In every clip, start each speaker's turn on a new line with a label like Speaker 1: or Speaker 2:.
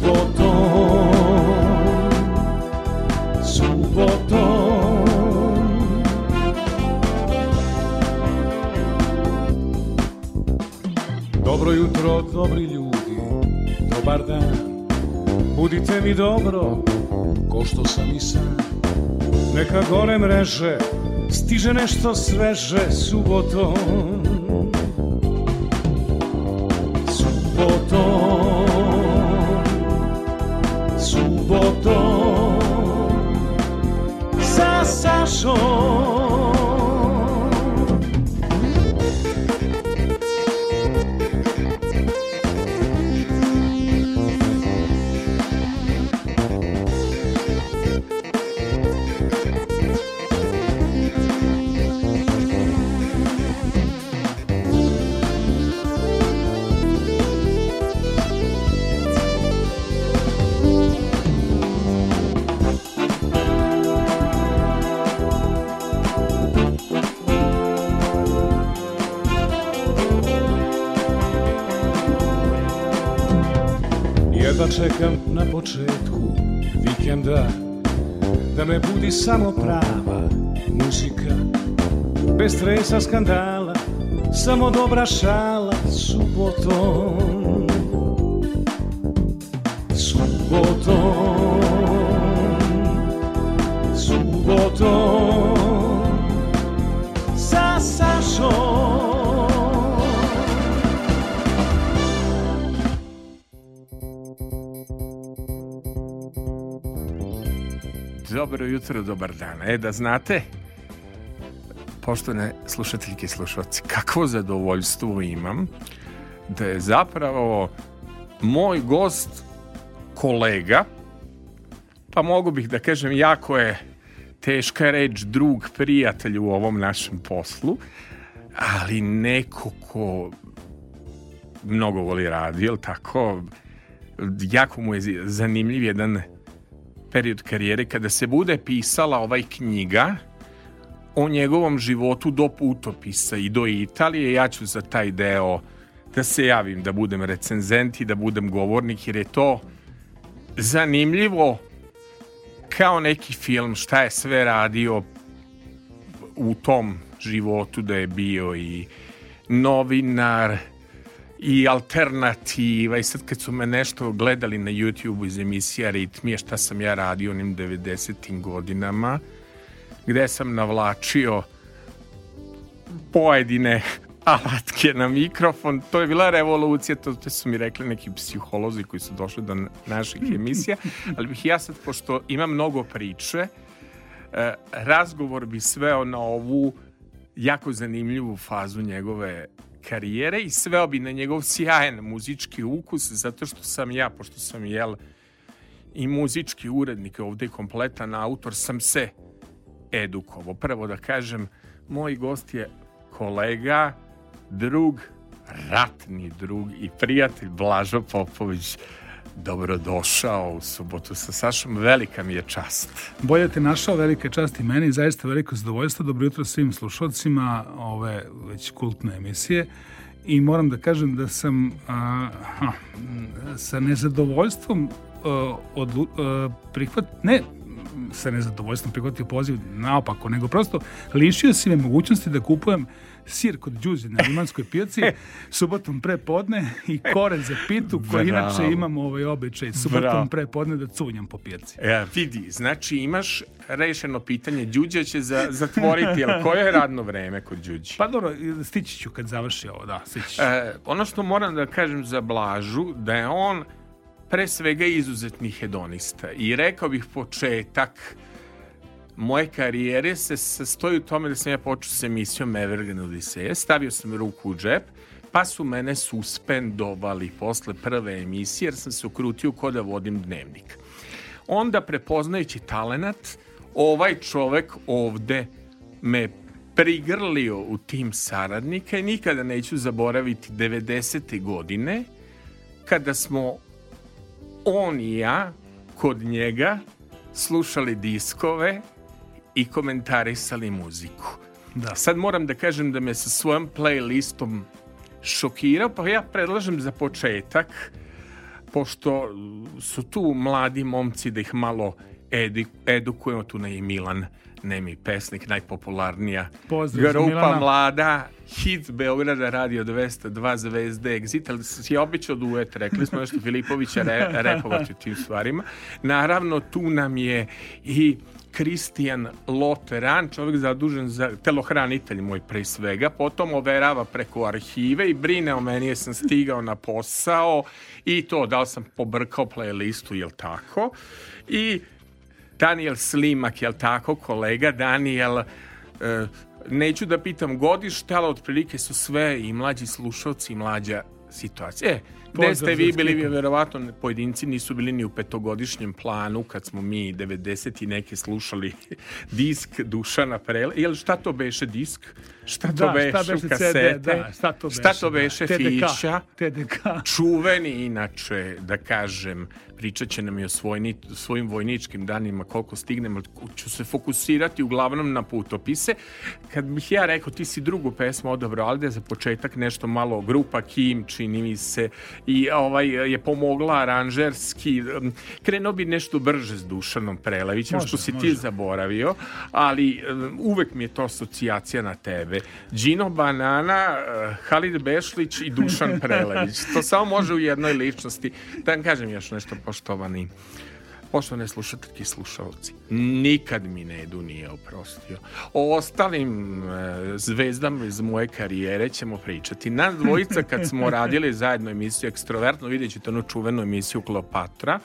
Speaker 1: subotom, subotom. Dobro jutro, dobri ljudi, dobar dan, budite mi dobro, ko što sam i sam. Neka gore mreže, stiže nešto sveže. Subotom, Stresa skandala Samo dobra šala subotom Subotom Subotom Sa Sašom.
Speaker 2: Dobro jutro, dobar dan. E, da znate, poštovane slušateljke i slušalci, kakvo zadovoljstvo imam da je zapravo moj gost kolega, pa mogu bih da kažem jako je teška reč drug prijatelj u ovom našem poslu, ali neko ko mnogo voli radi, jel tako? Jako mu je zanimljiv jedan period karijere kada se bude pisala ovaj knjiga o njegovom životu do putopisa i do Italije, ja ću za taj deo da se javim, da budem recenzent i da budem govornik, jer je to zanimljivo kao neki film, šta je sve radio u tom životu da je bio i novinar i alternativa i sad kad su me nešto gledali na YouTube iz emisija Ritmije šta sam ja radio onim 90. godinama gde sam navlačio pojedine alatke na mikrofon, to je bila revolucija, to, su mi rekli neki psiholozi koji su došli do naših emisija, ali bih ja sad, pošto ima mnogo priče, eh, razgovor bi sveo na ovu jako zanimljivu fazu njegove karijere i sveo bi na njegov sjajan muzički ukus, zato što sam ja, pošto sam jel i muzički urednik ovde kompletan autor, sam se edukovo. Prvo da kažem, moj gost je kolega, drug, ratni drug i prijatelj Blažo Popović. Dobrodošao u subotu sa Sašom, velika mi je čast.
Speaker 3: Bolje te našao, velika čast i meni, zaista veliko zadovoljstvo. Dobro jutro svim slušalcima ove već kultne emisije. I moram da kažem da sam a, a, sa nezadovoljstvom a, od, a, prihvat, ne sa nezadovoljstvom prihvatio poziv naopako, nego prosto lišio si me mogućnosti da kupujem sir kod Đuzi na Limanskoj pijaci subotom pre podne i koren za pitu koji inače imam ovaj običaj subotom
Speaker 2: Bravo.
Speaker 3: pre podne da cunjam po pijaci.
Speaker 2: E, vidi, znači imaš rešeno pitanje, Đuđa će za, zatvoriti, ali koje je radno vreme kod Đuđi?
Speaker 3: Pa dobro, stići ću kad završi ovo, da, stići ću.
Speaker 2: E, ono što moram da kažem za Blažu, da je on pre svega izuzetni hedonista i rekao bih početak moje karijere se sastoji u tome da sam ja počeo sa emisijom Evergreen Odiseje, stavio sam ruku u džep, pa su mene suspendovali posle prve emisije jer sam se ukrutio ko da vodim dnevnik. Onda prepoznajući talenat, ovaj čovek ovde me prigrlio u tim saradnika i nikada neću zaboraviti 90. godine kada smo on i ja kod njega slušali diskove i komentarisali muziku.
Speaker 3: Da.
Speaker 2: Sad moram da kažem da me sa svojom playlistom šokirao, pa ja predlažem za početak pošto su tu mladi momci da ih malo edukujemo, tu na i Milan nemi pesnik, najpopularnija
Speaker 3: Pozdrav
Speaker 2: grupa
Speaker 3: Milana.
Speaker 2: mlada, hit Beograda Radio 202 zvezde Exit, ali si običao duet, rekli smo nešto Filipovića re, repovati tim stvarima. Naravno, tu nam je i Kristijan Loteran, čovjek zadužen za telohranitelj moj pre svega, potom overava preko arhive i brine o meni, jesam stigao na posao i to, da li sam pobrkao playlistu, jel tako? I Daniel Slimak, jel tako, kolega Daniel, e, neću da pitam godište, ali otprilike su sve i mlađi slušalci i mlađa situacija. E, gde ste vi bili, vi verovatno pojedinci nisu bili ni u petogodišnjem planu kad smo mi 90 i neke slušali disk Dušana Prele. Jel šta to beše disk? Šta to
Speaker 3: da,
Speaker 2: beše,
Speaker 3: šta beše
Speaker 2: kasete?
Speaker 3: CD, da, šta to beše?
Speaker 2: Šta to beše
Speaker 3: da. TDK,
Speaker 2: fića?
Speaker 3: TDK.
Speaker 2: Čuveni, inače, da kažem, pričat će nam i o svojni, svojim vojničkim danima koliko stignemo, ću se fokusirati uglavnom na putopise. Kad bih ja rekao, ti si drugu pesmu odabrao, ali da za početak nešto malo grupa Kim, čini mi se, i ovaj je pomogla aranžerski. Krenuo bi nešto brže s Dušanom Prelevićem, može, što si može. ti zaboravio, ali uvek mi je to asocijacija na tebe. Gino Banana, Halid Bešlić i Dušan Prelević. To samo može u jednoj ličnosti. Da vam kažem još nešto, poštovani poštovane slušateljki i slušalci, nikad mi Nedu nije oprostio. O ostalim e, zvezdama iz moje karijere ćemo pričati. Nas dvojica kad smo radili zajedno emisiju Ekstrovertno, vidjet ćete onu čuvenu emisiju Kleopatra,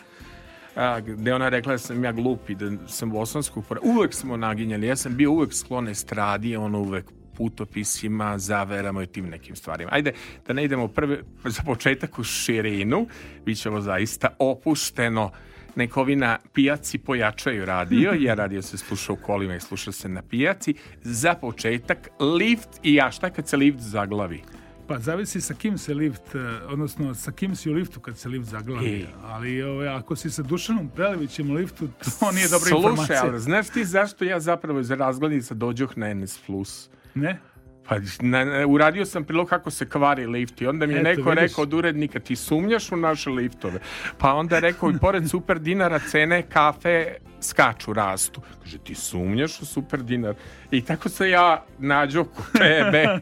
Speaker 2: a, gde ona rekla da sam ja glup i da sam bosanskog pora. Uvek smo naginjali, ja sam bio uvek sklon estradi, ono uvek putopisima, zaverama i tim nekim stvarima. Ajde, da ne idemo prve, za početak u širinu, bit ćemo zaista opušteno nek ovi na pijaci pojačaju radio, jer radio se sluša u kolima i sluša se na pijaci. Za početak, lift i ja, šta kad se lift zaglavi?
Speaker 3: Pa zavisi sa kim se lift, odnosno sa kim si u liftu kad se lift zaglavi. Ej. Ali ove, ako si sa Dušanom Prelevićem u liftu, to nije dobra
Speaker 2: Slušaj,
Speaker 3: informacija.
Speaker 2: Slušaj, ali znaš ti zašto ja zapravo iz razglednica dođoh na NS Plus?
Speaker 3: Ne?
Speaker 2: Pa na, uradio sam prilog kako se kvari lift i onda mi je Eto, neko vidiš. rekao od urednika ti sumnjaš u naše liftove. Pa onda rekao i pored super dinara cene kafe skaču, rastu. Kaže ti sumnjaš u super dinar. I tako se ja nađo tebe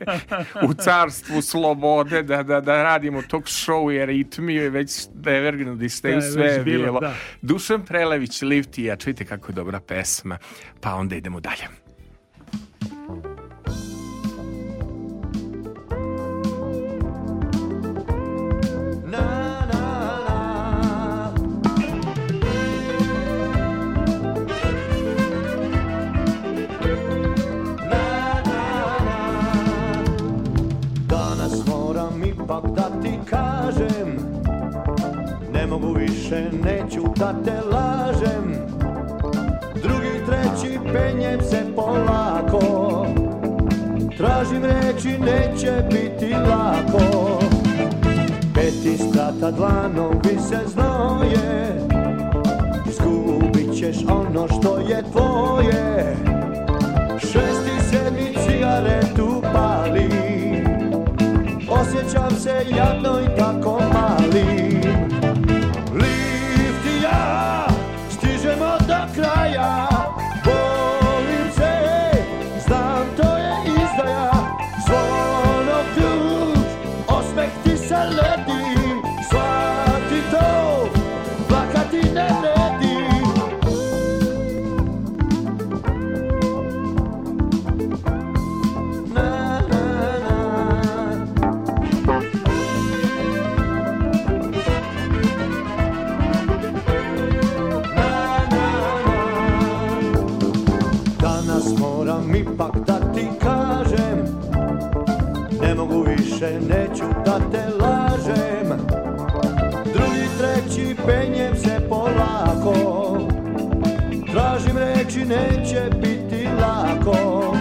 Speaker 2: u carstvu slobode da, da, da radimo tog show i ritmiju i već Evergreen da ste da, sve je bilo. bilo. Da. Dušan Prelević, lift i ja, čujte kako je dobra pesma. Pa onda idemo dalje.
Speaker 4: Mogu više, neću da te lažem. Drugi, treći, penjem se polako. Tražim reći, neće biti lako. Peti strata dlanovi se znoje. Izgubit ćeš ono što je tvoje. Šesti, sedmi cigaretu pali Osjećam se jadno i tako mali reći, neće biti lako.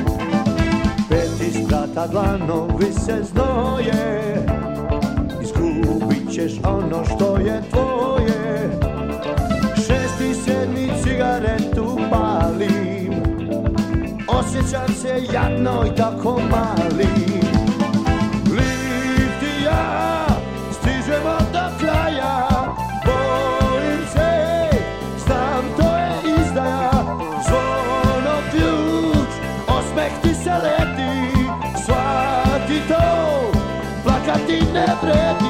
Speaker 4: Peti sprata dlanovi se znoje. Izgubit ćeš ono što je tvoje. Šesti, sedmi, cigaretu palim. Osjećam se jadno i tako mali ti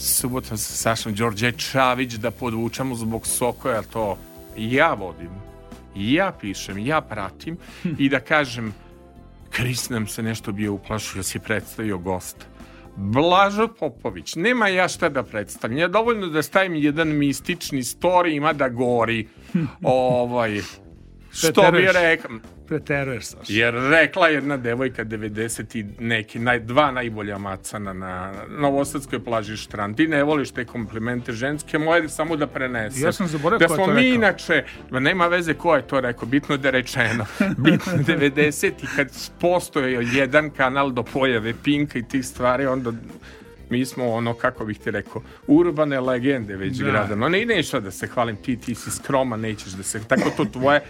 Speaker 2: subota sa Sašom Đorđe Čavić da podvučemo zbog Sokoja, to ja vodim, ja pišem, ja pratim i da kažem Kris nam se nešto bio uplašio, si predstavio gosta. Blažo Popović, nema ja šta da predstavljam. Ja dovoljno da stavim jedan mistični story, ima da gori. ovaj, što bi rekao,
Speaker 3: preteruješ, Saša.
Speaker 2: Jer rekla jedna devojka 90 i neki, naj, dva najbolja macana na Novosadskoj plaži Štrand. Ti ne voliš te komplimente ženske, moje samo da prenese.
Speaker 3: Ja sam zaboravio
Speaker 2: da
Speaker 3: to
Speaker 2: mi
Speaker 3: rekao.
Speaker 2: inače, ma nema veze ko je to rekao, bitno da je rečeno. Bitno 90 i kad postoje jedan kanal do pojave Pinka i tih stvari, onda mi smo ono, kako bih ti rekao, urbane legende već
Speaker 3: Da.
Speaker 2: grada. No ne, neću da se hvalim, ti, ti si skroman, nećeš da se, tako to tvoje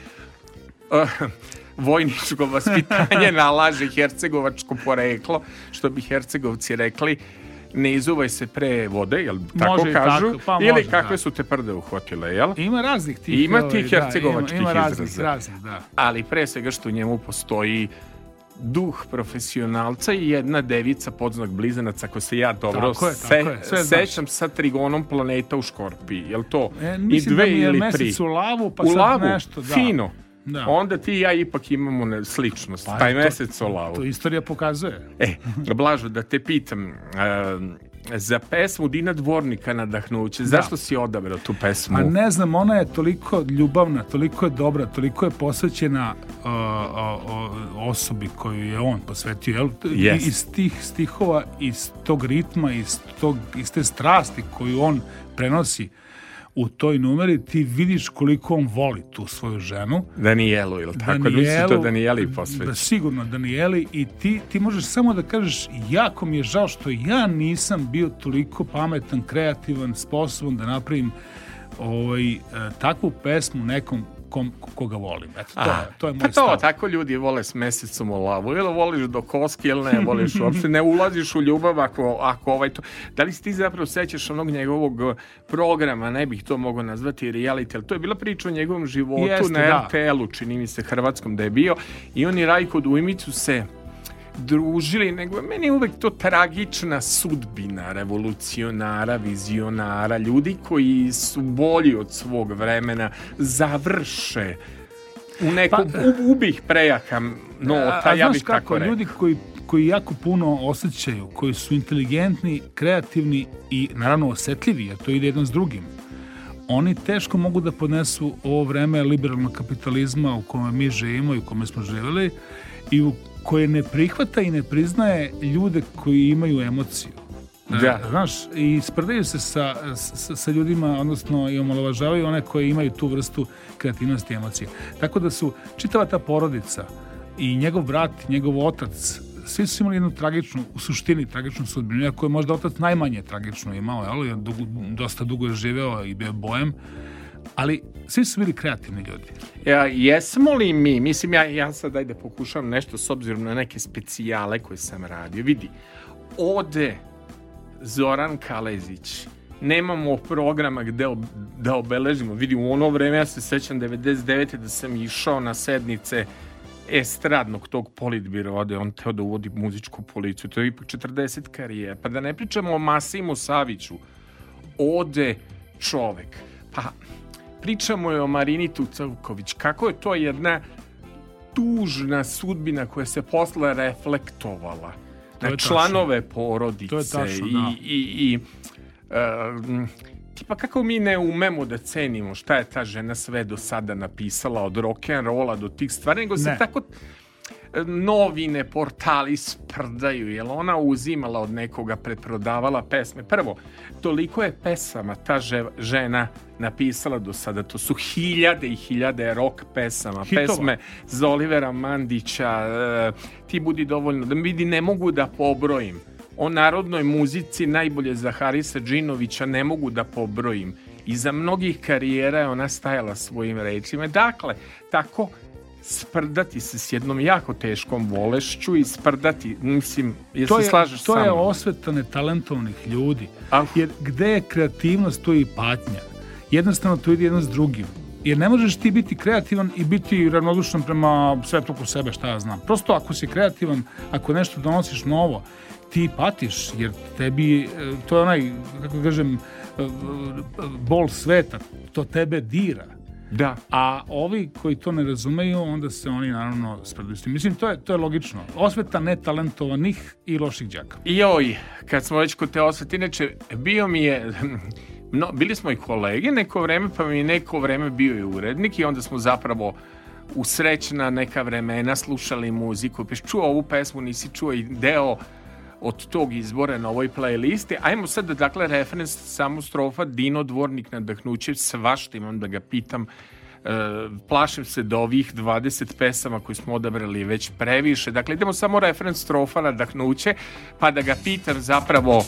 Speaker 2: vojničko vaspitanje nalaže hercegovačko poreklo, što bi hercegovci rekli, ne izuvaj se pre vode, jel tako
Speaker 3: Može
Speaker 2: kažu?
Speaker 3: tako, pa
Speaker 2: Ili
Speaker 3: može,
Speaker 2: kakve
Speaker 3: da.
Speaker 2: su te prde uhvatile, jel?
Speaker 3: Ima raznih tih.
Speaker 2: Ima
Speaker 3: ovaj,
Speaker 2: tih
Speaker 3: da,
Speaker 2: hercegovačkih
Speaker 3: ima, ima raznih,
Speaker 2: izraza.
Speaker 3: raznih, da.
Speaker 2: Ali pre svega što u njemu postoji duh profesionalca i jedna devica podznak blizanac, ako se ja dobro
Speaker 3: Tako je,
Speaker 2: se-
Speaker 3: tako je, sve znaš.
Speaker 2: sećam sa trigonom planeta u Škorpiji, jel to?
Speaker 3: E,
Speaker 2: I
Speaker 3: mislim
Speaker 2: dve
Speaker 3: da mi je
Speaker 2: ili tri.
Speaker 3: u lavu, pa
Speaker 2: u
Speaker 3: sad
Speaker 2: lavu,
Speaker 3: nešto, da.
Speaker 2: fino.
Speaker 3: Da.
Speaker 2: Onda ti i ja ipak imamo ne, sličnost.
Speaker 3: Pa,
Speaker 2: Taj
Speaker 3: to-
Speaker 2: mesec lavu.
Speaker 3: To istorija pokazuje.
Speaker 2: E, Blažo, da te pitam, e, za pesmu Dina Dvornika nadahnuće, zašto si odabrao tu pesmu?
Speaker 3: Ma ne znam, ona je toliko ljubavna, toliko je dobra, toliko je posvećena uh, uh, uh, osobi koju je on posvetio. Jel?
Speaker 2: Jest.
Speaker 3: I, iz tih stihova, iz tog ritma, iz, tog, iz te strasti koju on prenosi u toj numeri, ti vidiš koliko on voli tu svoju ženu.
Speaker 2: Danijelu, ili tako? Danijelu, Mislim to Danijeli posveći.
Speaker 3: Da, sigurno Danijeli i ti, ti možeš samo da kažeš jako mi je žao što ja nisam bio toliko pametan, kreativan, sposoban da napravim ovaj, e, takvu pesmu nekom kom, koga volim. Eto, to, je, to je moj
Speaker 2: pa to,
Speaker 3: stav.
Speaker 2: tako ljudi vole s mesecom u lavu. Ili voliš do koski, ili ne voliš uopšte. Ne ulaziš u ljubav ako, ako ovaj to... Da li si ti zapravo sećaš onog njegovog uh, programa, ne bih to mogao nazvati reality, ali to je bila priča o njegovom životu
Speaker 3: Jeste,
Speaker 2: na
Speaker 3: da.
Speaker 2: RTL-u, čini mi se hrvatskom da je bio. I on i Rajko Dujmicu se družili, nego je meni uvek to tragična sudbina revolucionara, vizionara, ljudi koji su bolji od svog vremena, završe u nekom,
Speaker 3: Pa-
Speaker 2: ubih prejaka nota,
Speaker 3: a, a
Speaker 2: ja bih
Speaker 3: kako,
Speaker 2: tako rekao.
Speaker 3: ljudi koji, koji jako puno osjećaju, koji su inteligentni, kreativni i naravno osetljivi, jer to ide jedno s drugim, oni teško mogu da podnesu ovo vreme liberalnog kapitalizma u kome mi živimo i u kome smo živjeli i u koje ne prihvata i ne priznaje ljude koji imaju emociju.
Speaker 2: Da.
Speaker 3: E, Znaš, i sprdaju se sa, sa, sa ljudima, odnosno i omalovažavaju one koji imaju tu vrstu kreativnosti i emocije. Tako da su čitava ta porodica i njegov brat, njegov otac, svi su imali jednu tragičnu, u suštini tragičnu sudbinu, iako je možda otac najmanje tragično imao, jel? Dosta dugo je živeo i bio je bojem, ali svi su bili kreativni ljudi.
Speaker 2: Ja, jesmo li mi, mislim ja, ja sad ajde pokušavam nešto s obzirom na neke specijale koje sam radio. Vidi, ode Zoran Kalezić, nemamo programa gde ob, da obeležimo. Vidi, u ono vreme ja se sećam 99. da sam išao na sednice estradnog tog politbira ode, on teo da uvodi muzičku policiju, to je ipak 40 karijera. Pa da ne pričamo o Masimu Saviću, ode čovek. Pa pričamo je o Marini Tucavković. Kako je to jedna tužna sudbina koja se posle reflektovala
Speaker 3: To
Speaker 2: na članove porodice
Speaker 3: To je tačno,
Speaker 2: i,
Speaker 3: da.
Speaker 2: i, i um, tipa kako mi ne umemo da cenimo šta je ta žena sve do sada napisala od rock'n'rolla do tih stvari, nego se
Speaker 3: Ne.
Speaker 2: tako novine, portali sprdaju, jer ona uzimala od nekoga, preprodavala pesme. Prvo, toliko je pesama ta žena napisala do sada, to su hiljade i hiljade rock pesama, Hitova. pesme za Olivera Mandića, e, ti budi dovoljno, da vidi, ne mogu da pobrojim. O narodnoj muzici najbolje za Harisa Džinovića ne mogu da pobrojim. Iza mnogih karijera je ona stajala svojim rečima. Dakle, tako sprdati se s jednom jako teškom bolešću i sprdati, mislim, jel to se je, slažeš
Speaker 3: To je osveta netalentovnih ljudi. Ah. Jer gde je kreativnost, to je i patnja. Jednostavno to ide jedno s drugim. Jer ne možeš ti biti kreativan i biti ravnodušan prema svetu oko sebe, šta ja znam. Prosto ako si kreativan, ako nešto donosiš novo, ti patiš, jer tebi, e, to je onaj, kako kažem, e, bol sveta, to tebe dira.
Speaker 2: Da.
Speaker 3: A ovi koji to ne razumeju, onda se oni naravno spredaju s tim. Mislim, to je, to je logično. Osveta netalentovanih i loših đaka.
Speaker 2: Joj, kad smo već kod te osvete, inače, bio mi je... No, bili smo i kolege neko vreme, pa mi je neko vreme bio i urednik i onda smo zapravo u srećna neka vremena slušali muziku. Peš čuo ovu pesmu, nisi čuo i deo od tog izbora na ovoj playlisti. Ajmo sad, dakle, referens samo strofa Dino Dvornik nadahnuće, svašta imam da ga pitam. E, plašim se da ovih 20 pesama koje smo odabrali već previše. Dakle, idemo samo referens strofa nadahnuće, pa da ga pitam zapravo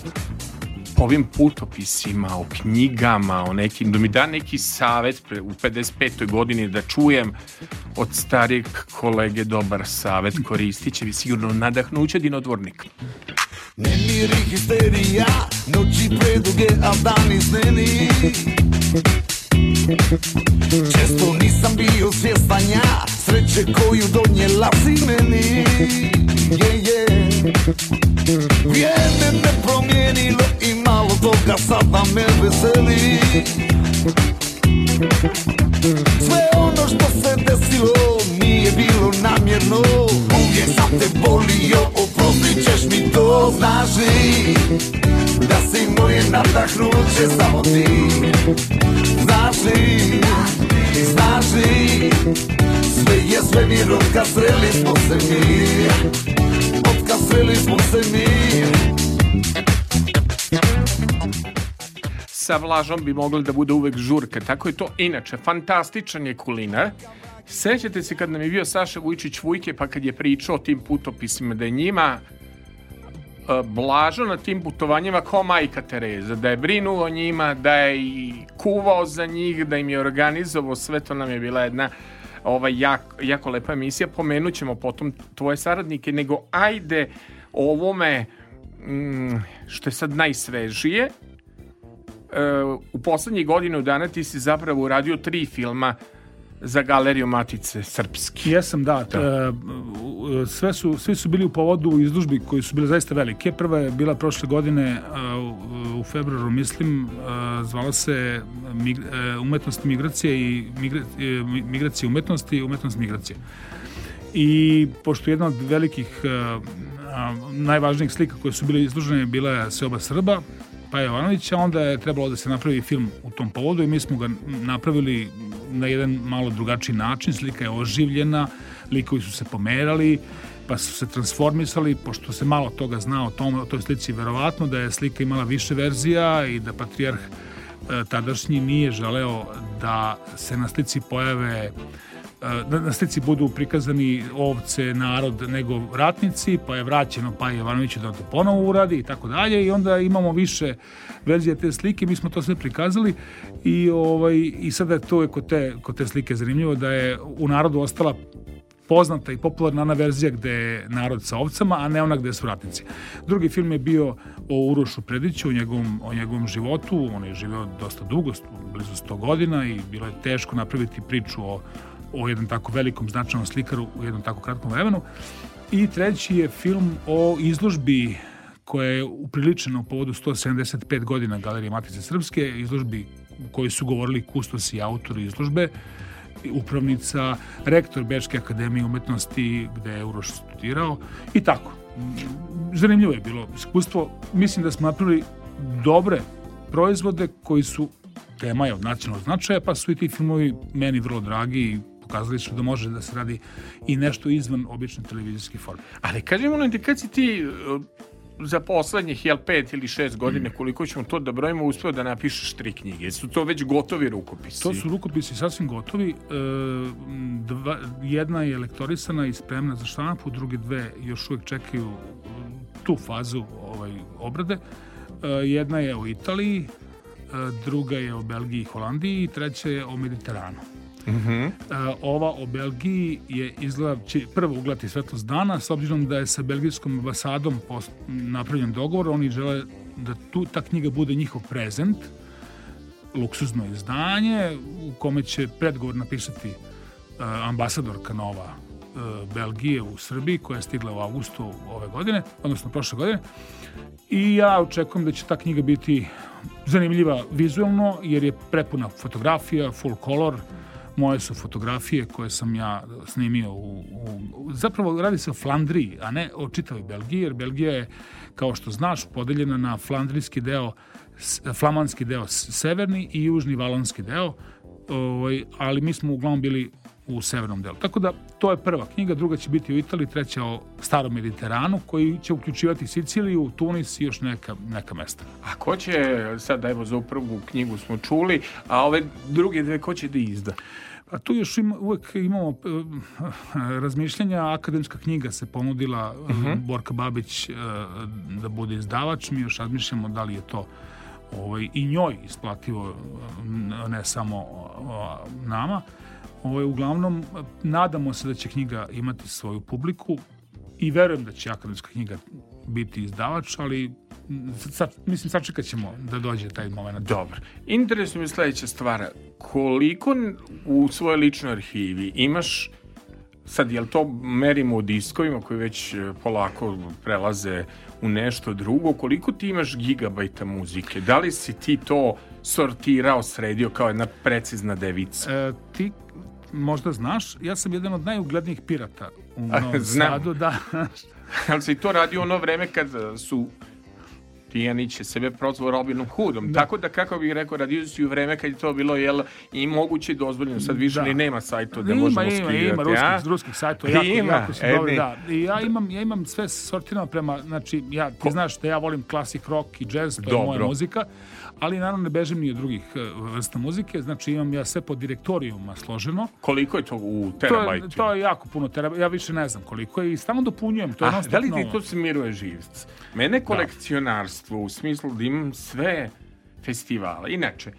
Speaker 2: ovim putopisima, o knjigama, o nekim, da mi da neki savet pre, u 55. godini da čujem od starijeg kolege dobar savet, koristit će vi sigurno nadahnuće dinodvornik.
Speaker 5: Nemiri, histerija, noći preduge, a dani sneni Često nisam bio svjestan ja Sreće koju donijela si meni yeah, yeah. Vrijeme me promijenilo i malo toga sada me veseli. Sve ono što se desilo nije bilo namjerno. Uvijek sam te volio, oprostit ćeš mi to Znaš li da si moje nadahnuće samo ti Znaš li, znaš li Sve je sve mir od kad sreli smo se mi Od kad sreli smo se mi
Speaker 2: sa vlažom bi mogli da bude uvek žurka. Tako je to. Inače, fantastičan je kulinar. Sećate se kad nam je bio Saša Vujčić Vujke, pa kad je pričao o tim putopisima, da je njima blažo na tim putovanjima kao majka Tereza, da je brinuo njima, da je i kuvao za njih, da im je organizovao, sve to nam je bila jedna ovaj, jako, jako lepa emisija. Pomenut ćemo potom tvoje saradnike, nego ajde o ovome mm, što je sad najsvežije, u poslednjih godinu dana ti si zapravo uradio tri filma za galeriju Matice Srpske.
Speaker 3: Jesam, da. da. E, sve su, svi su bili u povodu izlužbi koji su bile zaista velike. Prva je bila prošle godine e, u februaru, mislim, e, zvala se Umetnost migracije i migracije umetnosti i umetnost migracije. I pošto jedna od velikih najvažnijih slika koje su bile izložene bila je Seoba Srba, pa Jovanovića, onda je trebalo da se napravi film u tom povodu i mi smo ga napravili na jedan malo drugačiji način, slika je oživljena, likovi su se pomerali, pa su se transformisali, pošto se malo toga zna o, tom, o toj slici, verovatno da je slika imala više verzija i da patrijarh e, tadašnji nije želeo da se na slici pojave da na slici budu prikazani ovce, narod, nego ratnici, pa je vraćeno pa je Jovanoviću da to ponovo uradi i tako dalje. I onda imamo više verzije te slike, mi smo to sve prikazali. I, ovaj, i sada je to je kod te, kod te slike zanimljivo da je u narodu ostala poznata i popularna ona verzija gde je narod sa ovcama, a ne ona gde su ratnici. Drugi film je bio o Urošu Prediću, o njegovom, o njegovom životu, on je živeo dosta dugo, blizu 100 godina i bilo je teško napraviti priču o o jednom tako velikom značajnom slikaru u jednom tako kratkom vremenu. I treći je film o izložbi koja je upriličena u povodu 175 godina Galerije Matice Srpske, izložbi u kojoj su govorili kustosi i autori izložbe, upravnica, rektor Bečke akademije umetnosti gde je Uroš studirao i tako. Zanimljivo je bilo iskustvo. Mislim da smo napravili dobre proizvode koji su tema je od nacionalnog značaja, pa su i ti filmovi meni vrlo dragi i pokazali su da može da se radi i nešto izvan obične televizijske forme.
Speaker 2: Ali kaži mi, ono, kad si ti uh, za poslednjih, jel, pet ili šest godine, koliko ćemo to da brojimo, uspeo da napišeš tri knjige? Su to već gotovi rukopisi?
Speaker 3: To su rukopisi sasvim gotovi. E, dva, jedna je lektorisana i spremna za štampu, druge dve još uvek čekaju tu fazu ovaj, obrade. E, jedna je u Italiji, e, druga je o Belgiji i Holandiji i treća je o Mediteranu. Mm -hmm. ova o Belgiji je izgleda, će prvo ugledati svetlost dana, s obzirom da je sa belgijskom ambasadom napravljen dogovor, oni žele da tu ta knjiga bude njihov prezent, luksuzno izdanje u kome će predgovor napisati uh, ambasadorka nova uh, Belgije u Srbiji koja je stigla u avgustu ove godine, odnosno prošle godine. I ja očekujem da će ta knjiga biti zanimljiva vizualno jer je prepuna fotografija, full color, moje su fotografije koje sam ja snimio u, u, zapravo radi se o Flandriji, a ne o čitavoj Belgiji, jer Belgija je, kao što znaš, podeljena na flandrijski deo, flamanski deo severni i južni valonski deo, ovaj, ali mi smo uglavnom bili u severnom delu. Tako da to je prva knjiga, druga će biti u Italiji, treća o starom Mediteranu koji će uključivati Siciliju, Tunis i još neka, neka mesta.
Speaker 2: A ko će, sad evo za prvu knjigu smo čuli, a ove druge dve ko će da izda?
Speaker 3: A tu još ima, uvek imamo uh, razmišljanja, akademska knjiga se ponudila uh mhm. -huh. Borka Babić uh, da bude izdavač, mi još razmišljamo da li je to ovaj, i njoj isplativo, ne samo nama. Ovaj, uglavnom, nadamo se da će knjiga imati svoju publiku i verujem da će akademska knjiga biti izdavač, ali sad, mislim, sačekat ćemo da dođe taj moment.
Speaker 2: Dobro. Interesuje mi sledeća stvar. Koliko u svojoj ličnoj arhivi imaš sad, jel to merimo u diskovima koji već e, polako prelaze u nešto drugo, koliko ti imaš gigabajta muzike? Da li si ti to sortirao, sredio kao jedna precizna devica?
Speaker 3: E, ti možda znaš, ja sam jedan od najuglednijih pirata u Novom Sadu. Da.
Speaker 2: Ali si to radio ono vreme kad su Tijanić je sebe prozvao Robinom Hoodom. Da. Tako da, kako bih rekao, radio si u vreme kad je to bilo jel, i moguće i dozvoljeno. Sad više da. ni nema sajta gde možemo
Speaker 3: ima, skidati. Ima, ima ruskih, ruskih sajtova. Jako, ima, jako su dobri, da. I ja imam, ja imam sve sortirano prema, znači, ja, ti Ko? znaš da ja volim klasik rock i jazz, to Dobro. je moja muzika ali naravno ne bežim ni od drugih e, vrsta muzike, znači imam ja sve po direktorijuma složeno.
Speaker 2: Koliko je to u terabajtu?
Speaker 3: To to je jako puno terabajta, ja više ne znam koliko je i stalno dopunjujem. To je
Speaker 2: A, da li ti to smiruje živc? Mene da. kolekcionarstvo da. u smislu da imam sve festivale. Inače,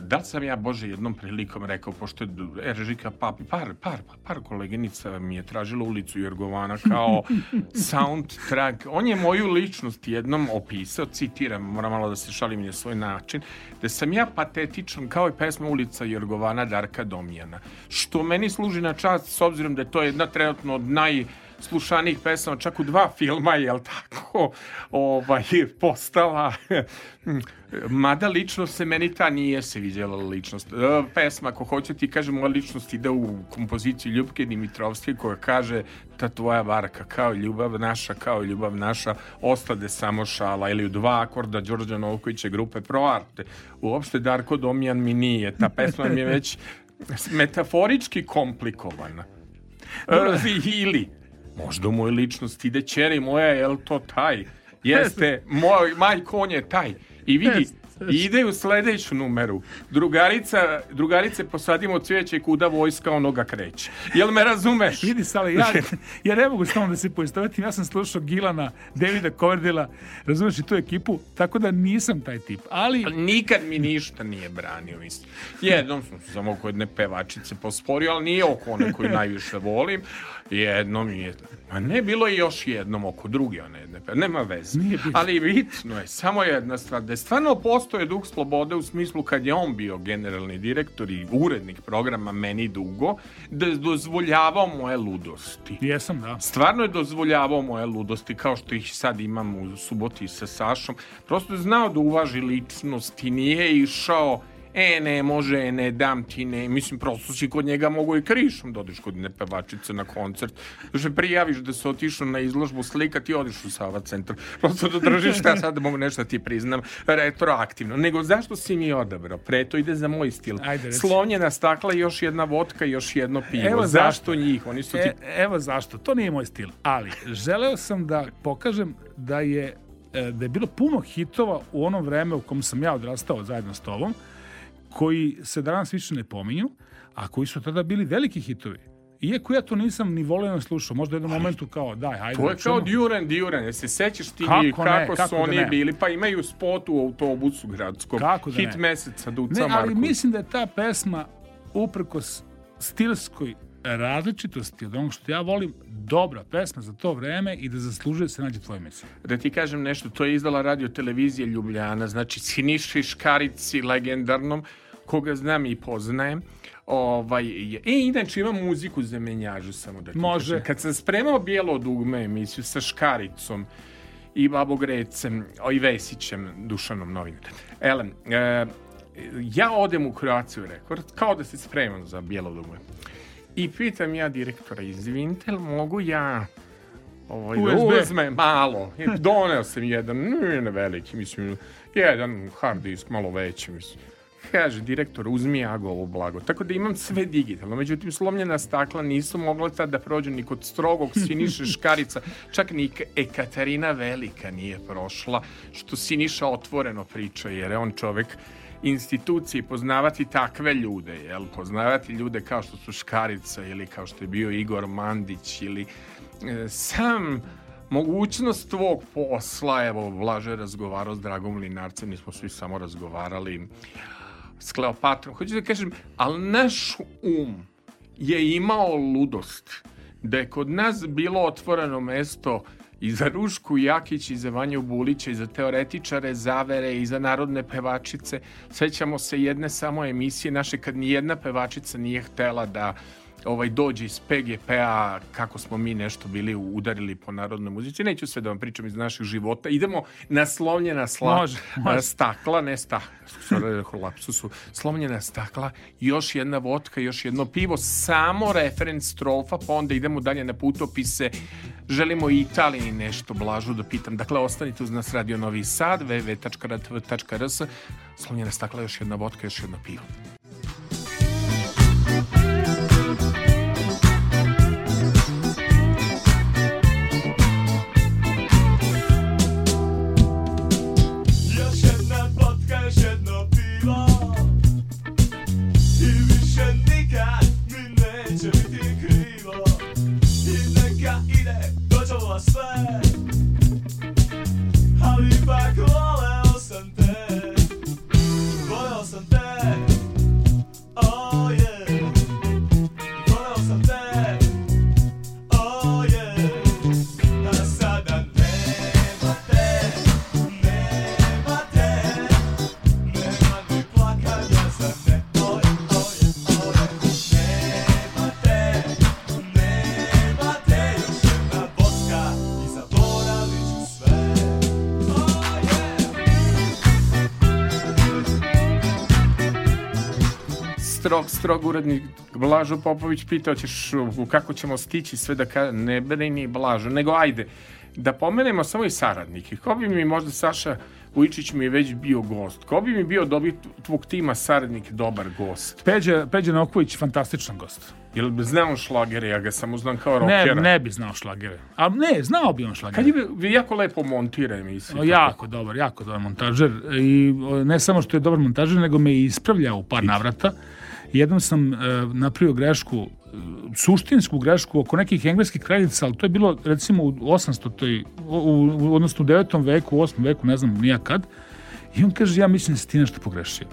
Speaker 2: da li sam ja, Bože, jednom prilikom rekao, pošto je Eržika Papi, par, par, par koleginica mi je tražila ulicu Jorgovana kao soundtrack. On je moju ličnost jednom opisao, citiram, moram malo da se šalim na svoj način, da sam ja patetičan kao i pesma ulica Jorgovana Darka Domijana. Što meni služi na čast, s obzirom da je to jedna trenutno od naj slušanih pesama, čak u dva filma, jel tako, ovaj, postala, mada lično se meni ta nije se vidjela ličnost. E, pesma, ako hoće ti kažem, moja ličnost ide u kompoziciju Ljubke Dimitrovske koja kaže ta tvoja varka kao ljubav naša, kao ljubav naša, ostade samo šala ili u dva akorda Đorđa Novkovića grupe Proarte. Uopšte Darko Domjan mi nije. Ta pesma mi je već metaforički komplikovana. Uh, ili Možda u mojoj ličnosti ide čeri moja, je li to taj? Jeste, moj, maj konj je taj. I vidi, ide u sledeću numeru. Drugarica, drugarice posadimo cvijeće kuda vojska onoga kreće. Jel me razumeš?
Speaker 3: Vidi, Sale, ja, ja ne mogu samo da se poistovetim. Ja sam slušao Gilana, Davida Coverdela, razumeš i tu ekipu, tako da nisam taj tip. Ali...
Speaker 2: Nikad mi ništa nije branio, mislim. Jednom sam samo oko jedne pevačice posporio, ali nije oko one koju najviše volim. Jednom je, a ne bilo je još jednom oko druge one jedne, nema veze. Ali bitno je, samo jedna stvar, da je stvarno postoje duh slobode u smislu kad je on bio generalni direktor i urednik programa meni dugo, da je dozvoljavao moje ludosti.
Speaker 3: Jesam, da.
Speaker 2: Stvarno je dozvoljavao moje ludosti, kao što ih sad imam u suboti sa Sašom. Prosto je znao da uvaži ličnost i nije išao e ne može, ne dam ti, ne, mislim prosto si kod njega mogu i krišom da odeš kod nepevačice na koncert, že prijaviš da se otišao na izložbu slika, ti odeš u Sava centar, prosto da držiš šta sad mogu nešto da ti priznam retroaktivno, nego zašto si mi odabrao, pre to ide za moj stil,
Speaker 3: Ajde,
Speaker 2: slonjena stakla, još jedna vodka, još jedno pivo,
Speaker 3: Evo
Speaker 2: zašto
Speaker 3: zašto.
Speaker 2: njih, oni su ti
Speaker 3: E, evo zašto, to nije moj stil. Ali, želeo sam da pokažem da je e, da je bilo puno hitova u onom vreme u kom sam ja odrastao zajedno s tobom, koji se danas više ne pominju, a koji su tada bili veliki hitovi. Iako ja to nisam ni voljeno slušao, možda u jednom momentu kao, daj, hajde.
Speaker 2: To je
Speaker 3: da
Speaker 2: kao. Duran Duran, jel se sećaš ti
Speaker 3: Kako ne,
Speaker 2: kako
Speaker 3: kako
Speaker 2: su
Speaker 3: da
Speaker 2: oni
Speaker 3: ne.
Speaker 2: bili, pa imaju spot u autobusu gradskom,
Speaker 3: Kako da
Speaker 2: hit
Speaker 3: ne.
Speaker 2: meseca Duca
Speaker 3: Ne, ali
Speaker 2: Marković.
Speaker 3: mislim da je ta pesma uprkos stilskoj različitosti od onog što ja volim, dobra pesma za to vreme i da zaslužuje da se nađe tvoje emisije.
Speaker 2: Da ti kažem nešto, to je izdala radio televizija Ljubljana, znači Siniši Škarici legendarnom, koga znam i poznajem. Ovaj, e, inače imam muziku za menjažu, samo da ti
Speaker 3: Može.
Speaker 2: kažem. Kad sam spremao Bijelo dugme emisiju sa Škaricom i Babogrecem, o, i Vesićem, Dušanom novinarom. Elem, e, ja odem u Croatia Record, kao da se spremam za Bijelo dugme. I pitam ja direktora, izvinite, li mogu ja ovaj, da
Speaker 3: USB.
Speaker 2: uzmem malo. I doneo sam jedan, ne veliki, mislim, jedan hard disk, malo veći, mislim. Kaže, direktor, uzmi Agovo blago. Tako da imam sve digitalno. Međutim, slomljena stakla nisu mogla tad da prođu ni kod strogog Siniše Škarica. Čak ni Ekaterina Velika nije prošla, što Siniša otvoreno priča, jer je on čovek institucije poznavati takve ljude, jel? Poznavati ljude kao što su Škarica ili kao što je bio Igor Mandić ili e, sam mogućnost tvog posla, evo, Blaže je razgovarao s Dragom Linarcem, nismo svi samo razgovarali s Kleopatrom. Hoću da kažem, ali naš um je imao ludost da je kod nas bilo otvoreno mesto i za Rušku Jakić, i za Vanju Bulića, i za teoretičare zavere, i za narodne pevačice. Sećamo se jedne samo emisije naše kad ni jedna pevačica nije htela da ovaj dođe iz PGP-a kako smo mi nešto bili udarili po narodnoj muzici. Neću sve da vam pričam iz naših života. Idemo na slomljena sla,
Speaker 3: Može, može.
Speaker 2: stakla, ne sta, lapsusu, slomljena stakla, još jedna vodka, još jedno pivo, samo referenc strofa, pa onda idemo dalje na putopise. Želimo i Italiji nešto blažu da pitam. Dakle, ostanite uz nas Radio Novi Sad, www.rtv.rs, slomljena stakla, još jedna vodka, još jedno pivo.
Speaker 6: Ali ipak
Speaker 2: strog, strog urednik Blažo Popović pitao ćeš kako ćemo stići sve da kaže, ne brini Blažo, nego ajde, da pomenemo samo i saradnike. Ko bi mi možda Saša Vujčić mi je već bio gost? Ko bi mi bio dobi tvog tima saradnik dobar gost?
Speaker 3: Peđa, Peđa Noković, fantastičan gost.
Speaker 2: Jel bi znao šlagere, ja ga samo znam kao
Speaker 3: Ne,
Speaker 2: rockera.
Speaker 3: ne bi znao šlagere. A ne, znao bi on šlagere.
Speaker 2: Kad je bi- jako lepo montira emisiju.
Speaker 3: O, jako dobar, jako dobar montažer i ne samo što je dobar montažer, nego me i ispravlja u par navrata. Jednom sam e, napravio grešku, e, suštinsku grešku oko nekih engleskih kraljica, ali to je bilo recimo u 800, toj, u, u, odnosno u 9. veku, u 8. veku, ne znam nija kad. I on kaže, ja mislim da si ti nešto pogrešio.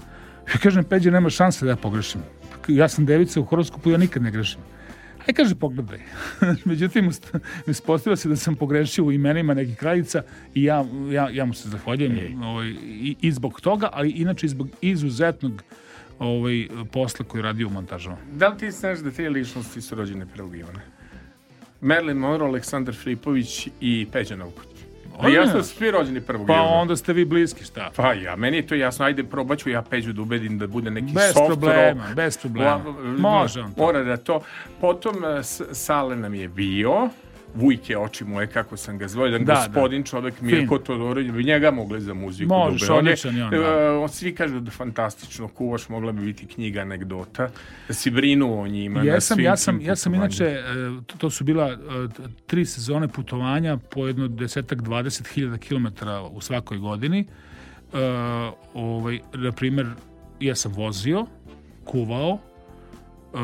Speaker 3: Ja kažem, Peđe, nema šanse da ja pogrešim. Ja sam devica u horoskopu, ja nikad ne grešim. Aj kaže, pogledaj. Međutim, ispostavilo se da sam pogrešio u imenima nekih kraljica i ja, ja, ja mu se zahvaljujem ovaj, i, i zbog toga, ali inače i zbog izuzetnog ovaj, posla koji je radio u montažama.
Speaker 2: Da li ti znaš da te ličnosti su rođene preligivane? Marilyn Monroe, Aleksandar Filipović i Peđa Novković. A ja sam svi rođeni 1.
Speaker 3: Pa
Speaker 2: juna.
Speaker 3: onda ste vi bliski, šta?
Speaker 2: Pa ja, meni je to jasno. Ajde, probat ću ja Peđu da ubedim da bude neki
Speaker 3: Bez
Speaker 2: soft
Speaker 3: problema,
Speaker 2: rock.
Speaker 3: bez problema.
Speaker 2: La-
Speaker 3: Može on to.
Speaker 2: Mora da to. Potom e, S- Sale nam je bio. Vujke oči moje, kako sam ga zvao, jedan
Speaker 3: Da,
Speaker 2: gospodin čovek Mirko Todorović, bi njega mogli za muziku
Speaker 3: Možeš,
Speaker 2: da ube. On
Speaker 3: odličan je on, da.
Speaker 2: svi kažu da fantastično kuvaš, mogla bi biti knjiga anegdota, da si brinuo o njima.
Speaker 3: Jesam,
Speaker 2: svim
Speaker 3: ja sam, ja sam inače, e, to- su bila e, t- tri sezone putovanja po jedno desetak, dvadeset hiljada kilometara u svakoj godini. E, ovaj, na primer, ja sam vozio, kuvao, e,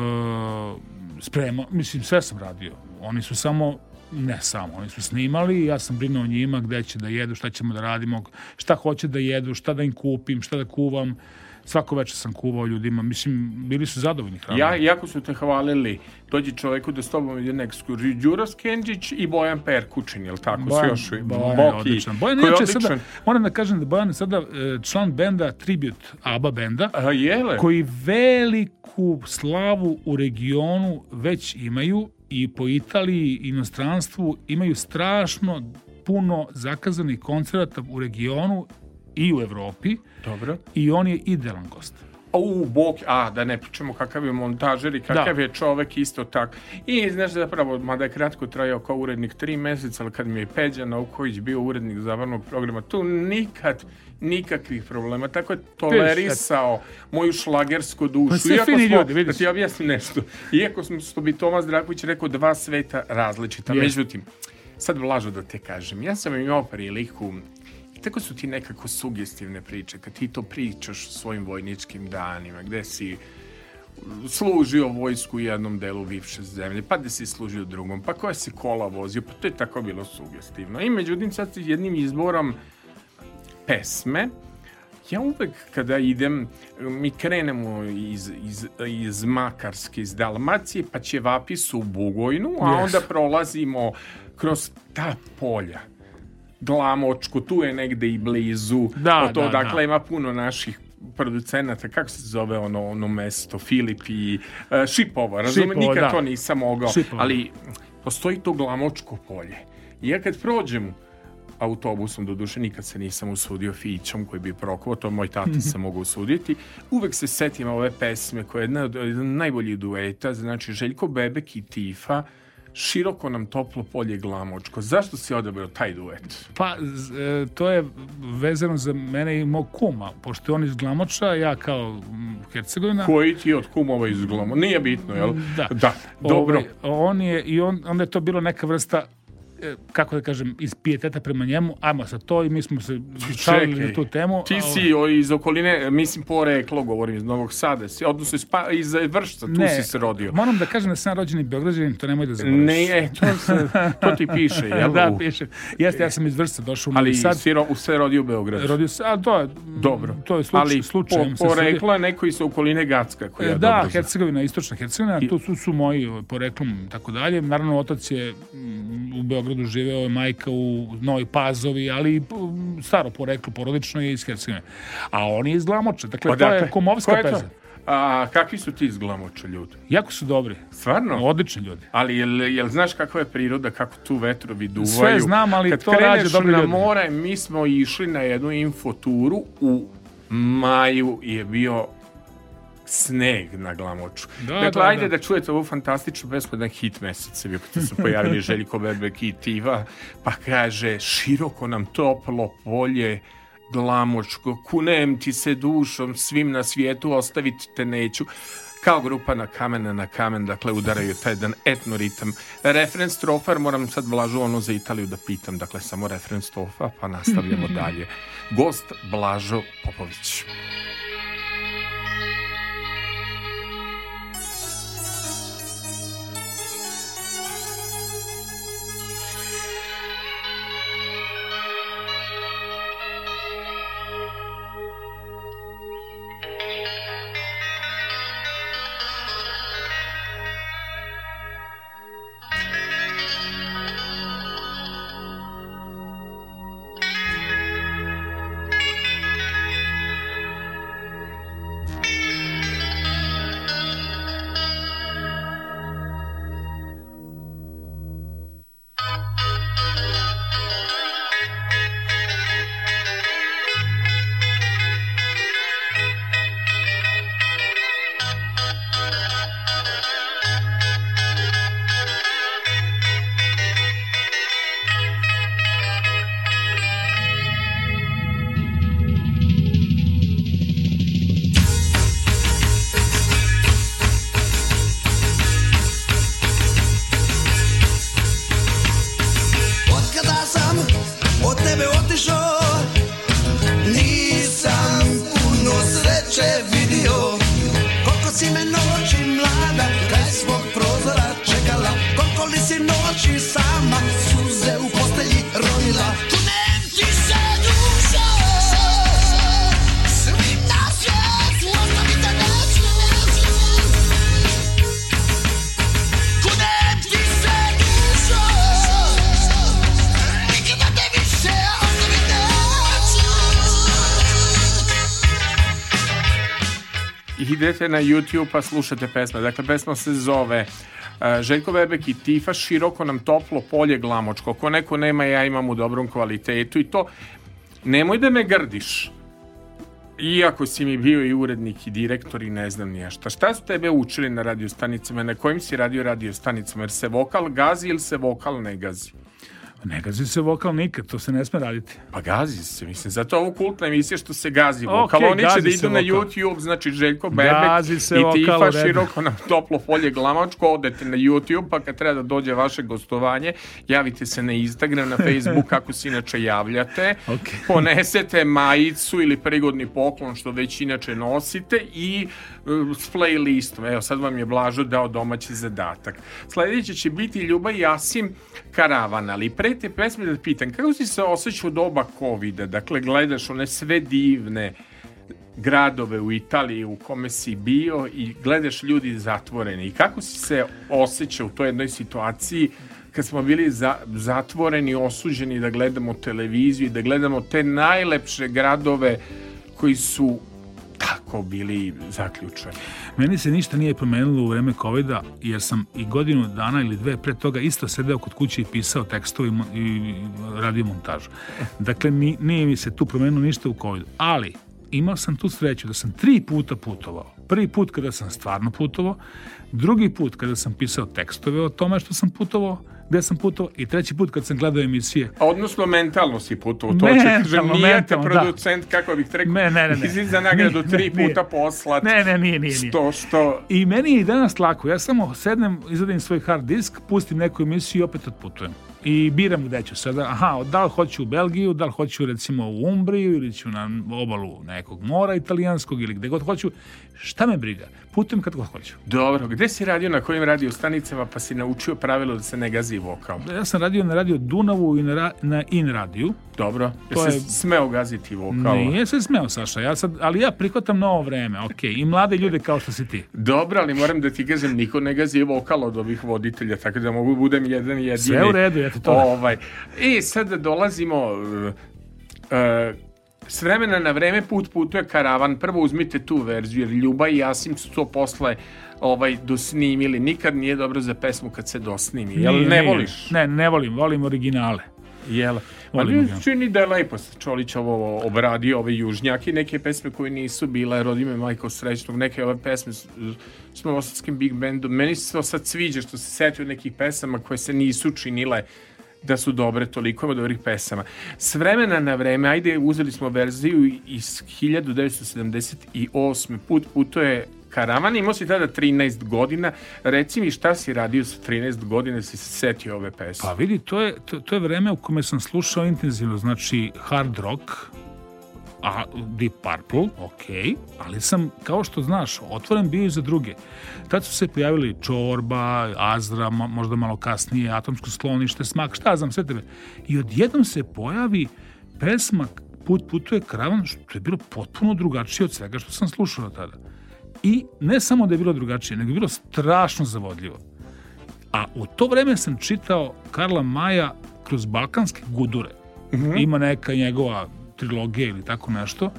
Speaker 3: spremao, mislim, sve sam radio. Oni su samo ne samo, oni su snimali, ja sam brinuo o njima, gde će da jedu, šta ćemo da radimo, šta hoće da jedu, šta da im kupim, šta da kuvam. Svako večer sam kuvao ljudima, mislim, bili su zadovoljni hranom.
Speaker 2: Ja, jako su te hvalili, dođi čoveku da s tobom ide na ekskurziju, Đuro Skenđić i Bojan Perkučin, jel tako?
Speaker 3: Bojan,
Speaker 2: još,
Speaker 3: Bojan je
Speaker 2: Boki,
Speaker 3: odličan. Bojan
Speaker 2: koji je odličan.
Speaker 3: sada, moram da kažem da Bojan je sada e, član benda Tribute ABBA benda,
Speaker 2: A, jele?
Speaker 3: koji veliku slavu u regionu već imaju i po Italiji i inostranstvu imaju strašno puno zakazanih koncerata u regionu i u Evropi
Speaker 2: Dobro.
Speaker 3: i on je idealan gost.
Speaker 2: U, bok, a, da ne pričamo kakav je montažer i kakav
Speaker 3: Da.
Speaker 2: je čovek isto tak. I znaš zapravo, mada je kratko trajao kao urednik tri meseca, ali kad mi je Peđa Nauković bio urednik zabavnog programa, tu nikad nikakvih problema. Tako je tolerisao moju šlagersku dušu.
Speaker 3: Pa
Speaker 2: Iako
Speaker 3: fini
Speaker 2: smo-
Speaker 3: ljudi, vidiš.
Speaker 2: Da ti objasnim nešto. Iako smo, što bi Tomas Draković rekao, dva sveta različita. Međutim, sad vlažo da te kažem, ja sam imao priliku tako su ti nekako sugestivne priče, kad ti to pričaš o svojim vojničkim danima, gde si služio vojsku u jednom delu bivše zemlje, pa da si služio u drugom, pa koja si kola vozio, pa to je tako bilo sugestivno. I međutim, sad jednim izborom pesme, ja uvek kada idem, mi krenemo iz, iz, iz Makarske, iz Dalmacije, pa će vapis u Bugojnu, a
Speaker 3: Yes.
Speaker 2: onda prolazimo kroz ta polja. Glamočku, tu je negde i blizu.
Speaker 3: Da,
Speaker 2: to,
Speaker 3: da,
Speaker 2: dakle,
Speaker 3: da.
Speaker 2: ima puno naših producenata, kako se zove ono, ono mesto, Filip i uh, Šipova, razumem,
Speaker 3: Šipova,
Speaker 2: nikad
Speaker 3: da.
Speaker 2: to nisam mogao,
Speaker 3: Šipova.
Speaker 2: ali postoji to glamočko polje. I ja kad prođem autobusom, do duše nikad se nisam usudio fićom koji bi prokuo, to moj tati se mogu usuditi, uvek se setim ove pesme koja je jedna od jedna od najboljih dueta, znači Željko Bebek i Tifa, Široko nam toplo polje glamočko. Zašto si odabrao taj duet?
Speaker 3: Pa, e, to je vezano za mene i mog kuma, pošto je on iz Glamoča, ja kao Hercegovina.
Speaker 2: Koji ti je od kumova iz glamo? Nije bitno, jel?
Speaker 3: Da.
Speaker 2: Da, dobro.
Speaker 3: Ovaj, on je, i on, onda je to bilo neka vrsta kako da kažem, iz pijeteta prema njemu, ajmo sa to i mi smo se šalili na tu temu.
Speaker 2: Ti si o, iz okoline, mislim poreklo, govorim iz Novog Sada, si, odnosno iz, pa, iz Vršca, tu
Speaker 3: ne,
Speaker 2: si se rodio.
Speaker 3: Moram da kažem da sam rođeni Beograđanin, to nemoj da zaboraviš.
Speaker 2: Ne, e, to, se, to ti piše, jel?
Speaker 3: da, piše. Jeste, ja sam iz Vršca došao u
Speaker 2: Ali
Speaker 3: Novi Sad.
Speaker 2: si ro, se rodio u Beogradu.
Speaker 3: Rodio se, a to je,
Speaker 2: Dobro.
Speaker 3: to je slučaj,
Speaker 2: Ali
Speaker 3: slučajem
Speaker 2: po, poreklo je neko iz okoline Gacka, koja
Speaker 3: E, Da. Hercegovina, istočna Hercegovina, tu su, su moji poreklom i tako dalje. Naravno, otac je mm, u Beogradu živeo, je majka u Novoj Pazovi, ali staro poreklo, porodično je iz Hercegovine. A on je iz Glamoča, dakle, to
Speaker 2: Odakle?
Speaker 3: je komovska
Speaker 2: Ko je to?
Speaker 3: peza.
Speaker 2: A, kakvi su ti iz Glamoča ljudi?
Speaker 3: Jako su dobri,
Speaker 2: Stvarno?
Speaker 3: odlični ljudi.
Speaker 2: Ali jel, jel znaš kakva je priroda, kako tu vetrovi duvaju?
Speaker 3: Sve znam, ali
Speaker 2: Kad
Speaker 3: to rađe
Speaker 2: kreneš
Speaker 3: dobri
Speaker 2: na
Speaker 3: ljudi.
Speaker 2: more, mi smo išli na jednu infoturu u maju je bio sneg na glamoču.
Speaker 3: Da,
Speaker 2: dakle,
Speaker 3: da,
Speaker 2: ajde
Speaker 3: da.
Speaker 2: da. čujete ovu fantastičnu pesmu, jedan hit mesec je bio kad su se pojavili Željko Bebek i Tiva, pa kaže, široko nam toplo polje, glamočko, kunem ti se dušom, svim na svijetu ostaviti te neću. Kao grupa na kamena na kamen, dakle udaraju taj jedan etno ritam. Refren strofar, moram sad Blažu ono za Italiju da pitam, dakle samo refren strofa, pa nastavljamo dalje. Gost Blažo Popović. Idete na YouTube pa slušate pesme. Dakle, pesma se zove uh, Željko Bebek i Tifa, široko nam toplo polje glamočko. Ko neko nema, ja imam u dobrom kvalitetu i to, nemoj da me grdiš. Iako si mi bio i urednik i direktor i ne znam nije šta. Su tebe učili na radio stanicama? Na kojim si radio radio stanicama? Jer se vokal gazi ili se vokal ne gazi?
Speaker 3: Ne gazi se vokal nikad, to se ne sme raditi.
Speaker 2: Pa gazi se, mislim. Zato ovo kultna emisija što se gazi vokal. Oni će da idu na. YouTube, znači Željko Bebek i Tifa široko na toplo polje glamačko, odete na YouTube, pa kad treba da dođe vaše gostovanje, javite se na Instagram, na Facebook, kako se inače javljate,
Speaker 3: Okej.
Speaker 2: ponesete majicu ili prigodni poklon, što već inače nosite i uh, s playlistom. Evo, sad vam je Blažo dao domaći zadatak. Sledeće će biti Ljuba Jasim Karavan, ali pre te pesme da pitam, kako si se osjećao doba COVID-a? Dakle, gledaš one sve divne gradove u Italiji u kome si bio i gledaš ljudi zatvoreni. I kako si se osjećao u toj jednoj situaciji kad smo bili za, zatvoreni, osuđeni da gledamo televiziju i da gledamo te najlepše gradove koji su tako bili zaključeni.
Speaker 3: Meni se ništa nije promenilo u vreme covida, jer sam i godinu dana ili dve pre toga isto sedeo kod kuće i pisao tekstove i, i radio montažu. Dakle, ni, nije mi se tu promenilo ništa u covidu. Ali, imao sam tu sreću da sam tri puta putovao. Prvi put kada sam stvarno putovao, drugi put kada sam pisao tekstove o tome što sam putovao, gde sam putovao i treći put kad sam gledao emisije.
Speaker 2: Odnosno, mentalno si putovao. To
Speaker 3: Mentalno,
Speaker 2: kažem, nije te
Speaker 3: da.
Speaker 2: producent, kako bih rekao,
Speaker 3: Ne, ne, ne, ne.
Speaker 2: za nagradu
Speaker 3: Nije,
Speaker 2: tri
Speaker 3: ne, nije.
Speaker 2: puta poslat.
Speaker 3: Ne, ne, nije, nije, nije.
Speaker 2: Što, što,
Speaker 3: I meni je i danas lako. Ja samo sednem, izvadim svoj hard disk, pustim neku emisiju i opet otputujem. I biram gde ću sada. Aha, da li hoću u Belgiju, da li hoću recimo u Umbriju ili ću na obalu nekog mora italijanskog ili gde god hoću. Šta me briga? Putujem kad god hoću.
Speaker 2: Dobro, gde si radio, na kojim radio stanicama, pa si naučio pravilo da se ne gazi vokal?
Speaker 3: Ja sam radio na radio Dunavu i na, na In radiju.
Speaker 2: Dobro,
Speaker 3: To
Speaker 2: je smeo gaziti vokal?
Speaker 3: Nije se smeo, Saša. Ja sad, ali ja prihvatam novo vreme, ok. I mlade ljude kao što si ti.
Speaker 2: Dobro, ali moram da ti kažem, niko ne gazi vokal od ovih voditelja, tako da mogu budem jedan jedini.
Speaker 3: Sve u redu, ja to-
Speaker 2: Ovaj. I sad dolazimo... Uh, uh, s vremena na vreme put putuje karavan. Prvo uzmite tu verziju, jer Ljuba i Jasim su to posle ovaj, dosnimili. Nikad nije dobro za pesmu kad se dosnimi. Jel
Speaker 3: Nije,
Speaker 2: ne voliš?
Speaker 3: Ne, ne volim. Volim originale.
Speaker 2: Jel? Ali
Speaker 3: ga.
Speaker 2: čini da je lepo se Čolić ovo obradio, ove južnjake, neke pesme koje nisu bile, rodi me majko srećnog, neke ove pesme s, s novosadskim big bandom. Meni se to sad sviđa što se setio nekih pesama koje se nisu činile da su dobre, toliko ima dobrih pesama. S vremena na vreme, ajde, uzeli smo verziju iz 1978. put putuje Karavan, imao si tada 13 godina. Reci mi šta si radio sa 13 godina, si se setio ove pesme?
Speaker 3: Pa vidi, to je, to, to je vreme u kome sam slušao intenzivno, znači hard rock, a Deep Purple, ok, ali sam, kao što znaš, otvoren bio i za druge. Tad su se pojavili Čorba, Azra, mo- možda malo kasnije, Atomsko sklonište, Smak, šta znam, sve tebe. I odjednom se pojavi pesma Put putuje kravan, što je bilo potpuno drugačije od svega što sam slušao tada. I ne samo da je bilo drugačije, nego je bilo strašno zavodljivo. A u to vreme sam čitao Karla Maja kroz balkanske gudure. Ima neka njegova trilogija ili tako nešto.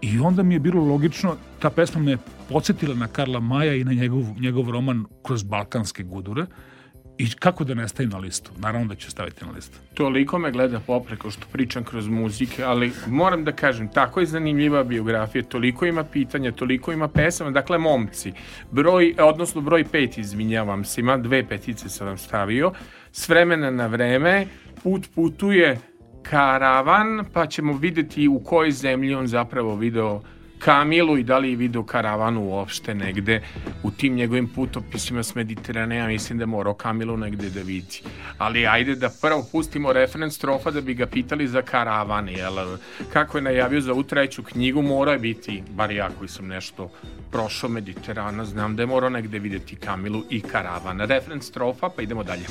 Speaker 3: I onda mi je bilo logično, ta pesma me podsjetila na Karla Maja i na njegov, njegov roman kroz balkanske gudure. I kako da ne stavim na listu? Naravno da ću staviti na listu.
Speaker 2: Toliko me gleda popreko što pričam kroz muzike, ali moram da kažem, tako je zanimljiva biografija, toliko ima pitanja, toliko ima pesama, dakle, momci, broj, odnosno broj pet, izvinjavam se, ima dve petice sam vam stavio, s vremena na vreme, put putuje karavan, pa ćemo videti u kojoj zemlji on zapravo video Kamilu i da li je video karavanu uopšte negde u tim njegovim putopisima s Mediteranea, mislim da morao Kamilu negde da vidi. Ali ajde da prvo pustimo referens strofa da bi ga pitali za karavan, jel? Kako je najavio za ovu treću knjigu, mora je biti, bar ja koji sam nešto prošao Mediterana, znam da je morao negde videti Kamilu i karavan. Referens strofa, pa idemo dalje.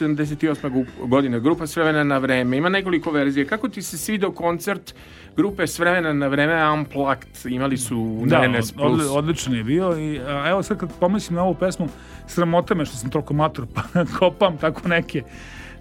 Speaker 2: 1978. gu- godine, grupa S vremena na vreme. Ima nekoliko verzije. Kako ti se svidao koncert grupe S vremena na vreme Unplugged? Imali su
Speaker 3: Da,
Speaker 2: na NS+.
Speaker 3: od, odli- odličan je bio i a, evo sad kad pomislim na ovu pesmu, sramota me što sam toliko matur, pa kopam tako neke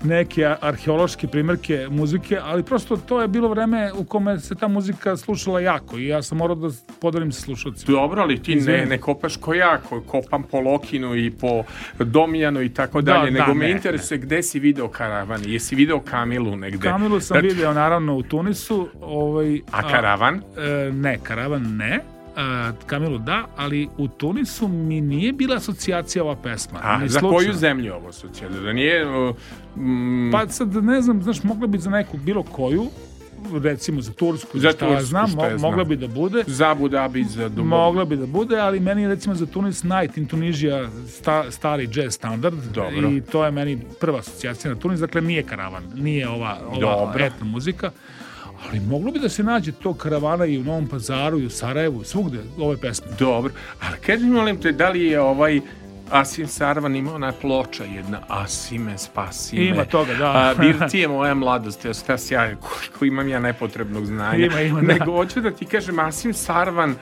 Speaker 3: neke arheološke primjerke muzike, ali prosto to je bilo vreme u kome se ta muzika slušala jako i ja sam morao da podelim sa slušalcima.
Speaker 2: Dobro, ali ti ne, ne kopaš ko ja, ko, kopam po Lokinu i po Domijanu i tako
Speaker 3: Da,
Speaker 2: dalje,
Speaker 3: da,
Speaker 2: nego me
Speaker 3: ne,
Speaker 2: interesuje gde si video karavan, jesi video Kamilu negde?
Speaker 3: Kamilu sam
Speaker 2: Znači,
Speaker 3: video naravno u Tunisu. Ovaj,
Speaker 2: A karavan?
Speaker 3: e, ne, karavan ne. A, Kamilu da, ali u Tunisu mi nije bila asocijacija ova pesma.
Speaker 2: A, za
Speaker 3: slučajno.
Speaker 2: koju zemlju ovo socijal? Da nije... mm,
Speaker 3: Pa sad ne znam, znaš, mogla bi za neku bilo koju, recimo za Tursku,
Speaker 2: Za
Speaker 3: šta ja
Speaker 2: Tursku,
Speaker 3: znam,
Speaker 2: šta ja znam.
Speaker 3: mogla bi da bude.
Speaker 2: za Abu Dhabi, za Dubai.
Speaker 3: Mogla bi da bude, ali meni je recimo za Tunis Night in Tunisia sta, stari jazz standard
Speaker 2: Dobro.
Speaker 3: i to je meni prva asocijacija na Tunis, dakle nije karavan, nije ova, ova
Speaker 2: Dobro.
Speaker 3: etno muzika, ali moglo bi da se nađe to karavana i u Novom Pazaru i u Sarajevu, svugde ove pesme.
Speaker 2: Dobro, ali kaži mi, molim te, da li je ovaj Asim Sarvan ima ona ploča jedna Asime, spasi me.
Speaker 3: Ima toga, da.
Speaker 2: A, Birti je moja mladost, ja šta si ja, koliko imam ja nepotrebnog znanja.
Speaker 3: Ima, ima, da.
Speaker 2: Nego hoću da ti kažem, Asim Sarvan,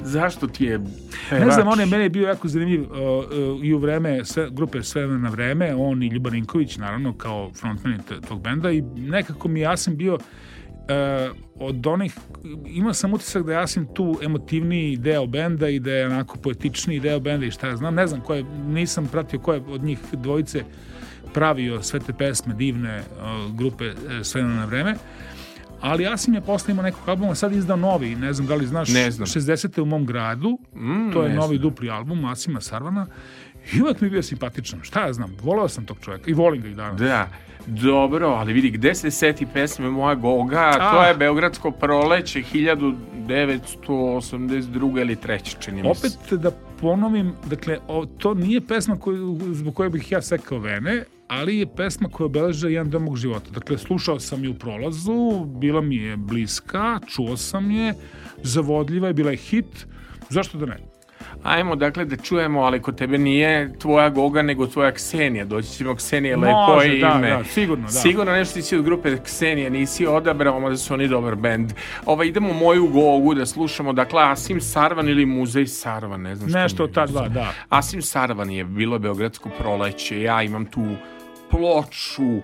Speaker 2: zašto ti je
Speaker 3: Ne znam,
Speaker 2: pevač?
Speaker 3: on je meni bio jako zanimljiv uh, uh, i u vreme sve, grupe Sve na vreme, on i Ljuban Ninković, naravno, kao frontman tog benda i nekako mi Jasim bio uh, od onih, imao sam utisak da je tu emotivniji deo benda i da je onako poetičniji deo benda i šta ja znam, ne znam ko je, nisam pratio ko je od njih dvojice pravio sve te pesme divne uh, grupe uh, Sve na vreme, ali Asim je posle imao nekog albuma, sad izdao novi, ne znam da li znaš,
Speaker 2: Ne znam.
Speaker 3: 60. u mom gradu,
Speaker 2: Mm,
Speaker 3: to je novi
Speaker 2: znam.
Speaker 3: dupli album Asima Sarvana i uvek mi je bio simpatičan. Šta ja znam, voleo sam tog čovjeka i volim ga i danas.
Speaker 2: Da, dobro, ali vidi, gde se seti pesme Moja Goga,
Speaker 3: A.
Speaker 2: to je Beogradsko proleće 1982. ili 3. čini mi se.
Speaker 3: Opet da ponovim, dakle, o, to nije pesma koju, zbog koje bih ja sekao vene, ali je pesma koja obeleža jedan deo mog života. Dakle, slušao sam je u prolazu, bila mi je bliska, čuo sam je, zavodljiva je, bila je hit, zašto da ne?
Speaker 2: Ajmo dakle da čujemo, ali kod tebe nije tvoja Goga, nego tvoja Ksenija. Doći ćemo Ksenije, lepo
Speaker 3: Može,
Speaker 2: je
Speaker 3: da,
Speaker 2: ime.
Speaker 3: da, sigurno, da.
Speaker 2: Sigurno nešto ti si od grupe Ksenije, nisi odabrao, mada su oni dobar bend. Ova, idemo moju Gogu da slušamo, dakle Asim Sarvan ili Muzej Sarvan, ne znam što
Speaker 3: Nešto od ta dva, da.
Speaker 2: Asim Sarvan je bilo Beogradsko proleće, ja imam tu ploču, uh,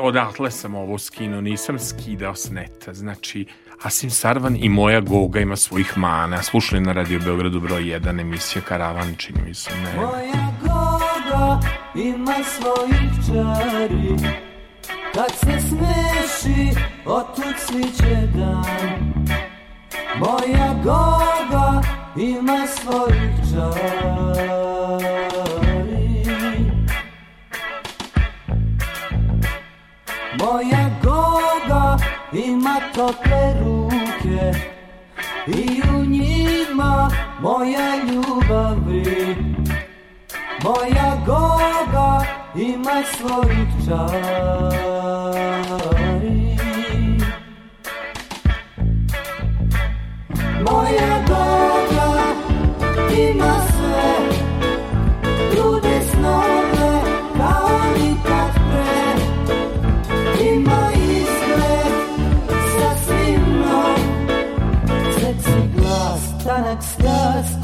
Speaker 2: odatle sam ovo skinuo, nisam skidao s neta, znači Asim Sarvan i moja Goga ima svojih mana. Slušali na Radio Beogradu broj 1 emisija Karavan, čini mi se, ne.
Speaker 7: Moja goga ima svojih čari Kad se smeši, otud sviće dan Moja goga ima svojih čari Moja goga Ima tople ruke i u njima moja ljubavi. Moja goga ima svojih čari. Moja goga ima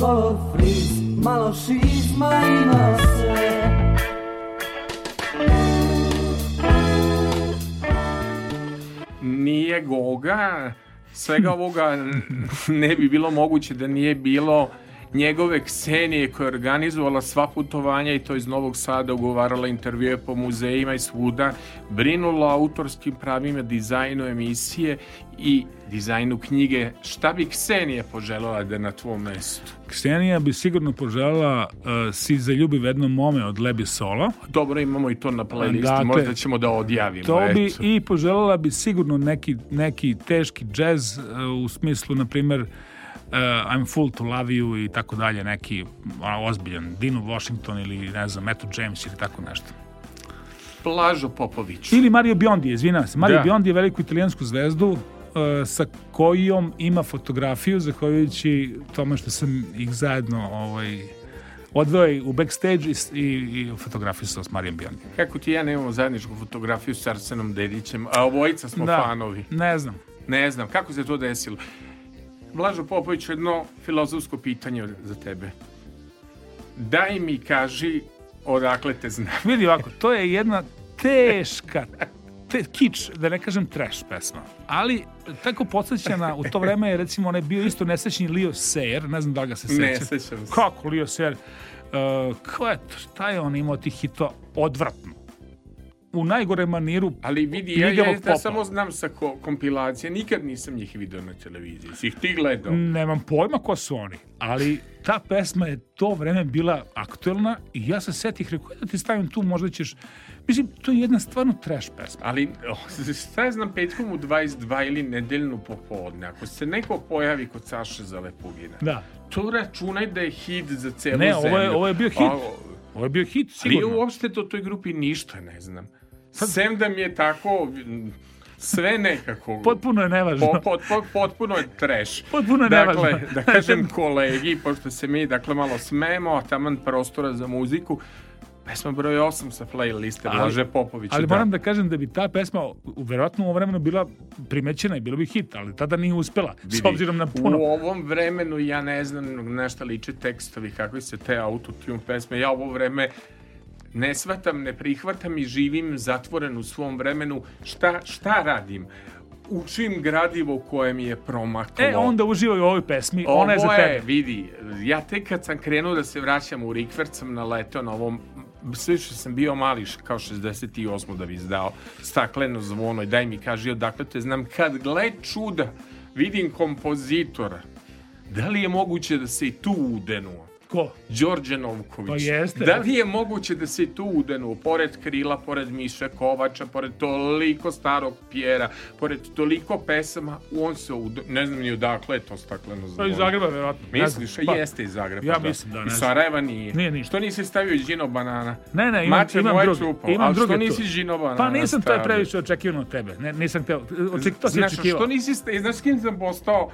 Speaker 7: color freeze Malo šizma ima sve.
Speaker 2: Nije Goga, svega ovoga ne bi bilo moguće da nije bilo njegove Ksenije koja je organizovala sva putovanja i to iz Novog Sada ugovarala intervjue po muzejima i svuda, brinula o autorskim pravima, dizajnu emisije i dizajnu knjige. Šta bi Ksenija poželjela da je na tvom mestu?
Speaker 3: Ksenija bi sigurno poželjela uh, Si za ljubiv jedno mome od Lebi Solo.
Speaker 2: Dobro, imamo i to na playlisti,
Speaker 3: Dakle,
Speaker 2: možda ćemo da odjavimo.
Speaker 3: To bi
Speaker 2: eto.
Speaker 3: i poželjela bi sigurno neki, neki teški džez uh, u smislu, na primer, I'm Full to Love You i tako dalje, neki ono, ozbiljan Dino Washington ili ne znam, Eto James ili tako nešto.
Speaker 2: Blažo Popović.
Speaker 3: Ili Mario Biondi, izvinjavam se. Mario
Speaker 2: Da.
Speaker 3: Biondi je veliku italijansku zvezdu uh, sa kojom ima fotografiju, zahvaljujući tome što sam ih zajedno ovaj, odveo u backstage i, i, i fotografisao s Marijom Biondi.
Speaker 2: Kako ti ja nemamo zajedničku fotografiju s Arsenom Dedićem, a obojica smo fanovi.
Speaker 3: Ne znam.
Speaker 2: Ne znam, kako se to desilo? Blažo Popović, jedno filozofsko pitanje za tebe. Daj mi kaži odakle te znam.
Speaker 3: Vidi ovako, to je jedna teška, te, kič, da ne kažem trash pesma. Ali tako podsjećana, u to vreme je recimo onaj bio isto nesrećni Leo Sayer, ne znam da li ga se seća.
Speaker 2: Ne sećam se.
Speaker 3: Kako Leo Sayer? Uh, ko je to? Šta je on imao tih hitova? Odvratno. U najgore maniru
Speaker 2: Ali vidi, ja, ja, ja
Speaker 3: popa.
Speaker 2: samo znam sa ko, kompilacije, nikad nisam njih video na televiziji. Si ih ti gledao?
Speaker 3: Nemam pojma ko su oni, ali ta pesma je to vreme bila aktuelna i ja se setih, rekao da ti stavim tu, možda ćeš... Mislim, to je jedna stvarno trash pesma.
Speaker 2: Ali, oh, šta ja znam, petkom u 22 ili nedeljnu popodne, ako se neko pojavi kod Saše Zalepugina,
Speaker 3: Da.
Speaker 2: to računaj da je hit za celu
Speaker 3: Ne,
Speaker 2: zemlju.
Speaker 3: ovo je, ovo je bio hit.
Speaker 2: A,
Speaker 3: Ovo je bio hit,
Speaker 2: Ali
Speaker 3: sigurno.
Speaker 2: uopšte to toj grupi ništa ne znam. Sem da mi je tako sve nekako...
Speaker 3: Potpuno je nevažno.
Speaker 2: Po, pot, pot, potpuno je trash.
Speaker 3: Potpuno je
Speaker 2: dakle,
Speaker 3: nevažno.
Speaker 2: da kažem kolegi, pošto se mi dakle malo smemo, a taman prostora za muziku, pesma broj 8 sa playliste Blaže Popovića.
Speaker 3: Ali moram da kažem da bi ta pesma u verovatno u ovom vremenu bila primećena i bilo bi hit, ali tada nije uspela, s
Speaker 2: Vidi,
Speaker 3: obzirom na puno.
Speaker 2: U ovom vremenu ja ne znam na šta liče tekstovi, kakvi se te autotune pesme. Ja ovo vreme ne shvatam, ne prihvatam i živim zatvoren u svom vremenu. Šta, šta radim? Učim gradivo koje mi je promaklo.
Speaker 3: E, onda uživaj u ovoj pesmi, ona je za
Speaker 2: Ovo
Speaker 3: tebe.
Speaker 2: je, vidi, ja tek kad sam krenuo da se vraćam u Rikvert sam naletao na ovom sve što sam bio mali, kao 68. da bi izdao stakleno zvono i daj mi kaži odakle te znam. Kad gle čuda, vidim kompozitora, da li je moguće da se i tu udenuo?
Speaker 3: Ko?
Speaker 2: Đorđe Novković.
Speaker 3: Pa jeste.
Speaker 2: Da li je moguće da se tu udenuo, pored Krila, pored Miše Kovača, pored toliko starog Pjera, pored toliko pesama, on se udenuo, ne znam ni odakle je to stakleno zvono.
Speaker 3: je iz Zagreba, verovatno.
Speaker 2: Misliš,
Speaker 3: Pa,
Speaker 2: jeste iz Zagreba.
Speaker 3: Ja mislim da, ne
Speaker 2: Iz. Sarajeva nije.
Speaker 3: Nije ništa.
Speaker 2: Što nisi stavio Đino banana?
Speaker 3: Ne, ne, imam,
Speaker 2: Mače
Speaker 3: imam druge.
Speaker 2: čupo,
Speaker 3: Imam
Speaker 2: ali
Speaker 3: druge
Speaker 2: što nisi Đino banana
Speaker 3: Pa nisam, to je
Speaker 2: stavio?
Speaker 3: previše očekivano od tebe. Ne, nisam teo, oček, to si
Speaker 2: Znaš,
Speaker 3: očekivao.
Speaker 2: što nisi, znaš s kim sam postao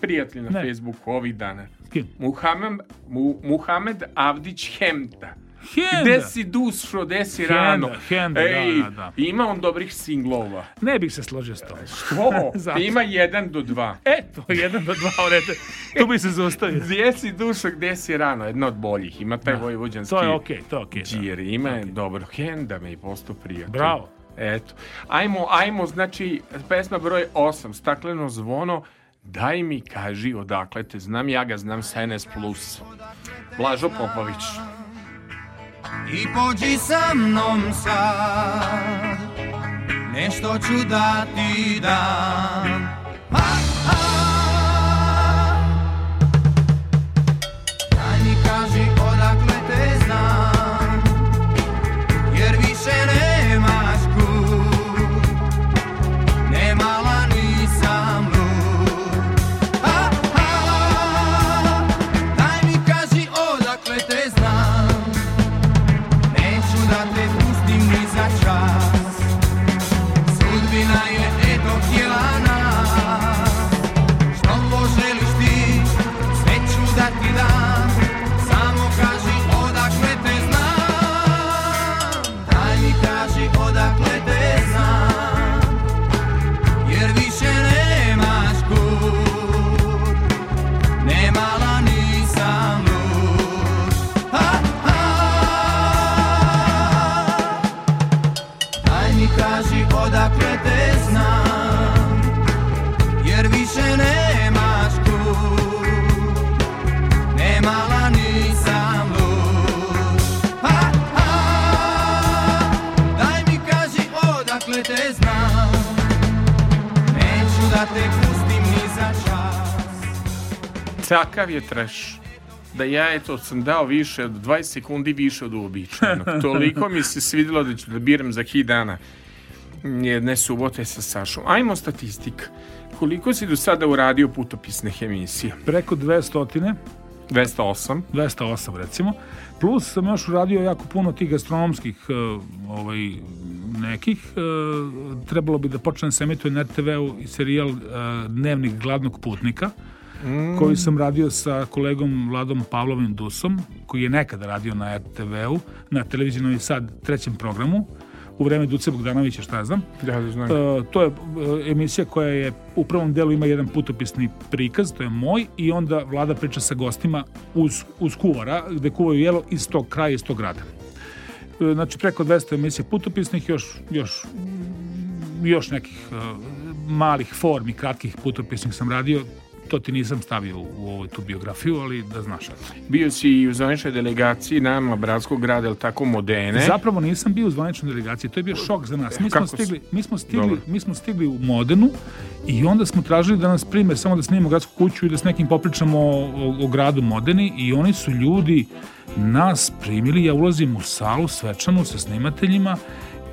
Speaker 2: prijatelj na
Speaker 3: Ne.
Speaker 2: Facebooku ovih dana?
Speaker 3: Kim?
Speaker 2: Muhammed, Mu, Muhamed Avdić Hemta.
Speaker 3: Henda.
Speaker 2: Gde si dušo, gde si
Speaker 3: Henda,
Speaker 2: rano?
Speaker 3: Henda,
Speaker 2: Ej,
Speaker 3: da, da, da.
Speaker 2: ima on dobrih singlova.
Speaker 3: Ne bih se složio s tom.
Speaker 2: Što? Ima jedan do dva.
Speaker 3: Eto, jedan do dva orete. Tu bi se zaustavio.
Speaker 2: Gdje si dušo, gde si rano? Jedna od boljih. Ima taj vojvođanski
Speaker 3: To je okej, to je okej. da.
Speaker 2: džir. Ima je dobro. Henda me i postao prijatelj.
Speaker 3: Bravo.
Speaker 2: Eto. Ajmo, ajmo, znači, pesma broj 8, Stakleno zvono, daj mi kaži odakle te znam, ja ga znam sa NS+. Blažo Popović.
Speaker 8: I pođi sa mnom sad Nešto ću da ti dam a, a. Daj mi kaži odakle te znam Jer više nemaš
Speaker 2: takav je treš da ja eto sam dao više od 20 sekundi više od uobičajenog. Toliko mi se svidjelo da ću da biram za hi dana jedne subote sa Sašom. Ajmo statistika. Koliko si do sada uradio putopisnih emisija?
Speaker 3: Preko 200
Speaker 2: 208.
Speaker 3: 208 recimo. Plus sam još uradio jako puno tih gastronomskih e, ovaj, nekih. E, trebalo bi da počne se emituje na RTV-u i serijal e, Dnevnik gladnog putnika koji sam radio sa kolegom Vladom Pavlovim Dusom, koji je nekada radio na RTV-u, na televiziji Novi Sad, trećem programu, u vreme Duce Bogdanovića, šta ja znam.
Speaker 2: Ja da znam.
Speaker 3: E, to je e, emisija koja je u prvom delu ima jedan putopisni prikaz, to je moj, i onda vlada priča sa gostima uz, uz kuvara, gde kuvaju jelo iz tog kraja, iz tog grada. E, Znači, preko 200 emisija putopisnih, još, još, još nekih e, malih formi, kratkih putopisnih sam radio, to ti nisam stavio u, ovu tu biografiju, ali da znaš.
Speaker 2: Bio si i u zvaničnoj delegaciji nama Bratskog grada, ili tako Modene.
Speaker 3: Zapravo nisam bio u zvaničnoj delegaciji, to je bio šok za nas. Mi smo stigli, mi smo stigli, mi smo stigli u Modenu i onda smo tražili da nas prime samo da snimimo gradsku kuću i da s nekim popričamo o, o, o gradu Modeni i oni su ljudi nas primili, ja ulazim u salu svečanu sa snimateljima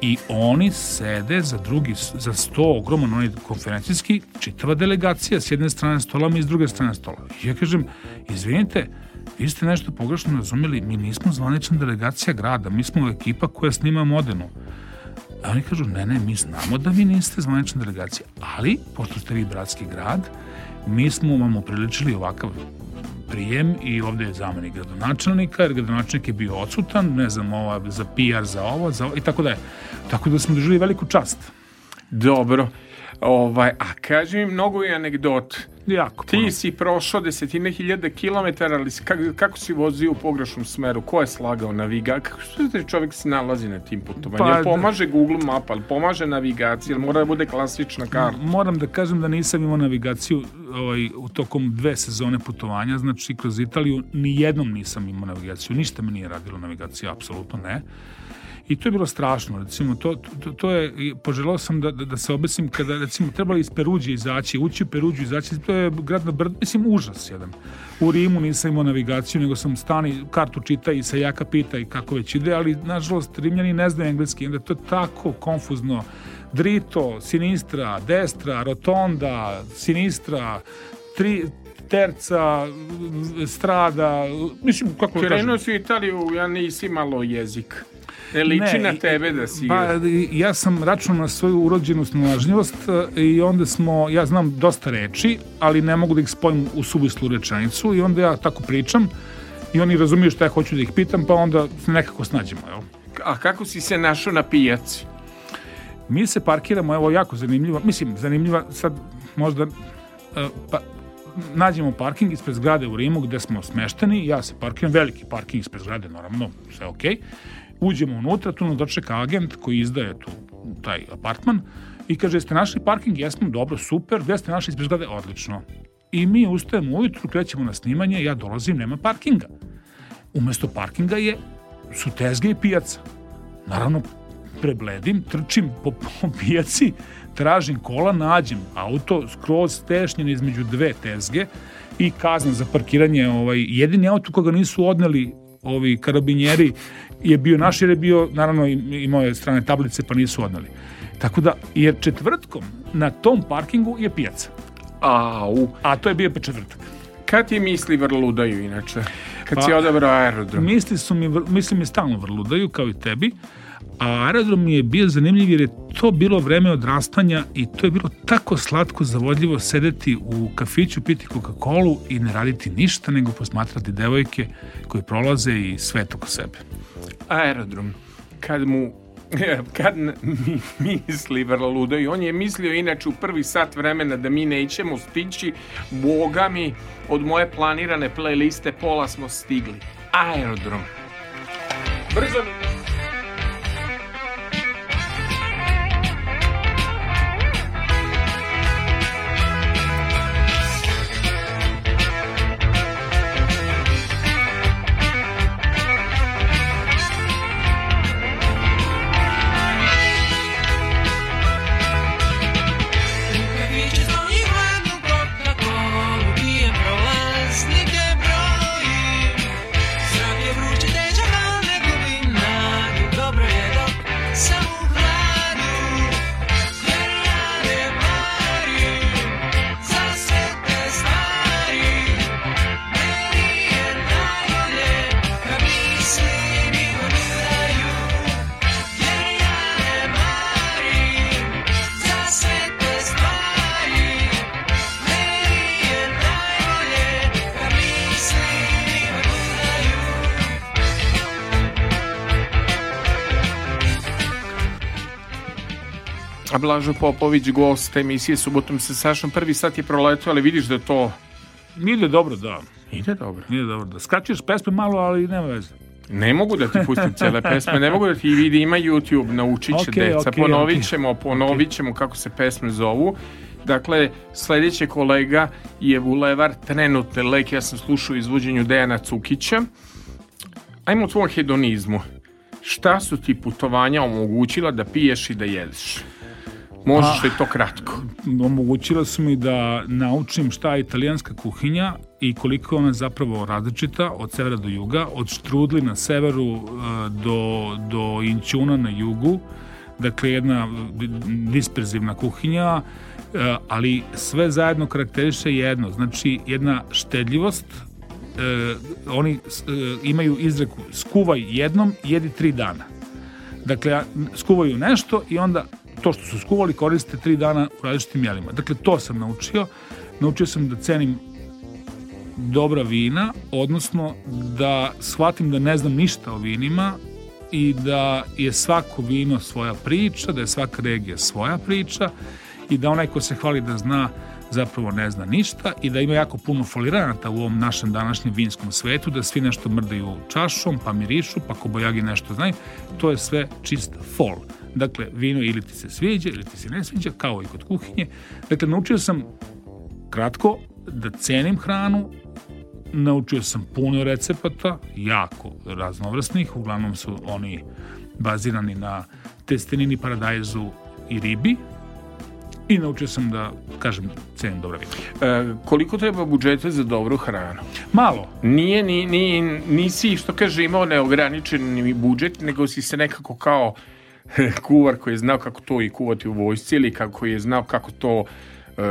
Speaker 3: i oni sede za drugi, za sto ogroman onaj konferencijski, čitava delegacija s jedne strane stola, mi s druge strane stola. I ja kažem, izvinite, vi ste nešto pogrešno razumeli, mi nismo zvanična delegacija grada, mi smo ekipa koja snima Modenu. A oni kažu, ne, ne, mi znamo da vi niste zvanična delegacija, ali, pošto ste vi bratski grad, mi smo vam upriličili ovakav prijem i ovde je zamenik gradonačelnika, jer gradonačelnik je bio odsutan, ne znam, ova, za PR, za ovo, za ovo, i tako da je. Tako da smo doživili veliku čast.
Speaker 2: Dobro. Ovaj, a kaži mi mnogo i anegdot.
Speaker 3: Jako puno.
Speaker 2: Ti si prošao desetine hiljada kilometara, ali kako, kako si vozio u pogrešnom smeru? Ko je slagao naviga? Kako se čovjek se nalazi na tim putovanjima?
Speaker 3: Pa, da-
Speaker 2: pomaže Google Map, ali pomaže navigacija, jel mora da bude klasična karta?
Speaker 3: Moram da kažem da nisam imao navigaciju ovaj, u tokom dve sezone putovanja, znači kroz Italiju ni jednom nisam imao navigaciju, ništa mi nije radilo navigaciju, apsolutno ne. I to je bilo strašno, recimo, to, to, to je, poželao sam da, da, da se obesim kada, recimo, trebali iz Peruđe izaći, ući u Peruđu izaći, to je grad na brd, mislim, užas jedan. U Rimu nisam imao navigaciju, nego sam stani, kartu čita i sa jaka pita i kako već ide, ali, nažalost, Rimljani ne znaju engleski, onda to je tako konfuzno. Drito, sinistra, destra, rotonda, sinistra, tri, terca, strada, mislim, kako da kažem.
Speaker 2: Krenuo si u Italiju, ja nisi malo jezik. Ne liči na
Speaker 3: i-
Speaker 2: tebe da si...
Speaker 3: Pa, ja sam računao na svoju urođenu snalažljivost e, i onda smo, ja znam dosta reči, ali ne mogu da ih spojim u suvislu rečenicu i onda ja tako pričam i oni razumiju šta ja hoću da ih pitam, pa onda se nekako snađemo, jel?
Speaker 2: A kako si se našao na pijaci?
Speaker 3: Mi se parkiramo, evo jako zanimljivo, mislim zanimljiva sad možda e, pa, nađemo parking ispred zgrade u Rimu gde smo smešteni, ja se parkiram, veliki parking ispred zgrade, naravno, sve okej. Uđemo unutra, tu nas dočeka agent koji izdaje tu taj apartman i kaže, jeste našli parking? Jesmo, dobro, super, gde ste našli ispred? Odlično. I mi ustajemo ujutru, krećemo na snimanje, ja dolazim, nema parkinga. Umesto parkinga je, su tezge i pijaca. Naravno, prebledim, trčim po, po pijaci, tražim kola, nađem auto skroz stešnjen između dve tezge i kazna za parkiranje. Ovaj, jedini auto koga nisu odneli ovi karabinjeri je bio naš jer je bio, naravno i- imao je strane tablice pa nisu odneli. Tako da, jer četvrtkom na tom parkingu je pijaca.
Speaker 2: Au.
Speaker 3: A to je bio pa četvrtak.
Speaker 2: Kad ti misli vrludaju inače? Kad
Speaker 3: Pa-
Speaker 2: si odabrao aerodrom?
Speaker 3: Misli su mi, misli mi stalno vrludaju, kao i tebi, a aerodrom mi je bio zanimljiv jer je to bilo vreme odrastanja i to je bilo tako slatko zavodljivo sedeti u kafiću, piti Coca-Cola i ne raditi ništa, nego posmatrati devojke koje prolaze i svet oko sebe.
Speaker 2: aerodrom, kad mu kad mi misli vrlo ludo i on je mislio inače u prvi sat vremena da mi nećemo stići boga mi od moje planirane playliste pola smo stigli aerodrom brzo mi A Blažo Popović, gost emisije Subotom sa Sašom, prvi sat je proletao, ali vidiš da to
Speaker 3: Ide dobro, da.
Speaker 2: ide dobro.
Speaker 3: Ide dobro, da. Skraćuješ pesme malo, ali nema veze.
Speaker 2: Ne mogu da ti pustim cele pesme, ne mogu da ti vidi, ima YouTube, naučit će
Speaker 3: Okej,
Speaker 2: deca,
Speaker 3: okej,
Speaker 2: ponovit ćemo, ponovit ćemo kako se pesme zovu. Dakle, sledeći kolega je Bulevar trenutne lek, ja sam slušao u izvođenju Dejana Cukića. Ajmo o tvom hedonizmu. Šta su ti putovanja omogućila da piješ i da jedeš? Možeš li to kratko?
Speaker 3: omogućila su mi da naučim šta je italijanska kuhinja i koliko je ona zapravo različita od severa do juga, od štrudli na severu e, do, do inćuna na jugu, dakle jedna disperzivna kuhinja, e, ali sve zajedno karakteriše jedno, znači jedna štedljivost, e, oni imaju izreku skuvaj jednom, jedi tri dana. Dakle, skuvaju nešto i onda to što su skuvali koriste tri dana u različitim jelima. Dakle, to sam naučio. Naučio sam da cenim dobra vina, odnosno da shvatim da ne znam ništa o vinima i da je svako vino svoja priča, da je svaka regija svoja priča i da onaj ko se hvali da zna zapravo ne zna ništa i da ima jako puno foliranata u ovom našem današnjem vinskom svetu, da svi nešto mrdaju čašom, pa mirišu, pa kobojagi nešto znaju. To je sve čist fol. Dakle, vino ili ti se sviđa ili ti se ne sviđa, kao i kod kuhinje. Dakle, naučio sam kratko da cenim hranu, naučio sam puno recepata, jako raznovrsnih, uglavnom su oni bazirani na testenini, paradajzu i ribi i naučio sam da, kažem, cenim dobra vina.
Speaker 2: E, koliko treba budžeta za dobru hranu?
Speaker 3: Malo,
Speaker 2: Nije, ni, ni, nisi, što kaže, imao neograničeni budžet, nego si se nekako kao kuvar koji je znao kako to i kuvati u vojsci ili kako je znao kako to e,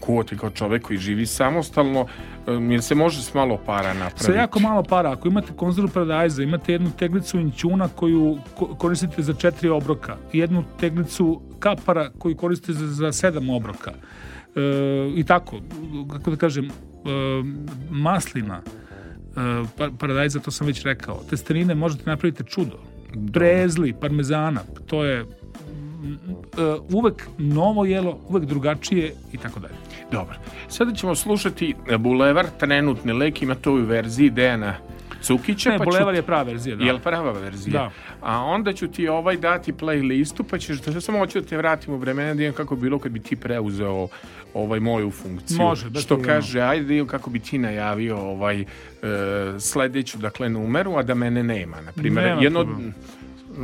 Speaker 2: kuvati kao čovek koji živi samostalno, e, jer se može s malo para napraviti.
Speaker 3: sa jako malo para. Ako imate konzervu paradajza, imate jednu teglicu inćuna koju ko- koristite za četiri obroka, jednu teglicu kapara koju koristite za, za sedam obroka. E, I tako, kako da kažem, e, maslina, e, pa- paradajza, to sam već rekao. Testenine možete napraviti čudo. Brezli, parmezana, to je e, uvek novo jelo, uvek drugačije i tako dalje.
Speaker 2: Dobro. Sada ćemo slušati Bulevar, trenutni lek, ima to u verziji Dejana Cukića.
Speaker 3: Ne,
Speaker 2: pa ću-
Speaker 3: Bolevar je prava verzija, da.
Speaker 2: Jel prava verzija?
Speaker 3: Da.
Speaker 2: A onda ću ti ovaj dati playlistu, pa ćeš da samo hoću da te vratim u vremena da imam kako bi bilo kad bi ti preuzeo ovaj moju funkciju.
Speaker 3: Može, bez
Speaker 2: Što
Speaker 3: problema.
Speaker 2: kaže, ajde da kako bi ti najavio ovaj e, sledeću, dakle, numeru, a da mene nema. Na primjer, jedno,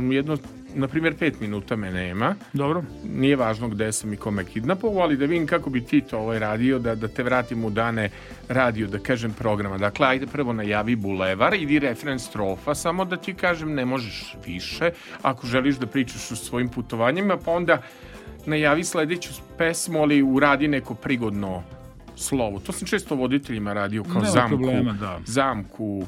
Speaker 2: jedno, na primjer, pet minuta me nema
Speaker 3: Dobro.
Speaker 2: nije važno gde sam i kome kidnapovao, ali da vidim kako bi ti to ovaj radio, da, da te vratim u dane radio, da kažem, programa. Dakle, ajde prvo najavi bulevar, idi refren strofa, samo da ti kažem ne možeš više, ako želiš da pričaš o svojim putovanjima, pa onda najavi sledeću pesmu, ali uradi neko prigodno slovo. To sam često voditeljima radio kao
Speaker 3: Nema
Speaker 2: zamku.
Speaker 3: problema, da.
Speaker 2: Zamku,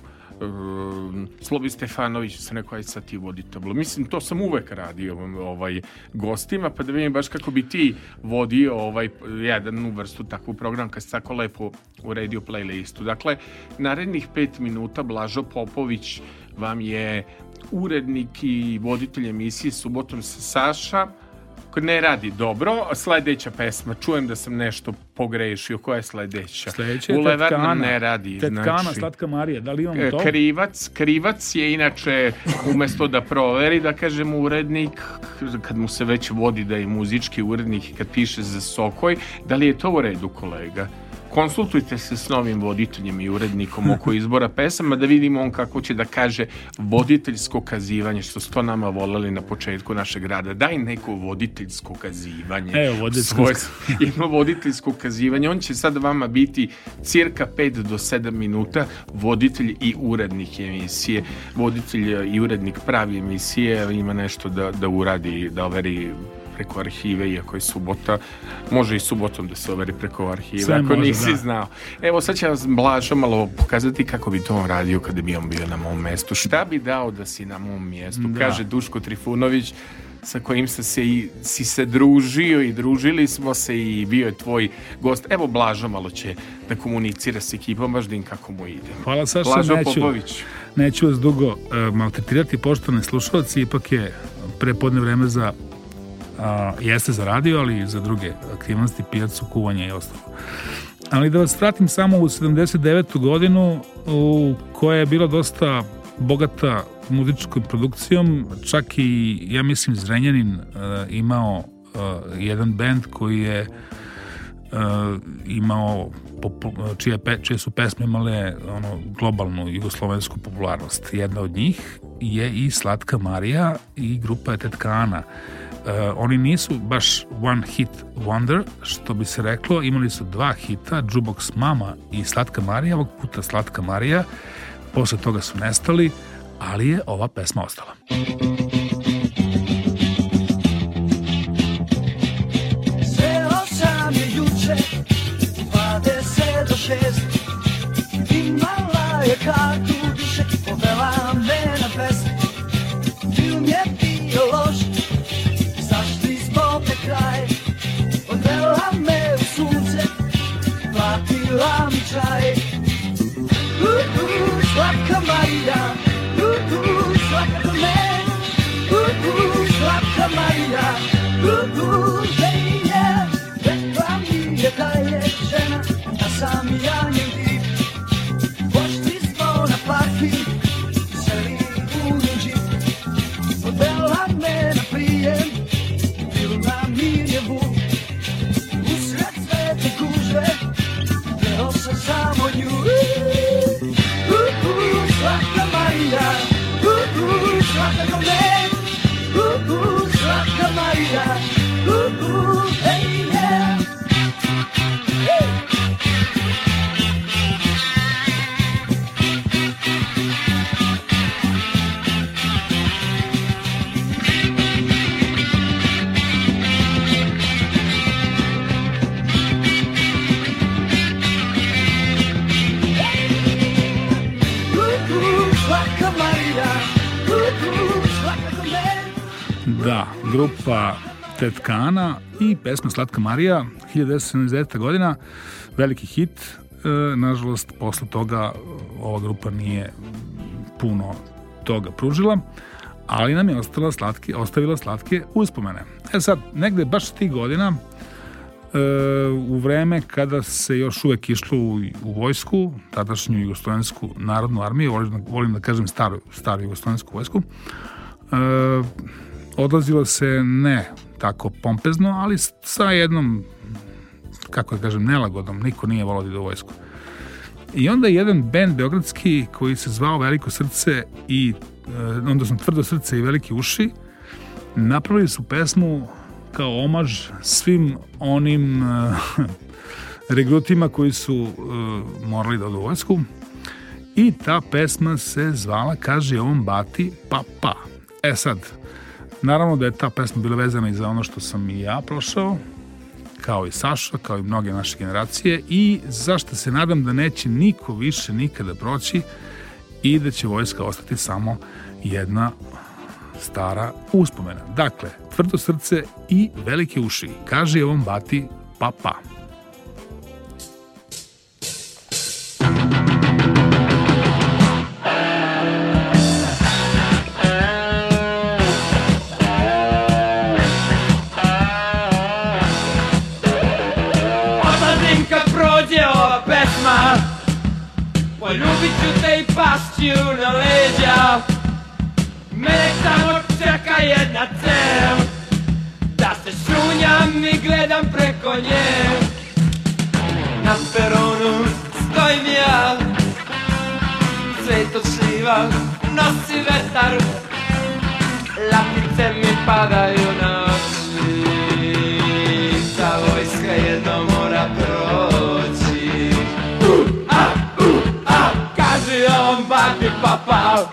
Speaker 2: Slobi Stefanović se neko aj sad ti vodi tablo. Mislim, to sam uvek radio ovaj, gostima, pa da vidim baš kako bi ti vodio ovaj, jednu vrstu takvu program kad se tako lepo uredio playlistu. Dakle, narednih pet minuta Blažo Popović vam je urednik i voditelj emisije Subotom sa Saša, ne radi dobro. Sledeća pesma, čujem da sam nešto pogrešio. Koja je sledeća?
Speaker 3: Sledeća je Tetkana.
Speaker 2: ne radi.
Speaker 3: Tetkana,
Speaker 2: znači,
Speaker 3: Slatka Marija, da li imamo
Speaker 2: e,
Speaker 3: to?
Speaker 2: krivac, krivac je inače umesto da proveri, da kažem urednik, kad mu se već vodi da je muzički urednik i kad piše za Sokoj, da li je to u redu kolega? Konsultujte se s novim voditeljem i urednikom oko izbora pesama da vidimo on kako će da kaže voditeljsko kazivanje što su to nama volali na početku našeg rada. Daj neko voditeljsko kazivanje.
Speaker 3: Evo, voditeljsko-
Speaker 2: Svoje- jedno voditeljsko kazivanje. On će sad vama biti cirka 5 do 7 minuta voditelj i urednik emisije. Voditelj i urednik pravi emisije ima nešto da, da uradi, da overi preko arhive, iako je subota. Može i subotom da se overi preko arhive,
Speaker 3: Sve
Speaker 2: ako
Speaker 3: može,
Speaker 2: nisi
Speaker 3: da.
Speaker 2: znao. Evo, sad će vas Blažo malo pokazati kako bi to on radio kada bi on bio na mom mestu. Šta bi dao da si na mom mjestu?
Speaker 3: Da.
Speaker 2: Kaže Duško Trifunović, sa kojim sam se i, si se družio i družili smo se i bio je tvoj gost. Evo Blažo malo će da komunicira s ekipom, baš im kako mu ide.
Speaker 3: Hvala Saša,
Speaker 2: Blažo
Speaker 3: neću,
Speaker 2: Popović.
Speaker 3: neću vas dugo uh, maltretirati, poštovani slušalci, ipak je prepodne vreme za a, jeste za radio, ali i za druge aktivnosti, pijacu, kuvanje i ostalo. Ali da vas vratim samo u 79. godinu u koja je bila dosta bogata muzičkom produkcijom, čak i, ja mislim, Zrenjanin uh, imao uh, jedan band koji je uh, imao čije, pe, čije su pesme imale ono, globalnu jugoslovensku popularnost. Jedna od njih je i Slatka Marija i grupa je Tetkana. Uh, oni nisu baš one hit wonder, što bi se reklo, imali su dva hita, Jukebox Mama i Slatka Marija, ovog puta Slatka Marija, posle toga su nestali, ali je ova pesma ostala.
Speaker 7: Seo sam je juče, 20 do 6 Imala je kartu platila mi čaj Uh, uh, slatka Marija, uh, uh, slatka me Uh, uh, uh, slatka me Uh, uh, slatka Marija, uh, uh, hey,
Speaker 3: grupa Tetkana i pesma Slatka Marija, 1979. godina, veliki hit. E, nažalost, posle toga ova grupa nije puno toga pružila, ali nam je ostala slatke, ostavila slatke uspomene. E sad, negde baš tih godina, e, u vreme kada se još uvek išlo u, u vojsku, tadašnju jugoslovensku narodnu armiju, volim, volim da kažem staru, staru jugoslovensku vojsku, e, odlazilo se ne tako pompezno, ali sa jednom, kako da kažem, nelagodom. Niko nije volao da ide u vojsku. I onda je jedan band beogradski koji se zvao Veliko srce i e, onda sam tvrdo srce i veliki uši napravili su pesmu kao omaž svim onim e, regrutima koji su e, morali da odu vojsku i ta pesma se zvala Kaže ovom bati pa pa. E sad, naravno da je ta pesma bila vezana i za ono što sam i ja prošao, kao i Saša, kao i mnoge naše generacije i zašto se nadam da neće niko više nikada proći i da će vojska ostati samo jedna stara uspomena. Dakle, tvrdo srce i velike uši. Kaže ovom bati pa pa.
Speaker 9: Poljubit ću te i pašću na leđa. Mene samo čeka jedna cel. Da se šunjam i gledam preko nje. Na peronu stojim ja. Sveto šljiva nosi vetar. Lapice mi padaju na bati papa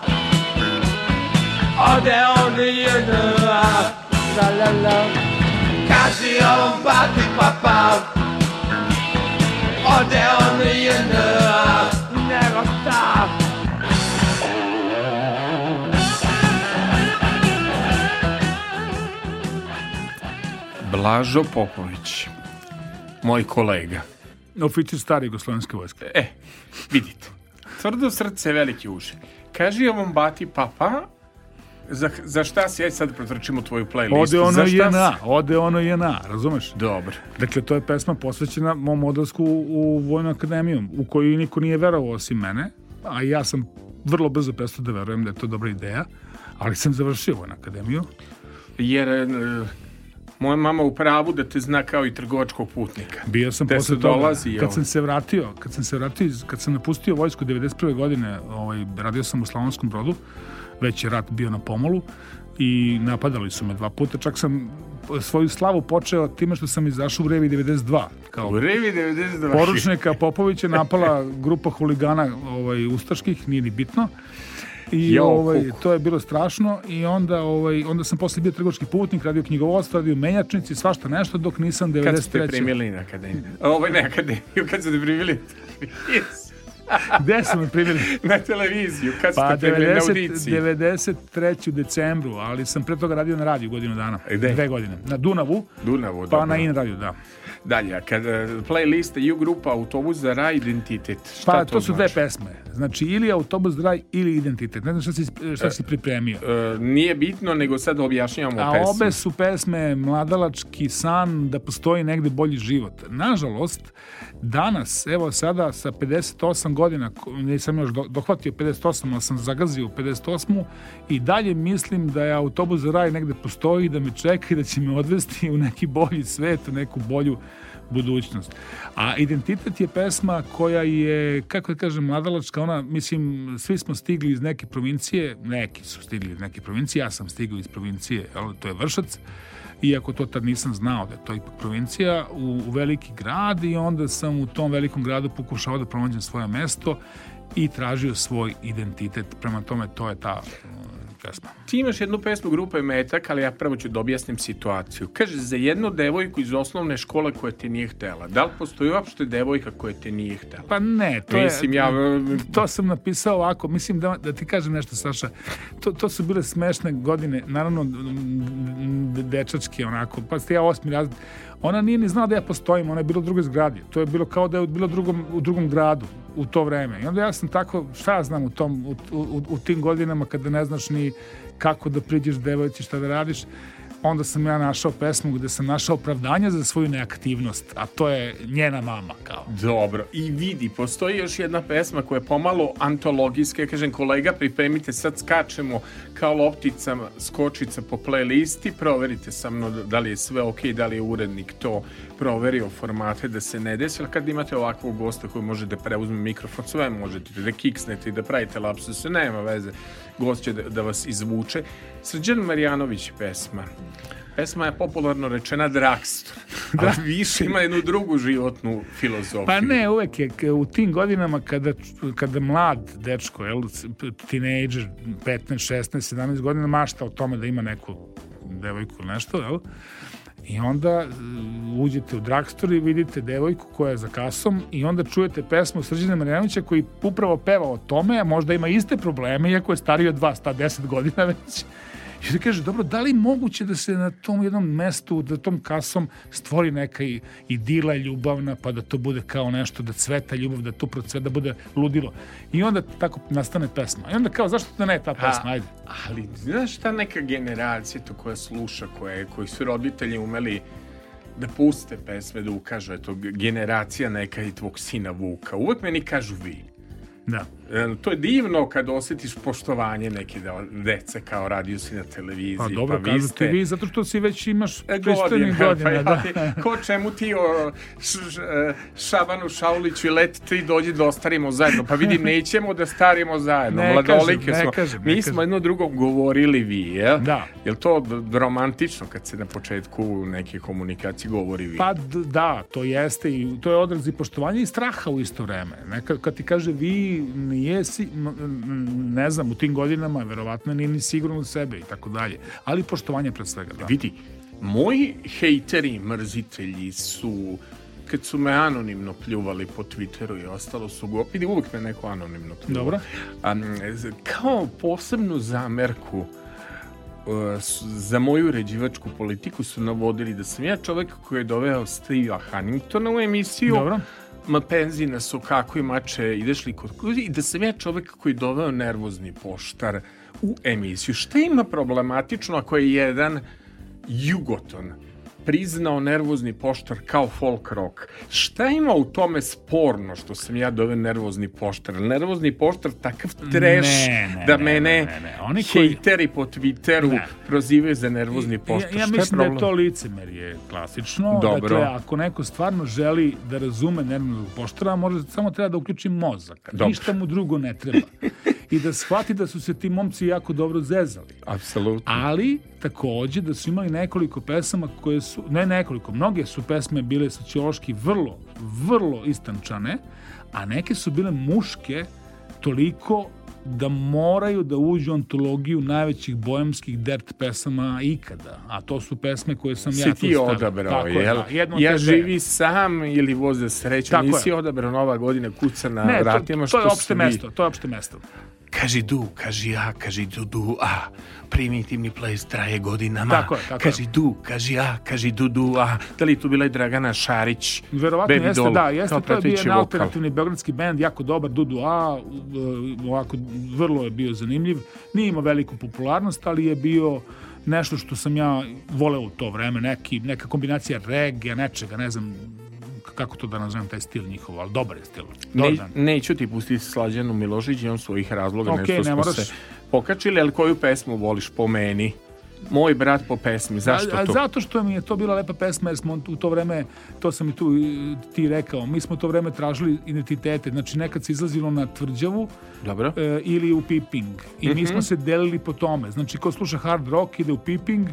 Speaker 9: Ode on jedno a, la la la Kaže on bati papa Ode on jedno a, nego šta
Speaker 2: Blažo Popović, moj kolega.
Speaker 3: Oficir stare jugoslovenske vojske.
Speaker 2: E, vidite. Tvrdo srce, veliki uši. Kaži ovom bati papa, Za, za šta si, aj sad protrčimo tvoju playlistu.
Speaker 3: Ode ono
Speaker 2: za šta
Speaker 3: JNA,
Speaker 2: si-
Speaker 3: ode ono JNA, razumeš?
Speaker 2: Dobro.
Speaker 3: Dakle, to je pesma posvećena mom odlasku u Vojnu akademiju, u koju niko nije verovao osim mene, a ja sam vrlo brzo prestao da verujem da je to dobra ideja, ali sam završio Vojnu akademiju.
Speaker 2: Jer e, moja mama u pravu da te zna kao i trgovačkog putnika.
Speaker 3: Bio sam
Speaker 2: Gde
Speaker 3: posle
Speaker 2: se
Speaker 3: toga,
Speaker 2: dolazi,
Speaker 3: kad sam se vratio, kad sam se vratio, kad sam napustio vojsku 91. godine, ovaj, radio sam u Slavonskom brodu, već je rat bio na pomolu i napadali su me dva puta, čak sam svoju slavu počeo time što sam izašao u Revi 92, kao
Speaker 2: U Revi 92.
Speaker 3: poručnika Popovića napala grupa huligana ovaj, ustaških, nije ni bitno. I
Speaker 2: Jao,
Speaker 3: ovaj,
Speaker 2: kuku.
Speaker 3: to je bilo strašno i onda ovaj onda sam posle bio trgovački putnik, radio knjigovodstvo, radio menjačnici, svašta nešto dok nisam 93.
Speaker 2: Kad ste primili na akademiju? Ovo ne akademiju, kad ste primili
Speaker 3: Gde su me primili?
Speaker 2: na televiziju, kad
Speaker 3: Pa
Speaker 2: ste primili na
Speaker 3: 90,
Speaker 2: audiciji.
Speaker 3: 93. u decembru, ali sam pre toga radio na radiju godinu dana.
Speaker 2: Gde?
Speaker 3: Dve godine. Na Dunavu,
Speaker 2: Dunavu,
Speaker 3: pa
Speaker 2: dobro.
Speaker 3: na In radiju, da.
Speaker 2: Dalje, kad e, playlista U grupa Autobus za raj identitet, šta
Speaker 3: Pa
Speaker 2: to,
Speaker 3: to, su dve
Speaker 2: znači?
Speaker 3: pesme. Znači, ili autobus draj ili identitet. Ne znam šta si, šta si pripremio.
Speaker 2: E, nije bitno, nego sad objašnjavamo
Speaker 3: A
Speaker 2: pesmu.
Speaker 3: obe su pesme mladalački san da postoji negde bolji život. Nažalost, danas, evo sada sa 58 godina, nisam još do- dohvatio 58, ali sam zagazio u 58 i dalje mislim da je autobus za raj negde postoji, da me čeka i da će me odvesti u neki bolji svet, u neku bolju budućnost. A Identitet je pesma koja je, kako da kažem, mladalačka, ona, mislim, svi smo stigli iz neke provincije, neki su stigli iz neke provincije, ja sam stigao iz provincije, to je Vršac, iako to tad nisam znao da je to ipak provincija, u, u veliki grad i onda sam u tom velikom gradu pokušao da pronađem svoje mesto i tražio svoj identitet. Prema tome, to je ta pesma.
Speaker 2: Ti imaš jednu pesmu grupe Metak, ali ja prvo ću da objasnim situaciju. Kaže, za jednu devojku iz osnovne škole koja te nije htela. Da li postoji uopšte devojka koja te nije htela?
Speaker 3: Pa ne, to
Speaker 2: Mislim,
Speaker 3: je...
Speaker 2: ja...
Speaker 3: To sam napisao ovako, mislim da, da ti kažem nešto, Saša. To, to su bile smešne godine, naravno dečačke onako, pa ste ja osmi razred. Ona nije ni znala da ja postojim, ona je bila u drugoj zgradi. To je bilo kao da je bila drugom, u drugom gradu u to vreme. I onda ja sam tako, šta ja znam u, tom, u, u, u tim godinama kada ne znaš ni kako da priđeš devojci, šta da radiš, onda sam ja našao pesmu gde sam našao opravdanje za svoju neaktivnost, a to je njena mama, kao.
Speaker 2: Dobro, i vidi, postoji još jedna pesma koja je pomalo antologijska, ja kažem kolega, pripremite, sad skačemo kao loptica, skočica po playlisti, proverite sa mnom da li je sve ok, da li je urednik to proverio formate da se ne desi, ali kad imate ovakvog gosta koji može da preuzme mikrofon, sve možete da kiksnete i da pravite lapsuse, nema veze, gost će da, da vas izvuče. Srđan Marjanović pesma. Pesma je popularno rečena Drakstor, ali više ima jednu drugu životnu filozofiju.
Speaker 3: Pa ne, uvek je u tim godinama kada, kada mlad dečko, jel, tinejdžer, 15, 16, 17 godina mašta o tome da ima neku devojku ili nešto, jel? I onda uh, uđete u drugstore i vidite devojku koja je za kasom i onda čujete pesmu Srđana Marjanovića koji upravo peva o tome, a možda ima iste probleme, iako je stariji od vas, ta 10 godina već. I da kaže, dobro, da li je moguće da se na tom jednom mestu, da tom kasom stvori neka i- idila ljubavna, pa da to bude kao nešto, da cveta ljubav, da to procveta, da bude ludilo. I onda tako nastane pesma. I onda kao, zašto da ne ta pesma, ajde.
Speaker 2: Ali, znaš šta neka generacija to koja sluša, koje, koji su roditelji umeli da puste pesme, da ukažu, eto, generacija neka i tvog sina Vuka. Uvek meni kažu vi.
Speaker 3: Da.
Speaker 2: E, To je divno kad osjetiš poštovanje neke de- dece kao radio si na televiziji.
Speaker 3: Pa dobro,
Speaker 2: vi
Speaker 3: kažu ti
Speaker 2: ste-
Speaker 3: vi, zato što si već imaš
Speaker 2: E,
Speaker 3: pristojnih
Speaker 2: godina, pa ja
Speaker 3: da.
Speaker 2: ti- ko čemu ti o š, š, e, Šabanu Šauliću i Let ti dođi da ostarimo zajedno. Pa vidi, nećemo da starimo zajedno.
Speaker 3: Ne
Speaker 2: Mladolike
Speaker 3: kažem, ne
Speaker 2: smo.
Speaker 3: kažem, ne
Speaker 2: Mi smo
Speaker 3: kažem.
Speaker 2: jedno drugom govorili vi, jel?
Speaker 3: Da.
Speaker 2: Jel to romantično kad se na početku neke komunikacije govori vi?
Speaker 3: Pa da, to jeste i to je odraz i poštovanja i straha u isto vreme. Neka, kad ti kaže vi m- ne znam, u tim godinama verovatno nije ni sigurno u sebe i tako dalje. Ali poštovanje pre svega, da.
Speaker 2: Vidi, moji hejteri, mrzitelji su kad su me anonimno pljuvali po Twitteru i ostalo su go... Vidi, uvijek me neko anonimno pljuva.
Speaker 3: Dobro.
Speaker 2: A, kao posebnu zamerku uh, za moju uređivačku politiku su navodili da sam ja čovek koji je doveo Steve Hanningtona u emisiju
Speaker 3: Dobro.
Speaker 2: Ma penzina su kako i mače, ideš li kod kuće i da sam ja čovek koji doveo nervozni poštar u emisiju. Šta ima problematično ako je jedan jugoton priznao nervozni poštar kao folk rock. Šta ima u tome sporno što sam ja dove nervozni poštar? Nervozni poštar takav treš
Speaker 3: Ne, ne,
Speaker 2: da
Speaker 3: ne,
Speaker 2: mene
Speaker 3: ne, ne, ne. Oni koji-
Speaker 2: hejteri po Twitteru
Speaker 3: Ne.
Speaker 2: prozivaju za nervozni poštar.
Speaker 3: Ja, ja mislim da je to licemerje klasično.
Speaker 2: Dobro.
Speaker 3: Dakle, ako neko stvarno želi da razume nervnog poštara, može samo treba da uključi mozak.
Speaker 2: Dobro.
Speaker 3: Ništa mu drugo ne treba. I da shvati da su se ti momci jako dobro zezali.
Speaker 2: Apsolutno.
Speaker 3: Ali, takođe, da su imali nekoliko pesama koje su, ne nekoliko, mnoge su pesme bile sociološki vrlo, vrlo istančane, a neke su bile muške toliko da moraju da uđu u antologiju najvećih bojemskih dert pesama ikada. A to su pesme koje sam ja
Speaker 2: Si
Speaker 3: tu
Speaker 2: ti
Speaker 3: stavio.
Speaker 2: odabrao,
Speaker 3: Tako je,
Speaker 2: jel?
Speaker 3: da, jednu od
Speaker 2: ja
Speaker 3: te dve.
Speaker 2: živi sam ili voze srećan.
Speaker 3: Tako
Speaker 2: Nisi
Speaker 3: je.
Speaker 2: odabrao nova godina kuca na
Speaker 3: Ne, to,
Speaker 2: vratima.
Speaker 3: to je
Speaker 2: što
Speaker 3: opšte
Speaker 2: svi-
Speaker 3: mesto, to je opšte mesto.
Speaker 2: Kaži du, kaži a, kaži du, du, a. Primitivni ples traje godinama.
Speaker 3: Tako je, tako
Speaker 2: kaži
Speaker 3: je.
Speaker 2: du, kaži a, kaži du, du, a. Da li tu bila i Dragana Šarić?
Speaker 3: Verovatno
Speaker 2: Baby
Speaker 3: jeste,
Speaker 2: doll,
Speaker 3: da, jeste, to je bio jedan alternativni beogradski bend, jako dobar, Dudu A, uh, ovako, vrlo je bio zanimljiv. Nije imao veliku popularnost, ali je bio nešto što sam ja voleo u to vreme, neki, neka kombinacija reggae, nečega, ne znam kako to da nazovem taj stil njihov, ali dobar je stil.
Speaker 2: Ne, neću ti pustiti Slađanu Milošić, imam svojih razloga,
Speaker 3: Okej,
Speaker 2: nešto
Speaker 3: ne
Speaker 2: smo
Speaker 3: moraš.
Speaker 2: se pokačili, ali koju pesmu voliš po meni? Moj brat po pesmi, zašto
Speaker 3: a, a
Speaker 2: to?
Speaker 3: Zato što mi je to bila lepa pesma, jer smo u to vreme, to sam i tu ti rekao, mi smo to vreme tražili identitete, znači nekad se izlazilo na tvrđavu,
Speaker 2: Dobro.
Speaker 3: e, ili u Piping. I
Speaker 2: Mhm.
Speaker 3: mi smo se delili po tome. Znači, ko sluša hard rock ide u Piping,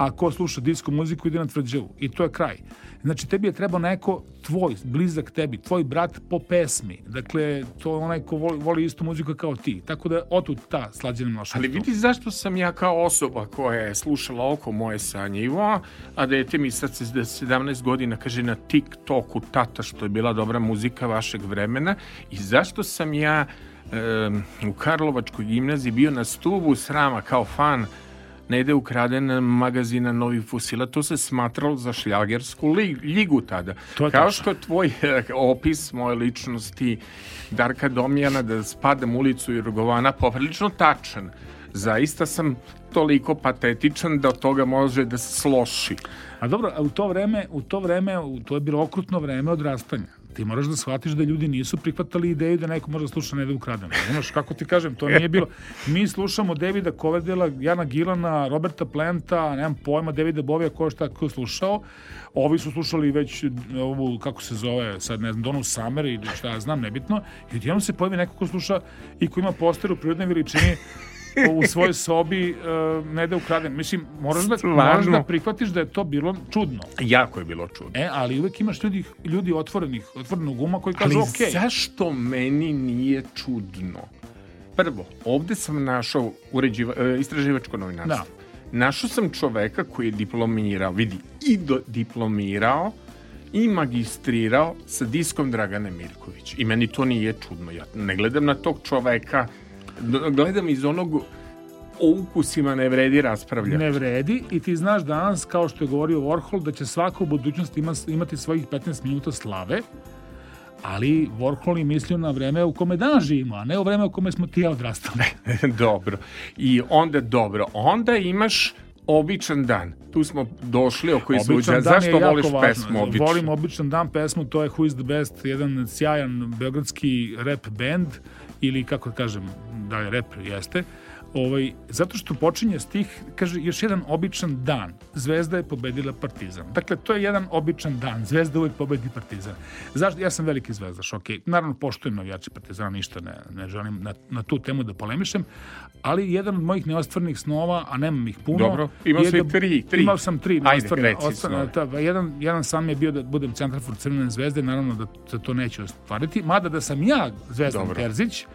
Speaker 3: a ko sluša disco muziku ide na tvrđavu. I to je kraj. Znači, tebi je trebao neko tvoj, blizak tebi, tvoj brat po pesmi. Dakle, to je onaj ko voli, voli istu muziku kao ti. Tako da, otud ta slađena Milošević.
Speaker 2: Ali vidi zašto sam ja kao osoba koja je slušala oko moje sanjivo, a dete mi sad se 17 godina kaže na TikToku tata što je bila dobra muzika vašeg vremena i zašto sam ja em, u Karlovačkoj gimnaziji bio na stubu srama kao fan Nede ukraden magazina Novi Fusila, to se smatralo za šljagersku ligu tada.
Speaker 3: To je
Speaker 2: Kao što tvoj eh, opis moje ličnosti Darka Domjana da spadam u ulicu Jurgovana poprilično tačan. Zaista sam toliko patetičan da od toga može da se sloši.
Speaker 3: A dobro, a u to vreme, u to vreme, u, to je bilo okrutno vreme odrastanja. Ti moraš da shvatiš da ljudi nisu prihvatali ideju da neko može da sluša ne da. Znaš, kako ti kažem, to nije bilo. Mi slušamo Davida Coverdela, Jana Gilana, Roberta Planta, nemam pojma, Davida Bovija, ko je šta ko je slušao. Ovi su slušali već ovu, kako se zove, sad ne znam, Donu Summer ili šta ja znam, nebitno. I odjednom se pojavi neko ko sluša i ko ima poster u prirodnoj veličini u svojoj sobi uh, ne da ukradem. Mislim, moraš da, moraš da prihvatiš da je to bilo čudno.
Speaker 2: Jako je bilo čudno.
Speaker 3: E, ali uvek imaš ljudi, ljudi otvorenih, otvorenog uma koji
Speaker 2: Ali
Speaker 3: kažu ok.
Speaker 2: zašto meni nije čudno? Prvo, ovde sam našao uređiva, e, istraživačko novinarstvo.
Speaker 3: Da.
Speaker 2: Našao sam čoveka koji je diplomirao, vidi, i do, diplomirao i magistrirao sa diskom Dragane Mirković. I meni to nije čudno. Ja ne gledam na tog čoveka, gledam iz onog o ukusima ne vredi raspravljati.
Speaker 3: Ne vredi i ti znaš danas, kao što je govorio Warhol, da će svaka u budućnosti ima, imati svojih 15 minuta slave, ali Warhol je mislio na vreme u kome danas živimo, a ne u vreme u kome smo ti ja odrastali.
Speaker 2: dobro. I onda dobro. Onda imaš običan dan. Tu smo došli oko
Speaker 3: dan
Speaker 2: Zašto voliš
Speaker 3: važno.
Speaker 2: pesmu običan?
Speaker 3: Volim običan dan pesmu, to je Who is the Best, jedan sjajan beogradski rap band, ili kako da kažem, da je rap jeste, ovaj, zato što počinje stih, kaže, još jedan običan dan, Zvezda je pobedila Partizan. Dakle, to je jedan običan dan, Zvezda uvek pobedi Partizan. Zašto? Ja sam veliki zvezdaš, ok. Naravno, poštujem navijače Partizana, ništa ne, ne želim na, na tu temu da polemišem, ali jedan od mojih neostvarnih snova, a nemam ih puno,
Speaker 2: Dobro, imao si
Speaker 3: da-
Speaker 2: tri, tri.
Speaker 3: Imao sam tri
Speaker 2: Ajde,
Speaker 3: neostvarne.
Speaker 2: reci
Speaker 3: ostvarne,
Speaker 2: snove.
Speaker 3: ta, jedan, jedan sam je bio da budem centar for Crvene zvezde, naravno da, da to neće ostvariti, mada da sam ja Zvezdan
Speaker 2: Dobro.
Speaker 3: Terzić,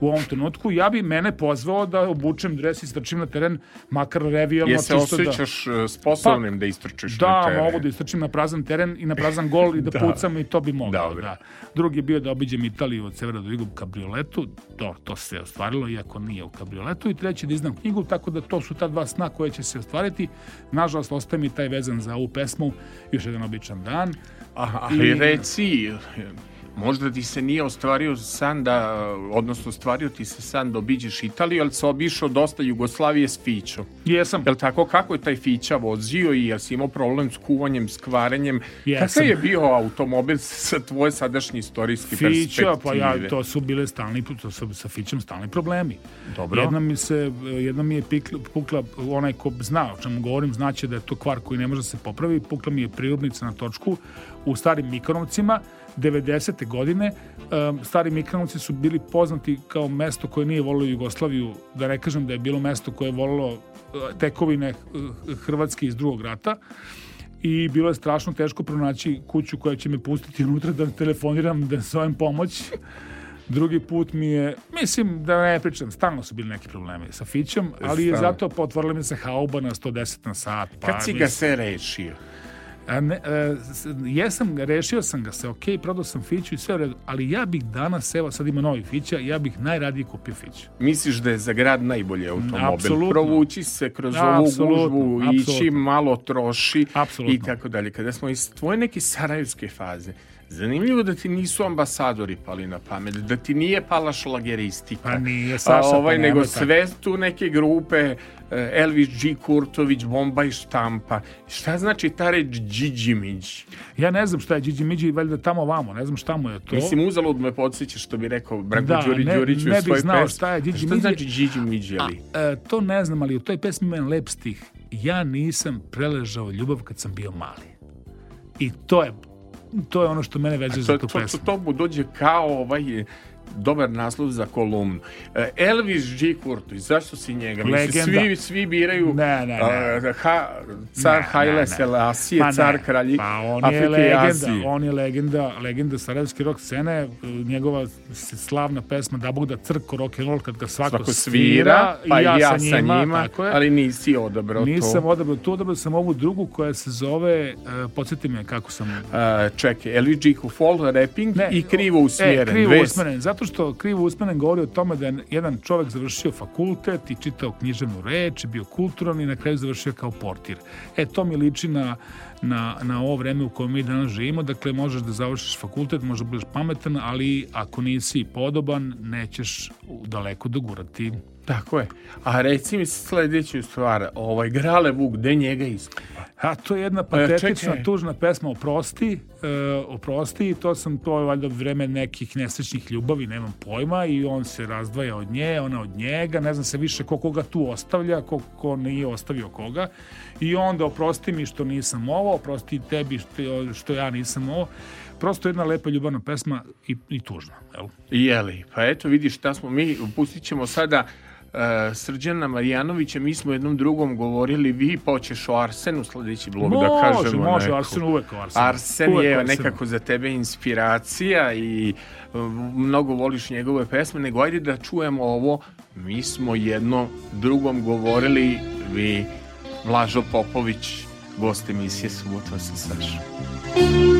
Speaker 3: u ovom trenutku, ja bi mene pozvao da obučem dres i strčim na teren, makar revijalno.
Speaker 2: Je se
Speaker 3: da-
Speaker 2: osjećaš e, sposobnim da istrčiš na
Speaker 3: da,
Speaker 2: teren?
Speaker 3: mogu da istrčim na prazan teren i na prazan gol i da,
Speaker 2: Da.
Speaker 3: pucam i to bi mogao. Da. Drugi je bio da obiđem Italiju od severa do u kabrioletu, to, to se ostvarilo, iako nije u kabrioletu. I treći da izdam knjigu, tako da to su ta dva sna koje će se ostvariti. Nažalost, ostaje mi taj vezan za ovu pesmu, još jedan običan dan.
Speaker 2: Aha,
Speaker 3: I-
Speaker 2: reci, možda ti se nije ostvario san da, odnosno ostvario ti se san da obiđeš Italiju, ali se obišao dosta Jugoslavije s Fićom.
Speaker 3: Jesam.
Speaker 2: Jel tako, kako je taj Fića vozio i jel si imao problem s kuvanjem, s kvarenjem?
Speaker 3: Jesam.
Speaker 2: Kakav je bio automobil sa tvoje sadašnje istorijske
Speaker 3: Fića,
Speaker 2: perspektive?
Speaker 3: pa ja, to su bile stalni, to su sa Fićem stalni problemi.
Speaker 2: Dobro.
Speaker 3: Jedna mi se, jedna mi je pikla, pukla, onaj ko zna o čemu govorim, znaće da je to kvar koji ne može se popravi, pukla mi je prirodnica na točku u starim Mikronovcima, 90. godine. Stari Mikronovci su bili poznati kao mesto koje nije volilo Jugoslaviju, da ne kažem da je bilo mesto koje je volilo uh, tekovine uh, Hrvatske iz drugog rata i bilo je strašno teško pronaći kuću koja će me pustiti unutra da telefoniram, da zovem pomoć. Drugi put mi je, mislim da ne pričam, stalno su bili neki problemi sa Fićom, ali je zato potvorila mi se hauba na 110 na sat. Pa,
Speaker 2: Kad si ga se rešio?
Speaker 3: A ne, e, s- jesam rešio sam ga se, ok, prodao sam Fiću i sve u redu, ali ja bih danas, evo sad ima novi Fića, ja bih najradije kupio Fiću.
Speaker 2: Misliš da je za grad najbolji automobil?
Speaker 3: Apsolutno.
Speaker 2: Provući se kroz
Speaker 3: Apsolutno,
Speaker 2: ovu gužvu, ići malo troši
Speaker 3: Apsolutno.
Speaker 2: i tako dalje. Kada smo iz tvoje neke sarajevske faze, zanimljivo da ti nisu ambasadori pali na pamet, da ti nije pala šlageristika.
Speaker 3: Pa nije, Saša,
Speaker 2: A, ovaj,
Speaker 3: pa
Speaker 2: nego sve tu neke grupe, eh, Elvis G. Kurtović, Bomba i štampa. Šta znači ta reč Điđimić?
Speaker 3: Ja ne znam šta je Điđi Miđi, valjda tamo vamo, ne znam šta mu je to.
Speaker 2: Mislim, uzalud me podsjeća što bi rekao Branko
Speaker 3: Da,
Speaker 2: Đuri
Speaker 3: ne-
Speaker 2: Đurić u
Speaker 3: ne bih znao
Speaker 2: pesmi.
Speaker 3: šta je
Speaker 2: Šta znači Điđimić,
Speaker 3: A,
Speaker 2: ali?
Speaker 3: e, to ne znam, ali u toj pesmi ima lep stih. Ja nisam preležao ljubav kad sam bio mali. I to je to je ono što mene vezuje
Speaker 2: To,
Speaker 3: za
Speaker 2: to,
Speaker 3: tu
Speaker 2: to,
Speaker 3: pesmu.
Speaker 2: to mu dođe kao ovaj dobar naslov za kolumnu. E, Elvis G. Kurtović, zašto si njega?
Speaker 3: Legenda.
Speaker 2: svi, svi biraju
Speaker 3: Ne, ne, ne.
Speaker 2: ha, car
Speaker 3: Ne,
Speaker 2: Haile
Speaker 3: ne, ne.
Speaker 2: Selassie,
Speaker 3: Pa ne,
Speaker 2: car kralji
Speaker 3: pa on je
Speaker 2: Afrike i
Speaker 3: legenda,
Speaker 2: Azije.
Speaker 3: on je legenda, legenda sarajevske rock scene, njegova slavna pesma Da Bog da crko rock and roll kad ga svako,
Speaker 2: Svako svira, pa i ja, sa njima,
Speaker 3: tako je.
Speaker 2: ali nisi odabrao
Speaker 3: Nisam
Speaker 2: to.
Speaker 3: odabrao tu, odabrao sam ovu drugu koja se zove, uh, podsjeti me kako sam...
Speaker 2: A, čekaj, Elvis G. Fall, rapping i krivo usmjeren.
Speaker 3: E, krivo
Speaker 2: Dve-
Speaker 3: usmeren, zato što krivo usmeren govori o tome da je jedan čovek završio fakultet i čitao književnu reč, bio kulturan i na kraju završio kao portir. E, to mi liči na, na, na ovo vreme u kojem mi danas živimo, dakle možeš da završiš fakultet, možda budeš pametan, ali ako nisi podoban, nećeš daleko dogurati.
Speaker 2: Tako je. A reci mi sledeću stvar, ovaj Grale Vuk, gde njega iskopa?
Speaker 3: A to je jedna patetična,
Speaker 2: čekaj.
Speaker 3: tužna pesma Oprosti, e, Oprosti, to sam, to je valjda vreme nekih nesrećnih ljubavi, nemam pojma, i on se razdvaja od nje, ona od njega, ne znam se više ko koga tu ostavlja, ko, ko nije ostavio koga, i onda oprosti mi što nisam ovo, oprosti tebi što, što ja nisam ovo, prosto jedna lepa ljubavna pesma i, i tužna, jel?
Speaker 2: Jeli, pa eto vidiš šta smo mi, pustit ćemo sada Srđana Marijanovića, mi smo jednom drugom govorili, vi počeš o Arsenu sledeći blog, da
Speaker 3: Može,
Speaker 2: kažemo.
Speaker 3: može,
Speaker 2: neko.
Speaker 3: Arsen uvek o Arsenu.
Speaker 2: Arsen
Speaker 3: Uvek
Speaker 2: je
Speaker 3: Arsenu.
Speaker 2: nekako za tebe inspiracija i um, mnogo voliš njegove pesme, nego ajde da čujemo ovo, mi smo jednom drugom govorili, vi, Vlažo Popović, gost emisije Subota sa Sašom.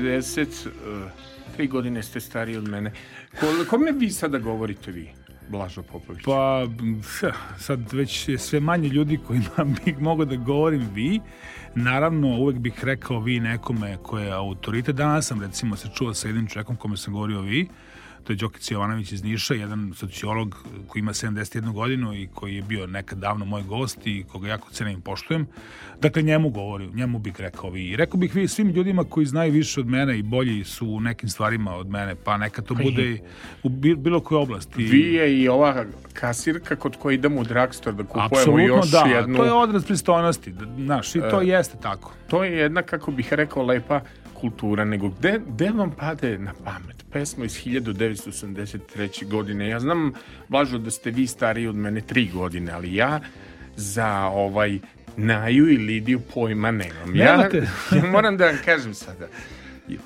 Speaker 2: 50, uh, tri godine ste stariji od mene, Ko- kome vi sada govorite vi, Blažo Popović?
Speaker 3: Pa, sad već je sve manje ljudi kojima bih mogao da govorim vi. Naravno, uvek bih rekao vi nekome ko je autoritet. Danas sam, recimo, se čuo sa jednim čovjekom kome sam govorio vi. To je Đokić Jovanović iz Niša, jedan sociolog koji ima 71 godinu i koji je bio nekad davno moj gost i koga jako cenim i poštujem. Dakle, njemu govorim, njemu bih rekao vi. I rekao bih vi svim ljudima koji znaju više od mene i bolji su u nekim stvarima od mene, pa neka to bude u bi- bilo kojoj oblasti.
Speaker 2: Vi je i ova kasirka kod koje idemo u drugstore da kupujemo
Speaker 3: Apsolutno
Speaker 2: još
Speaker 3: da,
Speaker 2: jednu...
Speaker 3: to je odraz pristojnosti, da, znaš, i to
Speaker 2: E.
Speaker 3: jeste tako.
Speaker 2: To je jedna, kako bih rekao, lepa kultura, nego gde, gde vam pade na pamet? Pesma iz 1983. godine. Ja znam, Blažo, da ste vi stariji od mene tri godine, ali ja za ovaj Naju i Lidiju pojma nemam. Ja,
Speaker 3: Nemate?
Speaker 2: ja moram da vam kažem sada,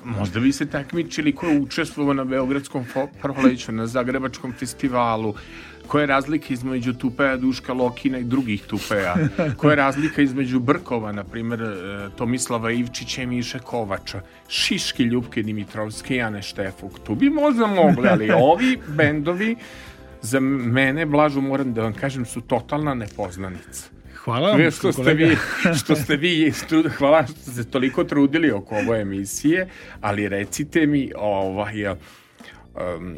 Speaker 2: Možda bi se takmičili ko je učestvovao na Beogradskom proleću, na Zagrebačkom festivalu, koja je razlika između Tupeja, Duška Lokina i drugih Tupeja, koja je razlika između Brkova, na primjer e, Tomislava Ivčića i Miše Kovača, Šiški Ljubke Dimitrovske i Ane Štefuk. Tu bi možda mogli, ali ovi bendovi za mene, Blažu, moram da vam kažem, su totalna nepoznanica.
Speaker 3: Hvala vam,
Speaker 2: što ste
Speaker 3: kolega.
Speaker 2: vi, što ste vi, hvala što ste se toliko trudili oko ove emisije, ali recite mi, ovaj, um,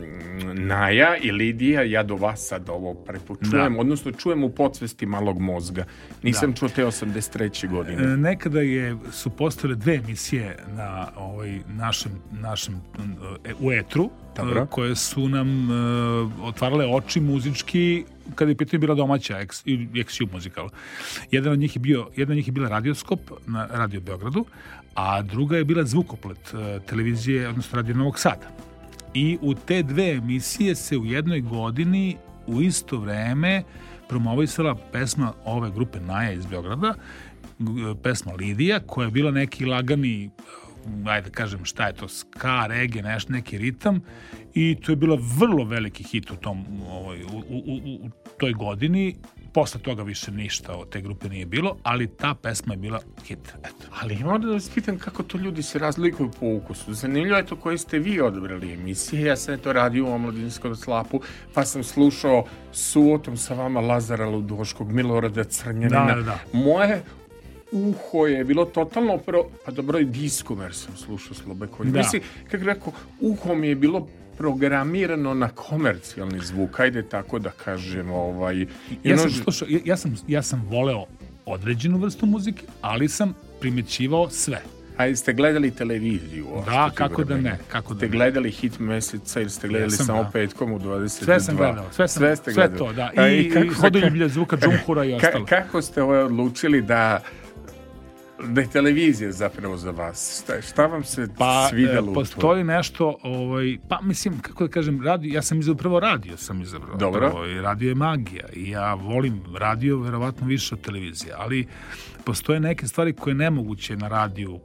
Speaker 2: Naja i Lidija, ja do vas sad ovo prepočujem,
Speaker 3: Da.
Speaker 2: odnosno čujem u podsvesti malog mozga. Nisam
Speaker 3: Da.
Speaker 2: čuo te 83. godine.
Speaker 3: E, Nekada je, su postojale dve emisije na ovaj, našem, našem e, u etru,
Speaker 2: Dobro.
Speaker 3: e, koje su nam e, otvarale oči muzički kada je u pitanju bila domaća ex, ex muzikal. Jedan od njih je bio, jedna od njih je bila radioskop na Radio Beogradu, a druga je bila zvukoplet televizije, odnosno Radio Novog Sada. I u te dve emisije se u jednoj godini u isto vreme promovisala pesma ove grupe Naja iz Beograda, pesma Lidija, koja je bila neki lagani ajde da kažem šta je to, ska, rege, neš, neki ritam i to je bila vrlo veliki hit u, tom, ovaj, u, u, u, u toj godini. Posle toga više ništa od te grupe nije bilo, ali ta pesma je bila hit. Eto.
Speaker 2: Ali moram da vas pitam kako to ljudi se razlikuju po ukusu. Zanimljivo je to koji ste vi odabrali emisije. Ja sam to radio u omladinskom slapu, pa sam slušao suotom sa vama Lazara Ludoškog, Milorada Crnjanina.
Speaker 3: Da, da, da.
Speaker 2: Moje uho je bilo totalno pro... Pa dobro i diskomer sam slušao Slobekonja.
Speaker 3: Da.
Speaker 2: Mislim, kako rekao, uho mi je bilo programirano na komercijalni zvuk, ajde tako da kažem, ovaj... i
Speaker 3: Ja sam, slušao, ja, ja, sam, ja sam voleo određenu vrstu muzike, ali sam primećivao sve.
Speaker 2: A jeste gledali televiziju?
Speaker 3: Da, kako da ne, kako da
Speaker 2: Ste gledali hit meseca ili ste gledali samo
Speaker 3: da.
Speaker 2: petkom u 22?
Speaker 3: Sve sam gledao, sve, sam,
Speaker 2: sve ste
Speaker 3: sve to, da. I, i
Speaker 2: kako-
Speaker 3: hodoljublje zvuka džumhura i
Speaker 2: Ka-
Speaker 3: ostalo.
Speaker 2: kako ste ovo odlučili da da je televizija zapravo za vas? Šta, šta vam se
Speaker 3: Pa,
Speaker 2: svidelo
Speaker 3: e, postoji nešto, ovaj, pa mislim, kako da kažem, radio, ja sam izabrao prvo radio, sam izabrao.
Speaker 2: Dobro.
Speaker 3: Prvo, i radio je magija i ja volim radio verovatno više od televizije, ali postoje neke stvari koje je nemoguće na radiju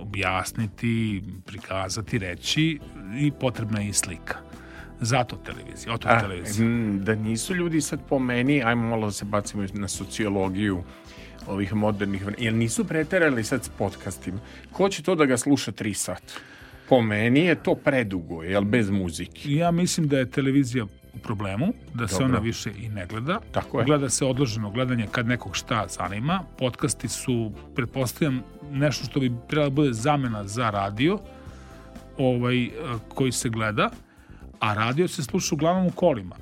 Speaker 3: objasniti, prikazati, reći i potrebna je i slika. Zato televizija, oto televizija.
Speaker 2: da nisu ljudi sad po meni, ajmo malo da se bacimo na sociologiju ovih modernih vremena. Jel nisu preterali sad s podcastima? Ko će to da ga sluša tri sata? Po meni je to predugo, jel bez muzike?
Speaker 3: Ja mislim da je televizija u problemu, da se
Speaker 2: Dobro.
Speaker 3: ona više i ne gleda.
Speaker 2: Tako je.
Speaker 3: Gleda se odloženo gledanje kad nekog šta zanima. Podcasti su, pretpostavljam, nešto što bi trebalo da bude zamena za radio, ovaj, eh, koji se gleda, a radio se sluša uglavnom u kolima.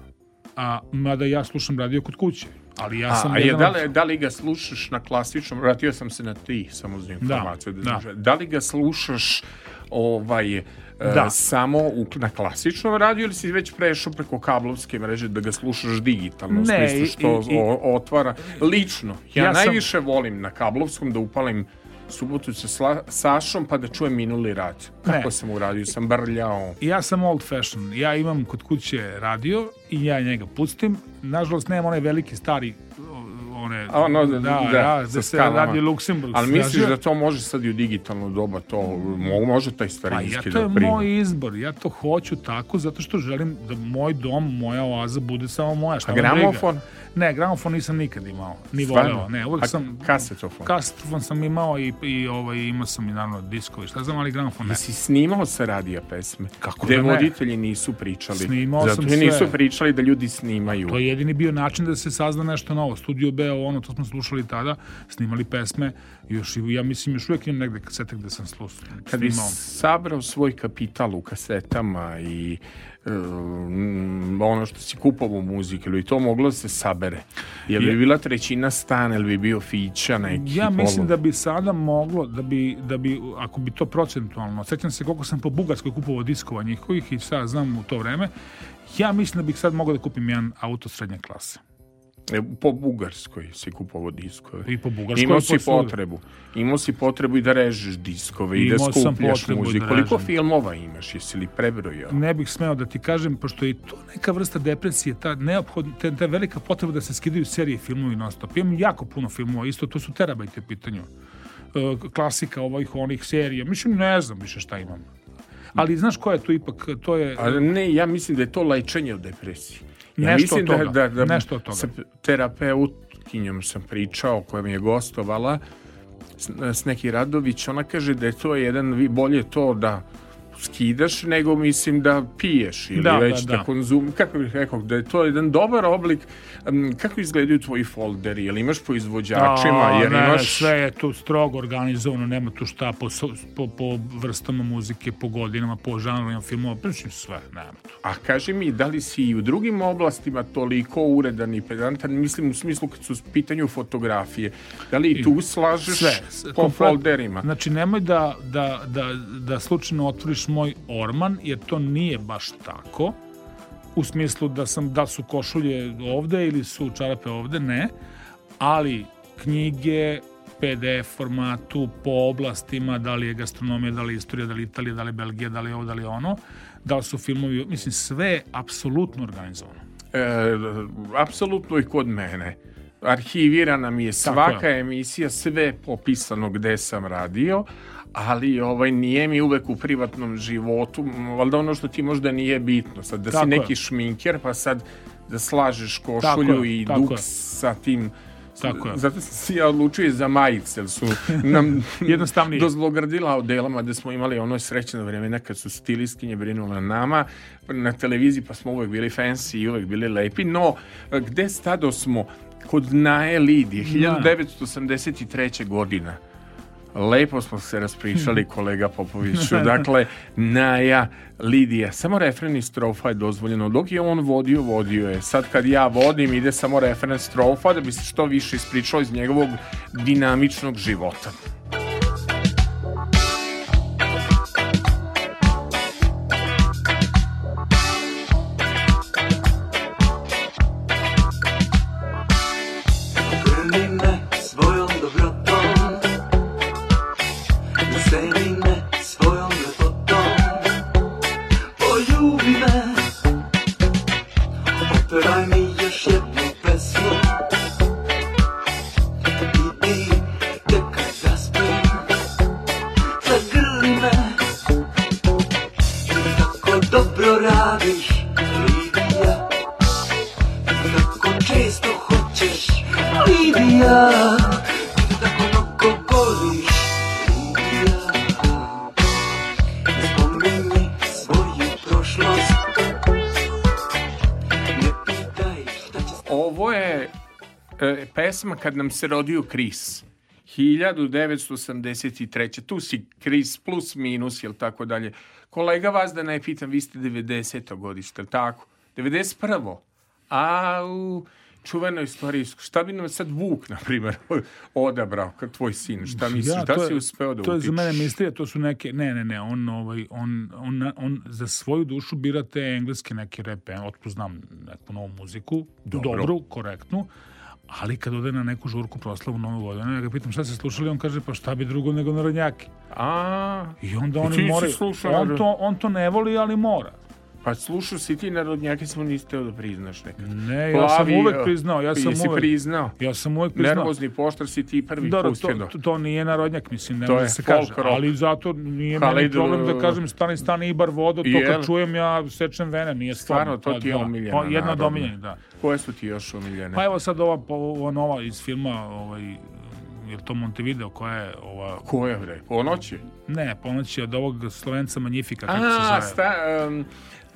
Speaker 3: A, mada ja slušam radio kod kuće. Ali ja sam
Speaker 2: a, a je, da, li, da li ga slušaš na klasičnom, vratio sam se na ti, samo za informaciju. Da,
Speaker 3: da.
Speaker 2: da. da li ga slušaš ovaj, e,
Speaker 3: Da.
Speaker 2: samo u, na klasičnom radiju ili si već prešao preko kablovske mreže da ga slušaš digitalno, u
Speaker 3: Ne,
Speaker 2: smislu što
Speaker 3: i- i-
Speaker 2: o- otvara lično. Ja,
Speaker 3: Ja sam-
Speaker 2: najviše volim na kablovskom da upalim subotu sa Sla- Sašom pa da čujem minuli rad. Kako
Speaker 3: Ne.
Speaker 2: sam uradio? Sam brljao.
Speaker 3: Ja sam old fashion. Ja imam kod kuće radio i ja njega pustim. Nažalost, nemam onaj veliki stari one
Speaker 2: ono, da,
Speaker 3: Da,
Speaker 2: da,
Speaker 3: da, da se
Speaker 2: skalama.
Speaker 3: radi Luksemburg.
Speaker 2: Ali misliš da to može sad i u digitalno doba, to mo- može taj
Speaker 3: Pa ja,
Speaker 2: starinski
Speaker 3: to je
Speaker 2: da
Speaker 3: moj izbor. Ja to hoću tako zato što želim da moj dom, moja oaza bude samo moja. Šta
Speaker 2: A gramofon?
Speaker 3: Ne, gramofon nisam nikad imao. Ni voleo. Ne, uvek
Speaker 2: A
Speaker 3: sam...
Speaker 2: kasetofon?
Speaker 3: Kasetofon sam imao i, i ovaj, imao sam i naravno diskovi. Šta znam, ali gramofon ne.
Speaker 2: Jesi snimao sa radija pesme?
Speaker 3: Kako da ne?
Speaker 2: voditelji nisu pričali.
Speaker 3: Snimao
Speaker 2: Zato
Speaker 3: sam
Speaker 2: jer nisu
Speaker 3: sve.
Speaker 2: pričali da ljudi snimaju.
Speaker 3: To je jedini bio način da se sazna nešto novo. Studio B, ono, to smo slušali tada, snimali pesme, još, i- ja mislim, još uvijek imam negde kasete gde sam slušao.
Speaker 2: Kad bi sabrao svoj kapital u kasetama i um, ono što si kupovao muzike, ili to moglo da se sabere? Je li bi bila trećina stana, ili bi bio fića neki?
Speaker 3: Ja mislim
Speaker 2: polu?
Speaker 3: da bi sada moglo, da bi, da bi, ako bi to procentualno, sećam se koliko sam po Bugarskoj kupovao diskova njihovih i sad znam u to vreme, ja mislim da bih sad mogao da kupim jedan auto srednje klase.
Speaker 2: E, po Bugarskoj si kupovao diskove.
Speaker 3: I po Bugarskoj,
Speaker 2: Imao
Speaker 3: i
Speaker 2: si potrebu. Imao si potrebu i da režeš diskove i da
Speaker 3: Imao sam
Speaker 2: skupljaš muziku.
Speaker 3: da
Speaker 2: Koliko filmova imaš? Jesi li prebrojao?
Speaker 3: Ne bih smeo da ti kažem, pošto je i to neka vrsta depresije, ta neophodna, ta, ta velika potreba da se skidaju serije i filmovi non stop. Imam jako puno filmova, isto to su terabajte u pitanju. E, klasika ovih onih serija. Mislim, ne znam više šta imam. Ali znaš ko je to ipak, to je...
Speaker 2: Ali ne, ja mislim da je to lečenje od depresije. Ja
Speaker 3: Nešto
Speaker 2: mislim
Speaker 3: od toga, nešto od toga.
Speaker 2: Sa terapeutkinjom sam pričao, koja mi je gostovala, s, s neki Radović, ona kaže da je to jedan, bolje to da skidaš nego mislim da piješ ili
Speaker 3: Da,
Speaker 2: već
Speaker 3: da,
Speaker 2: da,
Speaker 3: da.
Speaker 2: konzum kako bih rekao da je to jedan dobar oblik um, kako izgledaju tvoji folderi jel imaš po izvođačima
Speaker 3: A,
Speaker 2: jer
Speaker 3: ne,
Speaker 2: imaš
Speaker 3: sve je tu strogo organizovano, nema tu šta po, po, po vrstama muzike, po godinama, po žanrovima filmova, mislim sve, nema tu.
Speaker 2: A kaži mi, da li si i u drugim oblastima toliko uredan i pedantan, mislim u smislu kad su u pitanju fotografije, da li i tu slažeš
Speaker 3: Sve,
Speaker 2: po
Speaker 3: komplet-
Speaker 2: folderima?
Speaker 3: Znači, nemoj da, da, da, da slučajno otvoriš moj orman, jer to nije baš tako. U smislu da sam da su košulje ovde ili su čarape ovde, ne. Ali knjige, PDF formatu, po oblastima, da li je gastronomija, da li je istorija, da li je Italija, da li je Belgija, da li je ovo, da li je ono, da li su filmovi, mislim, sve je apsolutno organizovano.
Speaker 2: E, apsolutno i kod mene. Arhivirana mi je svaka emisija, sve popisano gde sam radio, ali ovaj nije mi uvek u privatnom životu, valjda ono što ti možda nije bitno, sad da
Speaker 3: Tako
Speaker 2: si
Speaker 3: je.
Speaker 2: neki šminker, pa sad da slažeš
Speaker 3: Tako
Speaker 2: košulju
Speaker 3: je,
Speaker 2: i
Speaker 3: tako
Speaker 2: duk
Speaker 3: je.
Speaker 2: sa tim
Speaker 3: Tako je.
Speaker 2: Zato sam se ja odlučio za majice, jer su nam
Speaker 3: Jednostavnije.
Speaker 2: do zlogrdila odelama gde smo imali ono srećno vremena kad su stilistkinje brinule na nama na televiziji pa smo uvek bili fancy i uvek bili lepi, no gde stado smo kod Nae Lidije 1983. godina Lepo smo se raspričali kolega Popoviću. Dakle, Naja, Lidija, samo refren strofa je dozvoljeno. Dok je on vodio, vodio je. Sad kad ja vodim, ide samo refren strofa da bi se što više ispričalo iz njegovog dinamičnog života. Pesma kad nam se rodio Kris. 1983. Tu si Kris plus minus, jel tako dalje. Kolega vas da ne pitam, vi ste 90. godište, tako? 91. A u čuvenoj istorijskoj, šta bi nam sad Vuk, na primjer, odabrao, kad tvoj sin, šta misliš, šta
Speaker 3: to
Speaker 2: si
Speaker 3: je-
Speaker 2: uspeo da
Speaker 3: To je za mene misterija, to su neke, ne, ne, ne, on, ovaj, on, on, on za svoju dušu bira te engleske neke repe, otko znam neku novu muziku,
Speaker 2: Dobro.
Speaker 3: dobru, korektnu, ali kad ode na neku žurku proslavu Novu godinu, ja ga pitam šta se slušali, on kaže pa šta bi drugo nego narodnjaki.
Speaker 2: A,
Speaker 3: I onda oni moraju, on to, on to ne voli, ali mora.
Speaker 2: Pa slušao si ti narodnjake, samo nisi teo da priznaš nekad.
Speaker 3: Ne, ja sam
Speaker 2: Plavi,
Speaker 3: uvek priznao, ja sam uvek-
Speaker 2: priznao.
Speaker 3: Ja sam uvek priznao.
Speaker 2: Nervozni poštar si ti prvi
Speaker 3: Dobro,
Speaker 2: pustio.
Speaker 3: to, to, to nije narodnjak, mislim, ne može se kaže.
Speaker 2: rock.
Speaker 3: Ali zato nije
Speaker 2: Halid,
Speaker 3: meni problem da
Speaker 2: uh,
Speaker 3: kažem stani, stani Ibar vodo, to kad čujem ja sečem vene, nije
Speaker 2: Stvarno,
Speaker 3: stvarno.
Speaker 2: to ti je
Speaker 3: da.
Speaker 2: omiljeno.
Speaker 3: Pa, jedna od omiljenih, da.
Speaker 2: Koje su ti još omiljene?
Speaker 3: Pa evo sad ova, ova nova iz filma, ovaj, je to Montevideo, koja je ova...
Speaker 2: Koja bre? Ponoći?
Speaker 3: Ne, ponoć je od ovog Slovenca Magnifika, kako se
Speaker 2: A,
Speaker 3: zove.
Speaker 2: sta, um,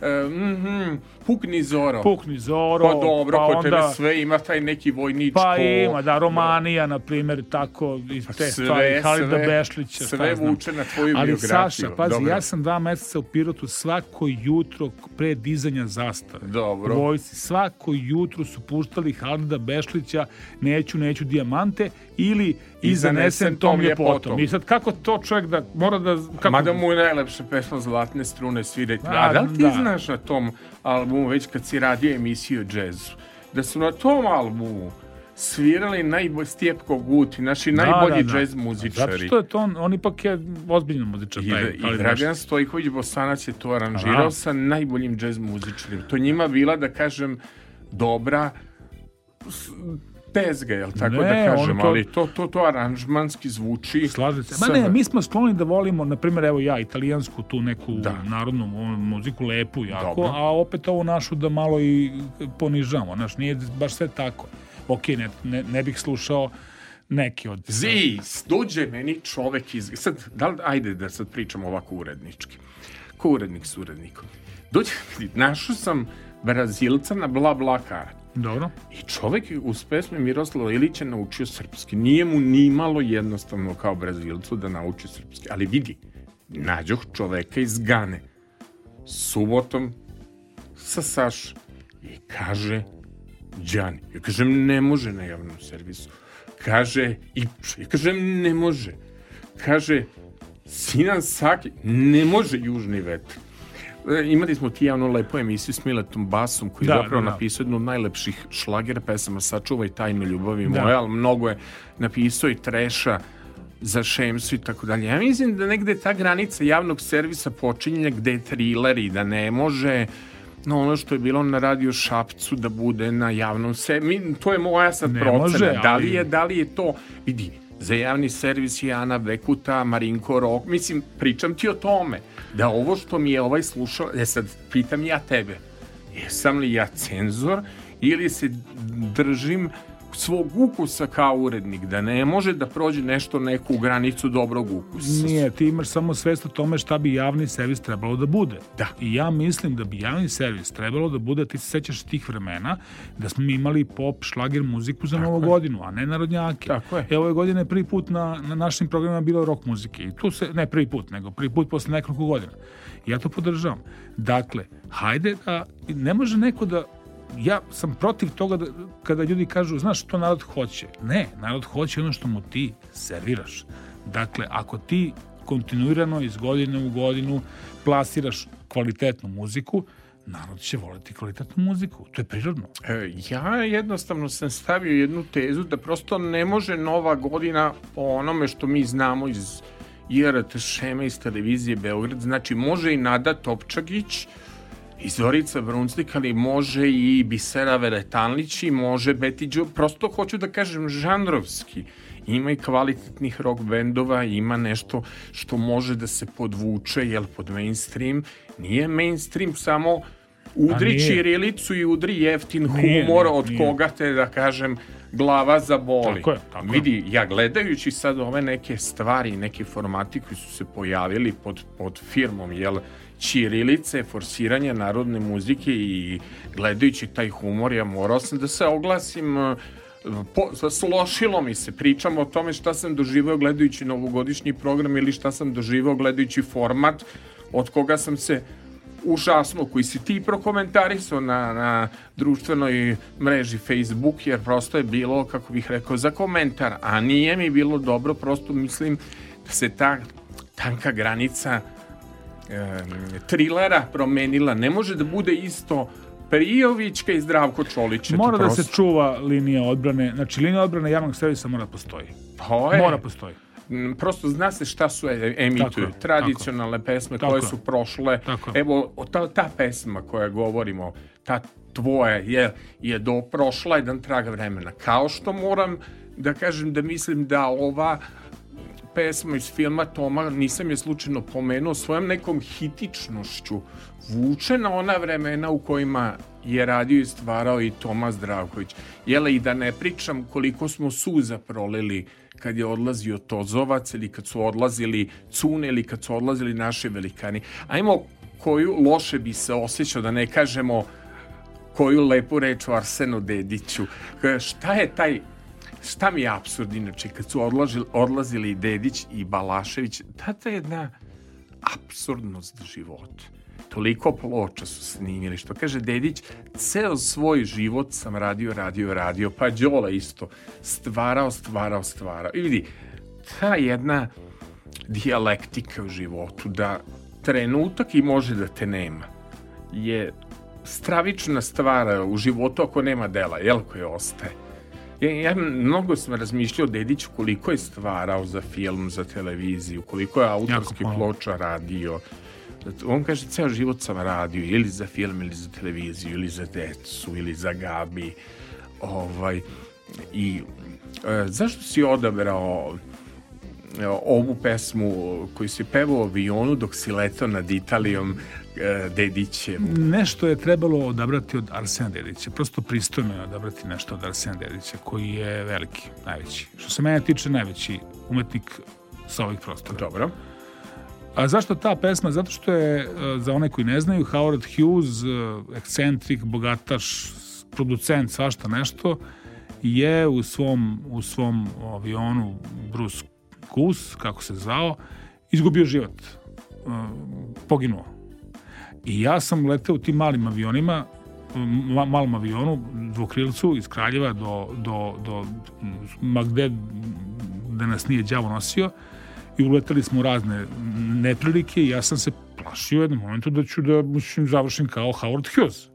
Speaker 2: um, mhm, Pukni Zoro.
Speaker 3: Pukni Zoro,
Speaker 2: Pa dobro,
Speaker 3: pa
Speaker 2: kod tebe
Speaker 3: onda-
Speaker 2: sve ima taj neki vojničko...
Speaker 3: Pa ima, da, Romanija, na primjer, tako, i te
Speaker 2: Pa sve,
Speaker 3: stvari, Halida Bešlića,
Speaker 2: sve vuče na tvoju
Speaker 3: Ali
Speaker 2: biografiju.
Speaker 3: Saša, pazi,
Speaker 2: Dobro.
Speaker 3: ja sam dva meseca u Pirotu svako jutro pre dizanja zastave.
Speaker 2: Dobro.
Speaker 3: U vojsci, svako jutro su puštali Halida Bešlića, neću, neću dijamante, ili i zanesen tom ljepotom. I sad kako to čovjek da mora da... Kako,
Speaker 2: Mada mu je najlepša pesma Zlatne strune svirati.
Speaker 3: A,
Speaker 2: A, da li ti
Speaker 3: da.
Speaker 2: Znaš na tom albumu, već kad si radio emisiju o džezu, da su na tom albumu svirali najbolj Stjepko Guti, naši najbolji
Speaker 3: da, da.
Speaker 2: džez
Speaker 3: Zato
Speaker 2: muzičari.
Speaker 3: što je to, on, on ipak je ozbiljan muzičar.
Speaker 2: I,
Speaker 3: taj
Speaker 2: i Dragan Stojković Bosanac je to aranžirao
Speaker 3: Aha.
Speaker 2: sa najboljim džez muzičarima. To njima bila, da kažem, dobra tezga, jel tako
Speaker 3: Ne,
Speaker 2: da kažem,
Speaker 3: on to-
Speaker 2: ali to, to, to aranžmanski zvuči.
Speaker 3: Slažem se. Ma ne, mi smo skloni da volimo, na primjer, evo ja, italijansku tu neku
Speaker 2: Da.
Speaker 3: narodnu mu- muziku, lepu jako,
Speaker 2: Dobro.
Speaker 3: a opet ovu našu da malo i ponižamo, znaš, nije baš sve tako. Ok, ne, ne, ne bih slušao neki od...
Speaker 2: Zis, dođe meni čovek iz... Sad, da li, ajde da sad pričamo ovako urednički. Ko urednik s urednikom. Dođe našao sam Brazilca na bla bla kar.
Speaker 3: Dobro.
Speaker 2: I čovek uz pesme Miroslava Ilića naučio srpski. Nije mu ni malo jednostavno kao Brazilcu da nauči srpski. Ali vidi, nađoh čoveka iz Gane. Subotom sa Saš i kaže Đani. Ja kažem ne može na javnom servisu. Kaže i ja kažem ne može. Kaže Sinan Saki ne može južni vetar. E, Imali smo ti javno lepu emisiju s Miletom Basom koji je
Speaker 3: Da,
Speaker 2: zapravo
Speaker 3: da, da.
Speaker 2: napisao jednu od najlepših šlagera pesama Sačuvaj tajnu ljubavi
Speaker 3: Da.
Speaker 2: moje, ali mnogo je napisao i treša za Šemsu i tako dalje. Ja mislim da negde ta granica javnog servisa počinje gde je thriller i da ne može no ono što je bilo na radio Šapcu da bude na javnom servisu. To je moja sad
Speaker 3: Ne
Speaker 2: procena.
Speaker 3: može,
Speaker 2: Da li
Speaker 3: ali-
Speaker 2: je da li je to, vidi, za javni servis je Ana Bekuta, Marinko Rok, mislim, pričam ti o tome, da ovo što mi je ovaj slušao, e sad, pitam ja tebe, jesam li ja cenzor ili se držim svog ukusa kao urednik, da ne može da prođe nešto neku granicu dobrog ukusa.
Speaker 3: Nije, ti imaš samo svest o tome šta bi javni servis trebalo da bude.
Speaker 2: Da.
Speaker 3: I ja mislim da bi javni servis trebalo da bude, ti se sećaš tih vremena, da smo imali pop, šlager muziku za novu godinu, a ne narodnjake.
Speaker 2: Tako je.
Speaker 3: E, ove godine prvi put na, na našim programima bilo rock muzike. I tu se, ne prvi put, nego prvi put posle nekoliko godina. Ja to podržavam. Dakle, hajde da, ne može neko da ja sam protiv toga da, kada ljudi kažu, znaš što narod hoće. Ne, narod hoće ono što mu ti serviraš. Dakle, ako ti kontinuirano iz godine u godinu plasiraš kvalitetnu muziku, narod će voliti kvalitetnu muziku. To je prirodno.
Speaker 2: E, Ja jednostavno sam stavio jednu tezu da prosto ne može nova godina po onome što mi znamo iz IRT šema iz televizije Beograd, znači može i Nada Topčagić i Zorica Brunslik, ali može i Bisera Veretanlić i može Beti Đu, prosto hoću da kažem žanrovski. Ima i kvalitetnih rock bendova, ima nešto što može da se podvuče, jel pod mainstream. Nije mainstream samo udri
Speaker 3: nije.
Speaker 2: ćirilicu i udri jeftin humor
Speaker 3: nije,
Speaker 2: od
Speaker 3: nije.
Speaker 2: koga te, da kažem, glava zaboli.
Speaker 3: Tako je, tako.
Speaker 2: Vidi, ja gledajući sad ove neke stvari, neke formati koji su se pojavili pod, pod firmom, jel, Ćirilice, forsiranje narodne muzike i gledajući taj humor, ja morao sam da se oglasim eh, po, slošilo mi se, pričam o tome šta sam doživeo gledajući novogodišnji program ili šta sam doživeo gledajući format od koga sam se užasno, koji si ti prokomentarisao na, na društvenoj mreži Facebook, jer prosto je bilo, kako bih rekao, za komentar, a nije mi bilo dobro, prosto mislim da se ta tanka granica e, trilera promenila. Ne može da bude isto Prijovićka i Zdravko Čolić.
Speaker 3: Mora da se čuva linija odbrane, znači linija odbrane javnog servisa mora da postoji.
Speaker 2: To je.
Speaker 3: Mora postoji.
Speaker 2: m, prosto zna se šta su e- emituju.
Speaker 3: Tako
Speaker 2: Tradicionalne pesme
Speaker 3: Tako
Speaker 2: koje
Speaker 3: je.
Speaker 2: su prošle.
Speaker 3: Tako.
Speaker 2: Evo, ta, ta pesma koja govorimo, ta tvoja je, je do prošla jedan trag vremena. Kao što moram da kažem da mislim da ova pesma iz filma Toma, nisam je slučajno pomenuo, svojom nekom hitičnošću vuče na ona vremena u kojima je radio i stvarao i Toma Zdravković. Jele, i da ne pričam koliko smo suza prolili kad je odlazio Tozovac ili kad su odlazili Cune ili kad su odlazili naši velikani. Ajmo koju loše bi se osjećao, da ne kažemo koju lepu reč o Arsenu Dediću. Šta je taj šta mi je absurd inače kad su odlažili, odlazili i Dedić i Balašević ta ta jedna absurdnost života. Toliko ploča su snimili što kaže Dedić ceo svoj život sam radio radio radio pa Đola isto. Stvarao stvarao stvarao. I vidi ta jedna dijalektika u životu da trenutak i može da te nema je stravična stvar u životu ako nema dela, jel koje ostaje. Ja, ja mnogo sam razmišljao o Dediću koliko je stvarao za film, za televiziju, koliko je autorski ploča radio. On kaže, ceo život sam radio ili za film, ili za televiziju, ili za decu, ili za Gabi. Ovaj, I e, zašto si odabrao ovu pesmu koju si pevao u avionu dok si letao nad Italijom e, Dedićem?
Speaker 3: Nešto je trebalo odabrati od Arsena Dedića. Prosto pristojno je odabrati nešto od Arsena Dedića, koji je veliki, najveći. Što se mene tiče, najveći umetnik sa ovih prostora.
Speaker 2: Dobro.
Speaker 3: A zašto ta pesma? Zato što je, e, za one koji ne znaju, Howard Hughes, e, ekscentrik, bogataš, producent, svašta nešto, je u svom, u svom avionu Bruce Goose, kako se zvao, izgubio život. E, Poginuo. I ja sam leteo u tim malim avionima, ma, malom avionu, dvokrilcu iz Kraljeva do, do, do ma gde da nas nije đavo nosio i uleteli smo u razne neprilike i ja sam se plašio u jednom momentu da ću da mislim, završim kao Howard Hughes.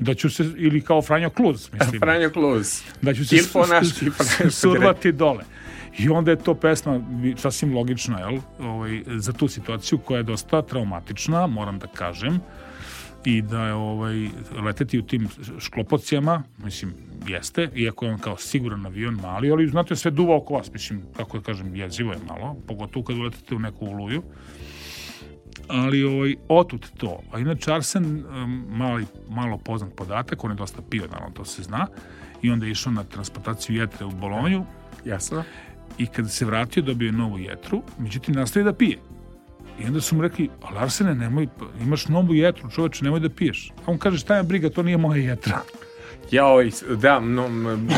Speaker 3: Da ću se, ili kao Franjo Kluz, mislim.
Speaker 2: Franjo Kluz.
Speaker 3: da ću se survati dole. I onda je to pesma sasvim logična, jel? Ovaj, za tu situaciju koja je dosta traumatična, moram da kažem, i da je ovaj, leteti u tim šklopocijama, mislim, jeste, iako je on kao siguran avion mali, ali znate, sve duva oko vas, mislim, kako da kažem, jezivo je malo, pogotovo kad uletete u neku oluju. Ali ovaj, otut to. A inače Arsen, mali, malo poznat podatak, on je dosta pio, naravno, to se zna, i onda je išao na transplantaciju jetre u Bolonju,
Speaker 2: Jasno.
Speaker 3: I kada se vratio dobio je novu jetru, međutim nastavi da pije. I onda su mu rekli, ali Arsene, nemoj, imaš novu jetru, čoveče, nemoj da piješ. A on kaže, šta je briga, to nije moja jetra.
Speaker 2: Ja, ovaj, da, no,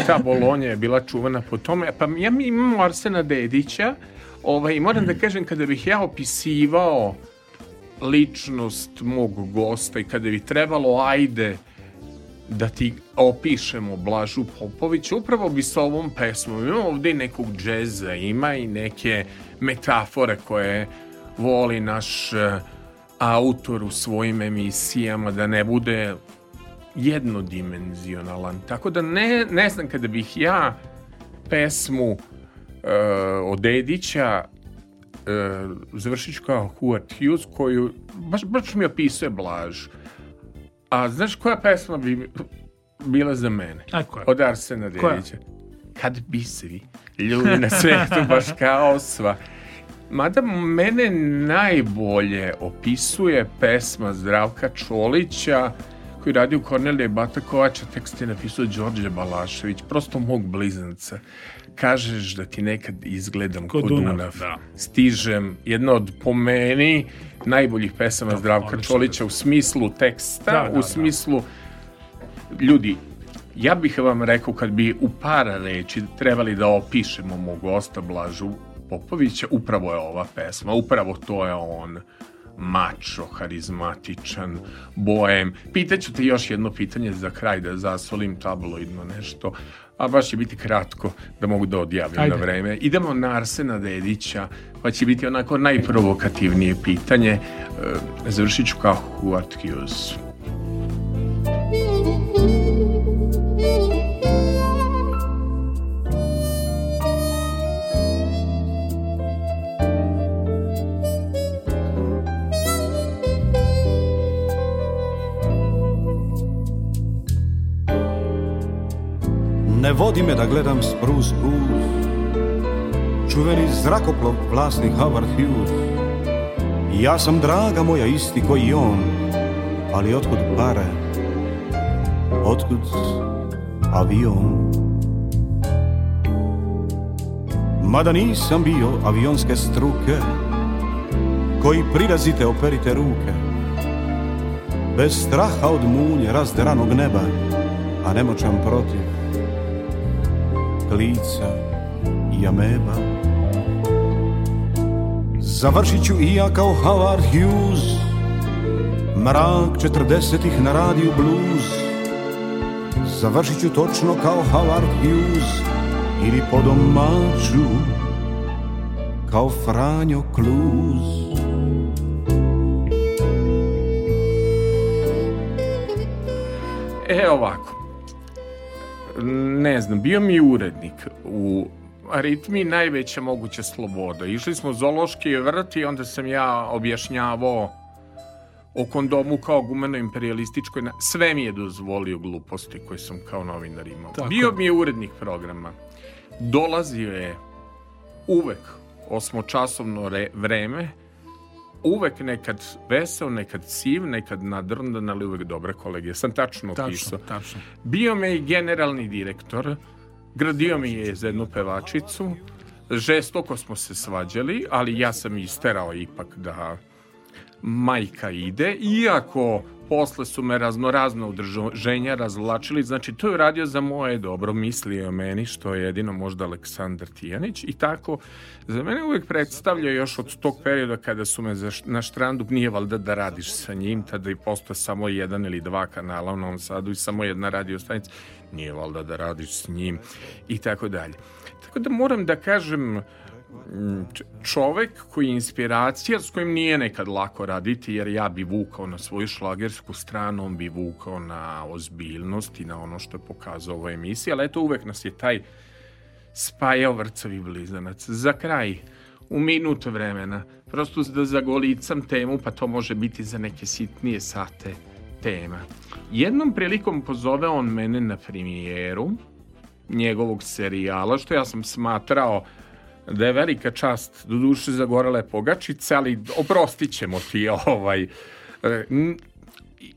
Speaker 2: ta Bolonja je bila čuvana po tome. Pa ja mi imam Arsena Dedića ovaj, moram da kažem, kada bih ja opisivao ličnost mog gosta i kada bi trebalo, ajde, da ti opišemo Blažu Popović, upravo bi sa ovom pesmom, ima ovde i nekog džeza, ima i neke metafore koje voli naš eh, autor u svojim emisijama, da ne bude jednodimenzionalan. Tako da ne, ne znam kada bih ja pesmu uh, od Dedića uh, završit ću kao Howard Hughes koju baš, baš mi opisuje Blaž. A znaš koja pesma bi bila za mene?
Speaker 3: A koja?
Speaker 2: Od Arsena? Dedića. Kad bi svi ljudi na svetu baš kao sva. Mada mene najbolje opisuje pesma Zdravka Čolića koji radi u Kornelije Bata Kovača, tekst je napisao Đorđe Balašević, prosto mog blizanca. Kažeš da ti nekad izgledam
Speaker 3: Ko
Speaker 2: kod
Speaker 3: Dunav,
Speaker 2: Dunav.
Speaker 3: da.
Speaker 2: Stižem, jedna od po meni najboljih pesama Zdravka
Speaker 3: odlično.
Speaker 2: Čolića u smislu teksta,
Speaker 3: Da, da,
Speaker 2: u
Speaker 3: da.
Speaker 2: smislu ljudi, ja bih vam rekao kad bi u par reči trebali da opišemo mog gosta Blažu Popovića, upravo je ova pesma, upravo to je on mačo, harizmatičan, bojem. Pitaću te još jedno pitanje za kraj da zasolim tabloidno nešto, a baš će biti kratko da mogu da odjavim
Speaker 3: Ajde.
Speaker 2: na vreme. Idemo na Arsena Dedića, pa će biti onako najprovokativnije pitanje. E, završit ću kao Howard Hughes.
Speaker 10: Ne vodi me da gledam Spruce Booth Čuveni zrakoplov vlasnik Howard Hughes. Ja sam draga moja isti koji i on. Ali otkud pare? Otkud avion? Mada nisam bio avionske struke Koji prilazite operite ruke. Bez straha od munje razderanog neba A nemoćan protiv Klica i ameba. Završit ću i ja kao Howard Hughes Mrak četrdesetih na radiju blues. Završit ću točno kao Howard Hughes Ili po domaću Kao Franjo Kluz.
Speaker 2: E ovako, ne znam, bio mi urednik u aritmi najveća moguća sloboda. Išli smo u zoološki vrt i onda sam ja objašnjavao o kondomu kao gumeno imperialističkoj. Sve mi je dozvolio gluposti koje sam kao novinar imao.
Speaker 3: Tako
Speaker 2: Bio mi je urednik programa. Dolazio je uvek osmočasovno re, vreme, uvek nekad veseo, nekad siv, nekad nadrndan, ali uvek dobre kolege. Sam tačno
Speaker 3: Tačno,
Speaker 2: opisao.
Speaker 3: tačno.
Speaker 2: Bio me i generalni direktor, gradio mi je za jednu pevačicu, žestoko smo se svađali, ali ja sam isterao ipak da majka ide, iako posle su me raznorazno udrženja razvlačili, znači to je uradio za moje dobro, mislio meni, što je jedino možda Aleksandar Tijanić. I tako, za mene uvijek predstavlja još od tog perioda kada su me za, na štrandu, nije valjda da radiš sa njim, tada i postoje samo jedan ili dva kanala u Novom Sadu i samo jedna radio stanica, nije valjda da radiš s njim i tako dalje. Tako da moram da kažem, čovek koji je inspiracija s kojim nije nekad lako raditi jer ja bi vukao na svoju šlagersku stranu, on bi vukao na ozbiljnost i na ono što je pokazao u emisiji, ali eto uvek nas je taj spajao vrcovi blizanac. Za kraj, u minut vremena, prosto da zagolicam temu, pa to može biti za neke sitnije sate tema. Jednom prilikom pozove on mene na premijeru njegovog serijala, što ja sam smatrao da je velika čast, do duše zagorele pogačice, ali oprostit ćemo ti ovaj... e, n-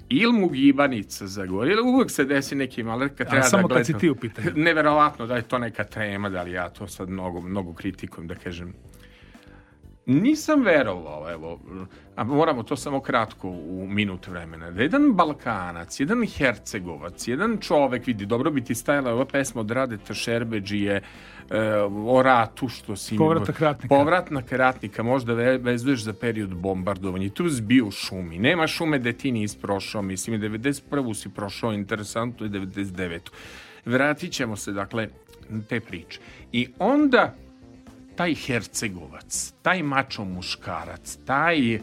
Speaker 2: ili mu gibanica zagori, ili uvek se desi neki maler kad treba
Speaker 3: samo
Speaker 2: da
Speaker 3: kad si
Speaker 2: gledam.
Speaker 3: ti u pitanju.
Speaker 2: Neverovatno da je to neka tema, da li ja to sad mnogo, mnogo kritikujem, da kažem. Nisam verovao, evo, a moramo to samo kratko u minut vremena, da jedan Balkanac, jedan Hercegovac, jedan čovek, vidi, dobro bi ti stajala ova pesma od Radeta Šerbeđije, e, o ratu što si.
Speaker 3: Povratak ratnika.
Speaker 2: Povratnak ratnika, možda ve- vezuješ za period bombardovanja. I tu si bio u šumi. Nema šume da ti nisi prošao, mislim, i 91. si prošao, interesantno je 99. Vratit ćemo se, dakle, te priče. I onda taj Hercegovac, taj mačo muškarac, taj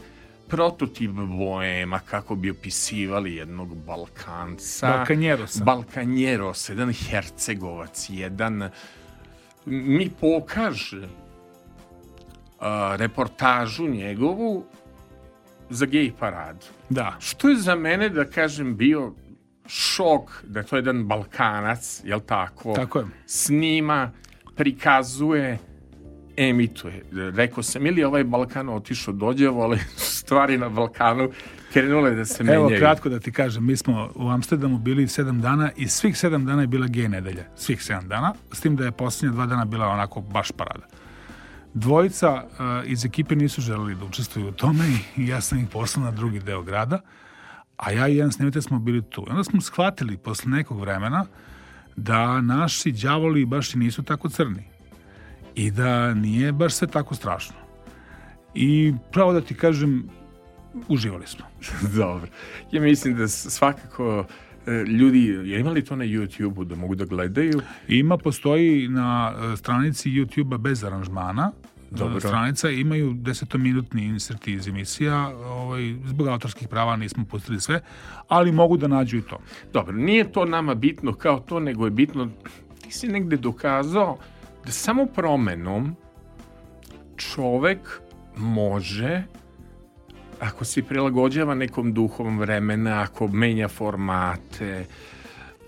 Speaker 2: prototip boema, kako bi opisivali jednog Balkanca.
Speaker 3: Balkanjerosa.
Speaker 2: Balkanjeros, jedan Hercegovac, jedan mi pokaže a, reportažu njegovu za gej paradu.
Speaker 3: Da.
Speaker 2: Što je za mene, da kažem, bio šok da je to jedan Balkanac, jel tako?
Speaker 3: Tako je.
Speaker 2: Snima, prikazuje, emituje. Rekao sam, ili ovaj Balkan otišao dođevo, ali stvari na Balkanu krenule da se menjaju.
Speaker 3: Evo, kratko da ti kažem, mi smo u Amsterdamu bili sedam dana i svih sedam dana je bila gej nedelja. Svih sedam dana, s tim da je posljednja dva dana bila onako baš parada. Dvojica uh, iz ekipe nisu želeli da učestvuju u tome i ja sam ih poslao na drugi deo grada, a ja i jedan snimatelj smo bili tu. I onda smo shvatili posle nekog vremena da naši đavoli baš i nisu tako crni i da nije baš sve tako strašno. I pravo da ti kažem, uživali smo.
Speaker 2: Dobro. Ja mislim da svakako e, ljudi, je imali to na YouTube-u da mogu da gledaju?
Speaker 3: Ima, postoji na e, stranici YouTube-a bez aranžmana.
Speaker 2: Dobro.
Speaker 3: E, Stranica imaju desetominutni inserti iz emisija. Ovaj, zbog autorskih prava nismo pustili sve, ali mogu da nađu i to.
Speaker 2: Dobro, nije to nama bitno kao to, nego je bitno, ti si negde dokazao samo promenom čovek može ako se prilagođava nekom duhom vremena, ako menja formate,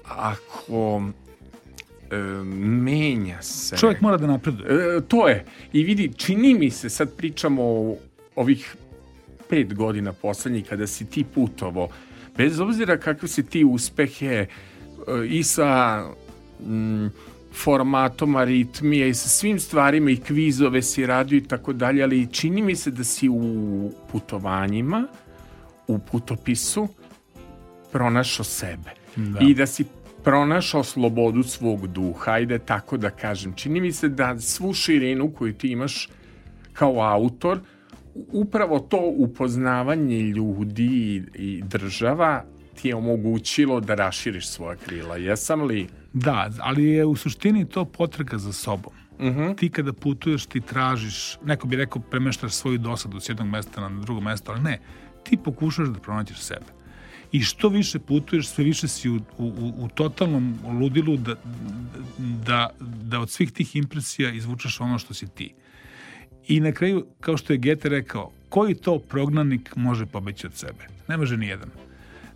Speaker 2: ako e, menja se.
Speaker 3: Čovjek mora da napreduje.
Speaker 2: E, to je. I vidi, čini mi se, sad pričamo o ovih pet godina poslednjih kada si ti putovo, bez obzira kakve si ti uspehe e, i sa mm, formatom aritmije i sa svim stvarima i kvizove si radio i tako dalje, ali čini mi se da si u putovanjima, u putopisu pronašao sebe.
Speaker 3: Da.
Speaker 2: I da si pronašao slobodu svog duha, ajde tako da kažem. Čini mi se da svu širinu koju ti imaš kao autor, upravo to upoznavanje ljudi i, država ti je omogućilo da raširiš svoja krila. Jesam li?
Speaker 3: Da, ali je u suštini to potraga za sobom.
Speaker 2: Mhm.
Speaker 3: Ti kada putuješ, ti tražiš, neko bi rekao premeštaš svoju dosadu s jednog mesta na drugo mesto, ali ne, ti pokušaš da pronađeš sebe. I što više putuješ, sve više si u, u, u- u totalnom ludilu da, da, da od svih tih impresija izvučeš ono što si ti. I na kraju, kao što je Gete rekao, koji to prognanik može pobeći od sebe? Ne može ni jedan.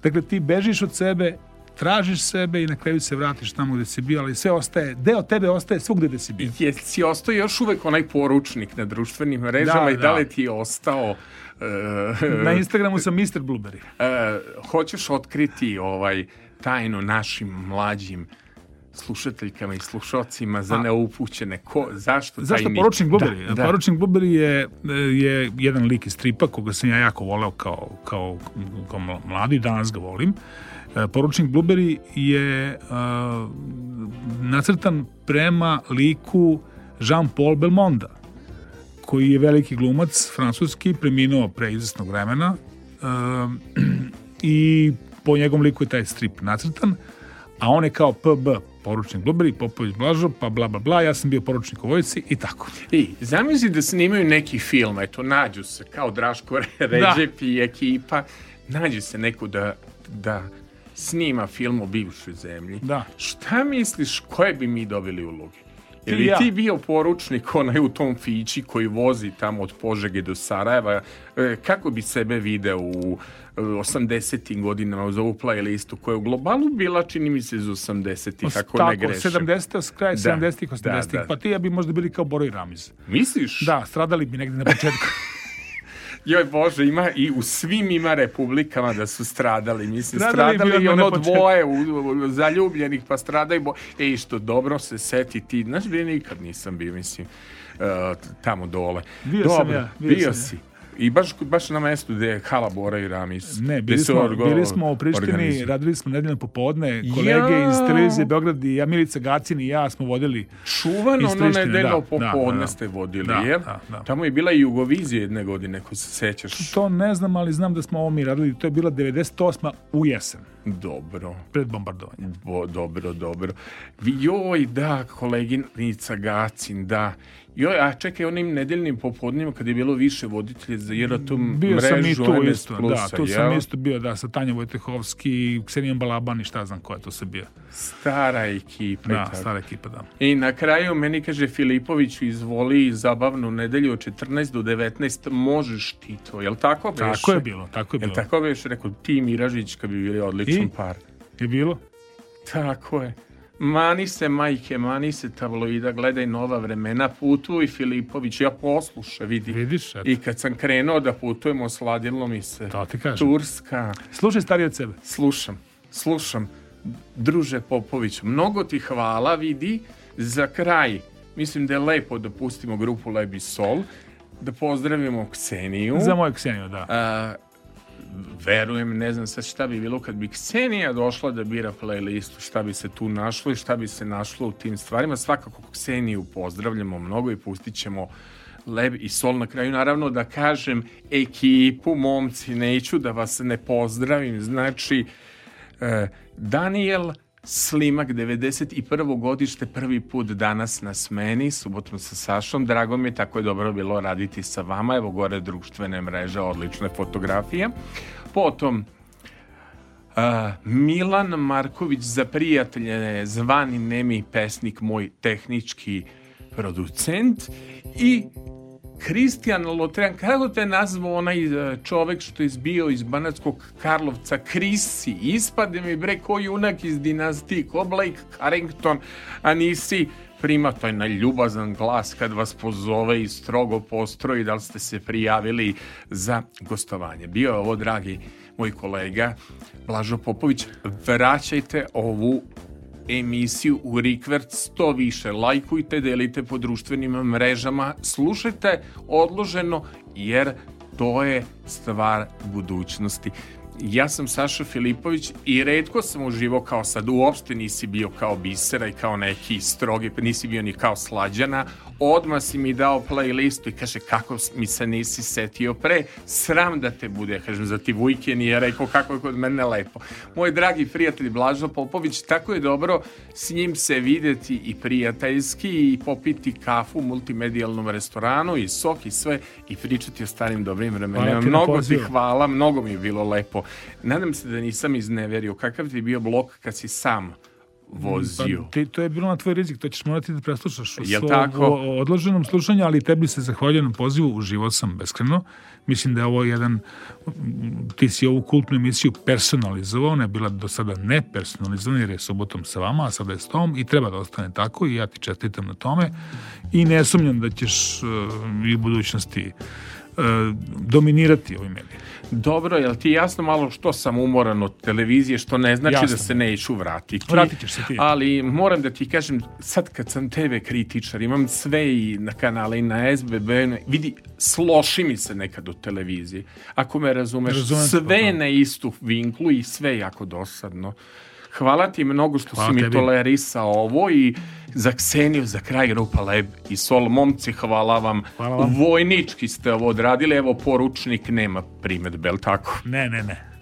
Speaker 3: Dakle, ti bežiš od sebe, tražiš sebe i na kraju se vratiš tamo gde si bio, ali sve ostaje, deo tebe ostaje svugde gde si bio.
Speaker 2: Jesi ostao još uvek onaj poručnik na društvenim mrežama
Speaker 3: Da,
Speaker 2: i da
Speaker 3: da.
Speaker 2: li ti je ostao e,
Speaker 3: Na Instagramu sam Mr. Blueberry.
Speaker 2: e, hoćeš otkriti ovaj tajnu našim mlađim slušateljkama i slušocima za
Speaker 3: A-
Speaker 2: neupućene. Ko, zašto taj
Speaker 3: Zašto
Speaker 2: nik?
Speaker 3: poručnik Blueberry?
Speaker 2: Da, da.
Speaker 3: Poručnik Blueberry je, je jedan lik iz stripa koga sam ja jako voleo kao, kao, kao mladi, danas ga volim. E, Poručnik Blueberry je uh, nacrtan prema liku Jean-Paul Belmonda, koji je veliki glumac, francuski, preminuo pre izvesnog vremena uh, i po njegovom liku je taj strip nacrtan, a on je kao PB, poručnik Blueberry, Popović Blažo, pa bla bla bla, ja sam bio poručnik u vojci i tako.
Speaker 2: I, zamisli da snimaju neki film, eto, nađu se kao Draško Ređep i ekipa, nađu se neko da, da snima film o bivšoj zemlji.
Speaker 3: Da.
Speaker 2: Šta misliš, koje bi mi dobili uloge?
Speaker 3: Ti
Speaker 2: Je
Speaker 3: i
Speaker 2: li
Speaker 3: ja.
Speaker 2: ti bio poručnik onaj u tom fići koji vozi tamo od Požege do Sarajeva? E, kako bi sebe video u e, 80. godinama uz ovu playlistu koja je u globalu bila, čini mi se, iz 80. ako
Speaker 3: tako,
Speaker 2: ne grešim.
Speaker 3: 70. kraj
Speaker 2: Da,
Speaker 3: 70-ih, 80-ih,
Speaker 2: da, da.
Speaker 3: pa ti ja bi možda bili kao Boro i Ramiz.
Speaker 2: Misliš?
Speaker 3: Da, stradali bi negde na početku.
Speaker 2: Joj Bože, ima i u svim ima republikama da su stradali. Mislim,
Speaker 3: Stradali
Speaker 2: stradali,
Speaker 3: bi
Speaker 2: i ono dvoje u, u- zaljubljenih, pa stradaju bo... Ej, što dobro se seti ti. Znaš, gdje nikad nisam bio, mislim, uh, tamo dole.
Speaker 3: Bio sam
Speaker 2: dobro,
Speaker 3: ja, bio
Speaker 2: bio,
Speaker 3: sam ja.
Speaker 2: I baš, baš na mestu gde je Hala Bora i Ramis.
Speaker 3: Ne, bili smo,
Speaker 2: orgo-
Speaker 3: bili smo u Prištini, radili smo nedeljno popodne, kolege
Speaker 2: Ja.
Speaker 3: iz televizije Beograd i ja, Milica Gacin i ja smo vodili
Speaker 2: Čuvano
Speaker 3: iz
Speaker 2: ono nedeljno
Speaker 3: da,
Speaker 2: popodne
Speaker 3: da, da.
Speaker 2: ste vodili,
Speaker 3: Da,
Speaker 2: jel?
Speaker 3: da, da.
Speaker 2: Tamo je bila i Jugovizija jedne godine, ako se sećaš.
Speaker 3: To ne znam, ali znam da smo ovo mi radili. To je bila 98. u jesen,
Speaker 2: Dobro.
Speaker 3: pred bombardovanje.
Speaker 2: Bo, dobro, dobro. Joj, da, koleginica Gacin, da. Joj, a čekaj, onim nedeljnim popodnima kad je bilo više voditelja za jer tu
Speaker 3: Bio
Speaker 2: mrežu
Speaker 3: sam i tu isto,
Speaker 2: Plusa,
Speaker 3: da, tu sam
Speaker 2: jel?
Speaker 3: isto bio, da, sa Tanjom Vojtehovski, Ksenijom Balaban i šta znam ko je to se bio.
Speaker 2: Stara ekipa.
Speaker 3: Da,
Speaker 2: tako.
Speaker 3: stara ekipa, da.
Speaker 2: I na kraju meni kaže Filipović izvoli zabavnu nedelju od 14 do 19 možeš ti to, jel tako beše?
Speaker 3: Tako je bilo, tako je
Speaker 2: Jel
Speaker 3: bilo.
Speaker 2: tako beše, rekao ti Miražić kad bi bili odličan
Speaker 3: I?
Speaker 2: par.
Speaker 3: Je bilo?
Speaker 2: Tako je. Mani se, majke, mani se tabloida, gledaj nova vremena, putuj Filipović, ja posluša, vidi.
Speaker 3: Vidiš, eto.
Speaker 2: I kad sam krenuo da putujemo, sladilo mi se.
Speaker 3: To ti kažem.
Speaker 2: Turska.
Speaker 3: Slušaj stariji od sebe.
Speaker 2: Slušam, slušam. Druže Popović, mnogo ti hvala, vidi. Za kraj, mislim da je lepo da pustimo grupu Lebi Sol, da pozdravimo Kseniju.
Speaker 3: Za moju Kseniju, da.
Speaker 2: A, verujem, ne znam sad šta bi bilo kad bi Ksenija došla da bira playlistu, šta bi se tu našlo i šta bi se našlo u tim stvarima. Svakako Kseniju pozdravljamo mnogo i pustit ćemo Leb i Sol na kraju. Naravno da kažem ekipu, momci, neću da vas ne pozdravim. Znači, e, Daniel Slimak, 91. godište, prvi put danas na smeni, subotom sa Sašom. Drago mi je, tako je dobro bilo raditi sa vama. Evo gore društvene mreže, odlične fotografije. Potom, a, Milan Marković za prijatelje, zvani Nemi pesnik, moj tehnički producent i Kristijan Lotrean, kako te nazvao onaj e, čovek što je izbio iz Banatskog Karlovca, Krisi, ispade mi bre ko junak iz dinastije, ko Blake Carrington, a nisi prima to je na ljubazan glas kad vas pozove i strogo postroji da li ste se prijavili za gostovanje. Bio je ovo, dragi moj kolega Blažo Popović, vraćajte ovu emisiju u Rikvert što više. Lajkujte, delite po društvenim mrežama, slušajte odloženo jer to je stvar budućnosti. Ja sam Saša Filipović i redko sam uživao kao sad, uopšte nisi bio kao bisera i kao neki strogi, pa nisi bio ni kao slađana, odmah si mi dao playlistu i kaže kako mi se nisi setio pre, sram da te bude, kažem, za ti Vujke nije rekao kako je kod mene lepo. Moj dragi prijatelj Blažo Popović, tako je dobro s njim se videti i prijateljski i popiti kafu u multimedijalnom restoranu i sok i sve i pričati o starim dobrim vremenima.
Speaker 3: Na
Speaker 2: Mnogo ti hvala, mnogo mi je bilo lepo. Nadam se da nisam izneverio. Kakav ti je bio blok kad si sam vozio?
Speaker 3: Pa, ti, to je bilo na tvoj rizik, to ćeš morati da preslušaš u svom
Speaker 2: tako?
Speaker 3: o- odloženom slušanju, ali tebi se zahvaljujem na pozivu, uživao sam beskreno. Mislim da je ovo jedan, ti si ovu kultnu emisiju personalizovao, ona je bila do sada nepersonalizovana jer je subotom sa vama, a sada je s tom i treba da ostane tako i ja ti čestitam na tome i ne sumnjam da ćeš uh, i u budućnosti dominirati ovim medijima.
Speaker 2: Dobro, jel ti jasno malo što sam umoran od televizije, što ne znači
Speaker 3: Jasno.
Speaker 2: da se neću vratiti.
Speaker 3: Vratit ćeš se ti.
Speaker 2: Ali moram da ti kažem, sad kad sam TV kritičar, imam sve i na kanale i na SBB, vidi, sloši mi se nekad od televizije. Ako me razumeš,
Speaker 3: Razumem te,
Speaker 2: sve je
Speaker 3: pa,
Speaker 2: na istu vinklu i sve je jako dosadno. Hvala ti mnogo što
Speaker 3: Hvala
Speaker 2: si mi
Speaker 3: tebi.
Speaker 2: tolerisao ovo i za Kseniju, za kraj grupa Leb i Sol. Momci, hvala vam.
Speaker 3: Hvala vam.
Speaker 2: Vojnički ste ovo odradili, evo poručnik nema primetbe, jel tako?
Speaker 3: Ne, ne, ne.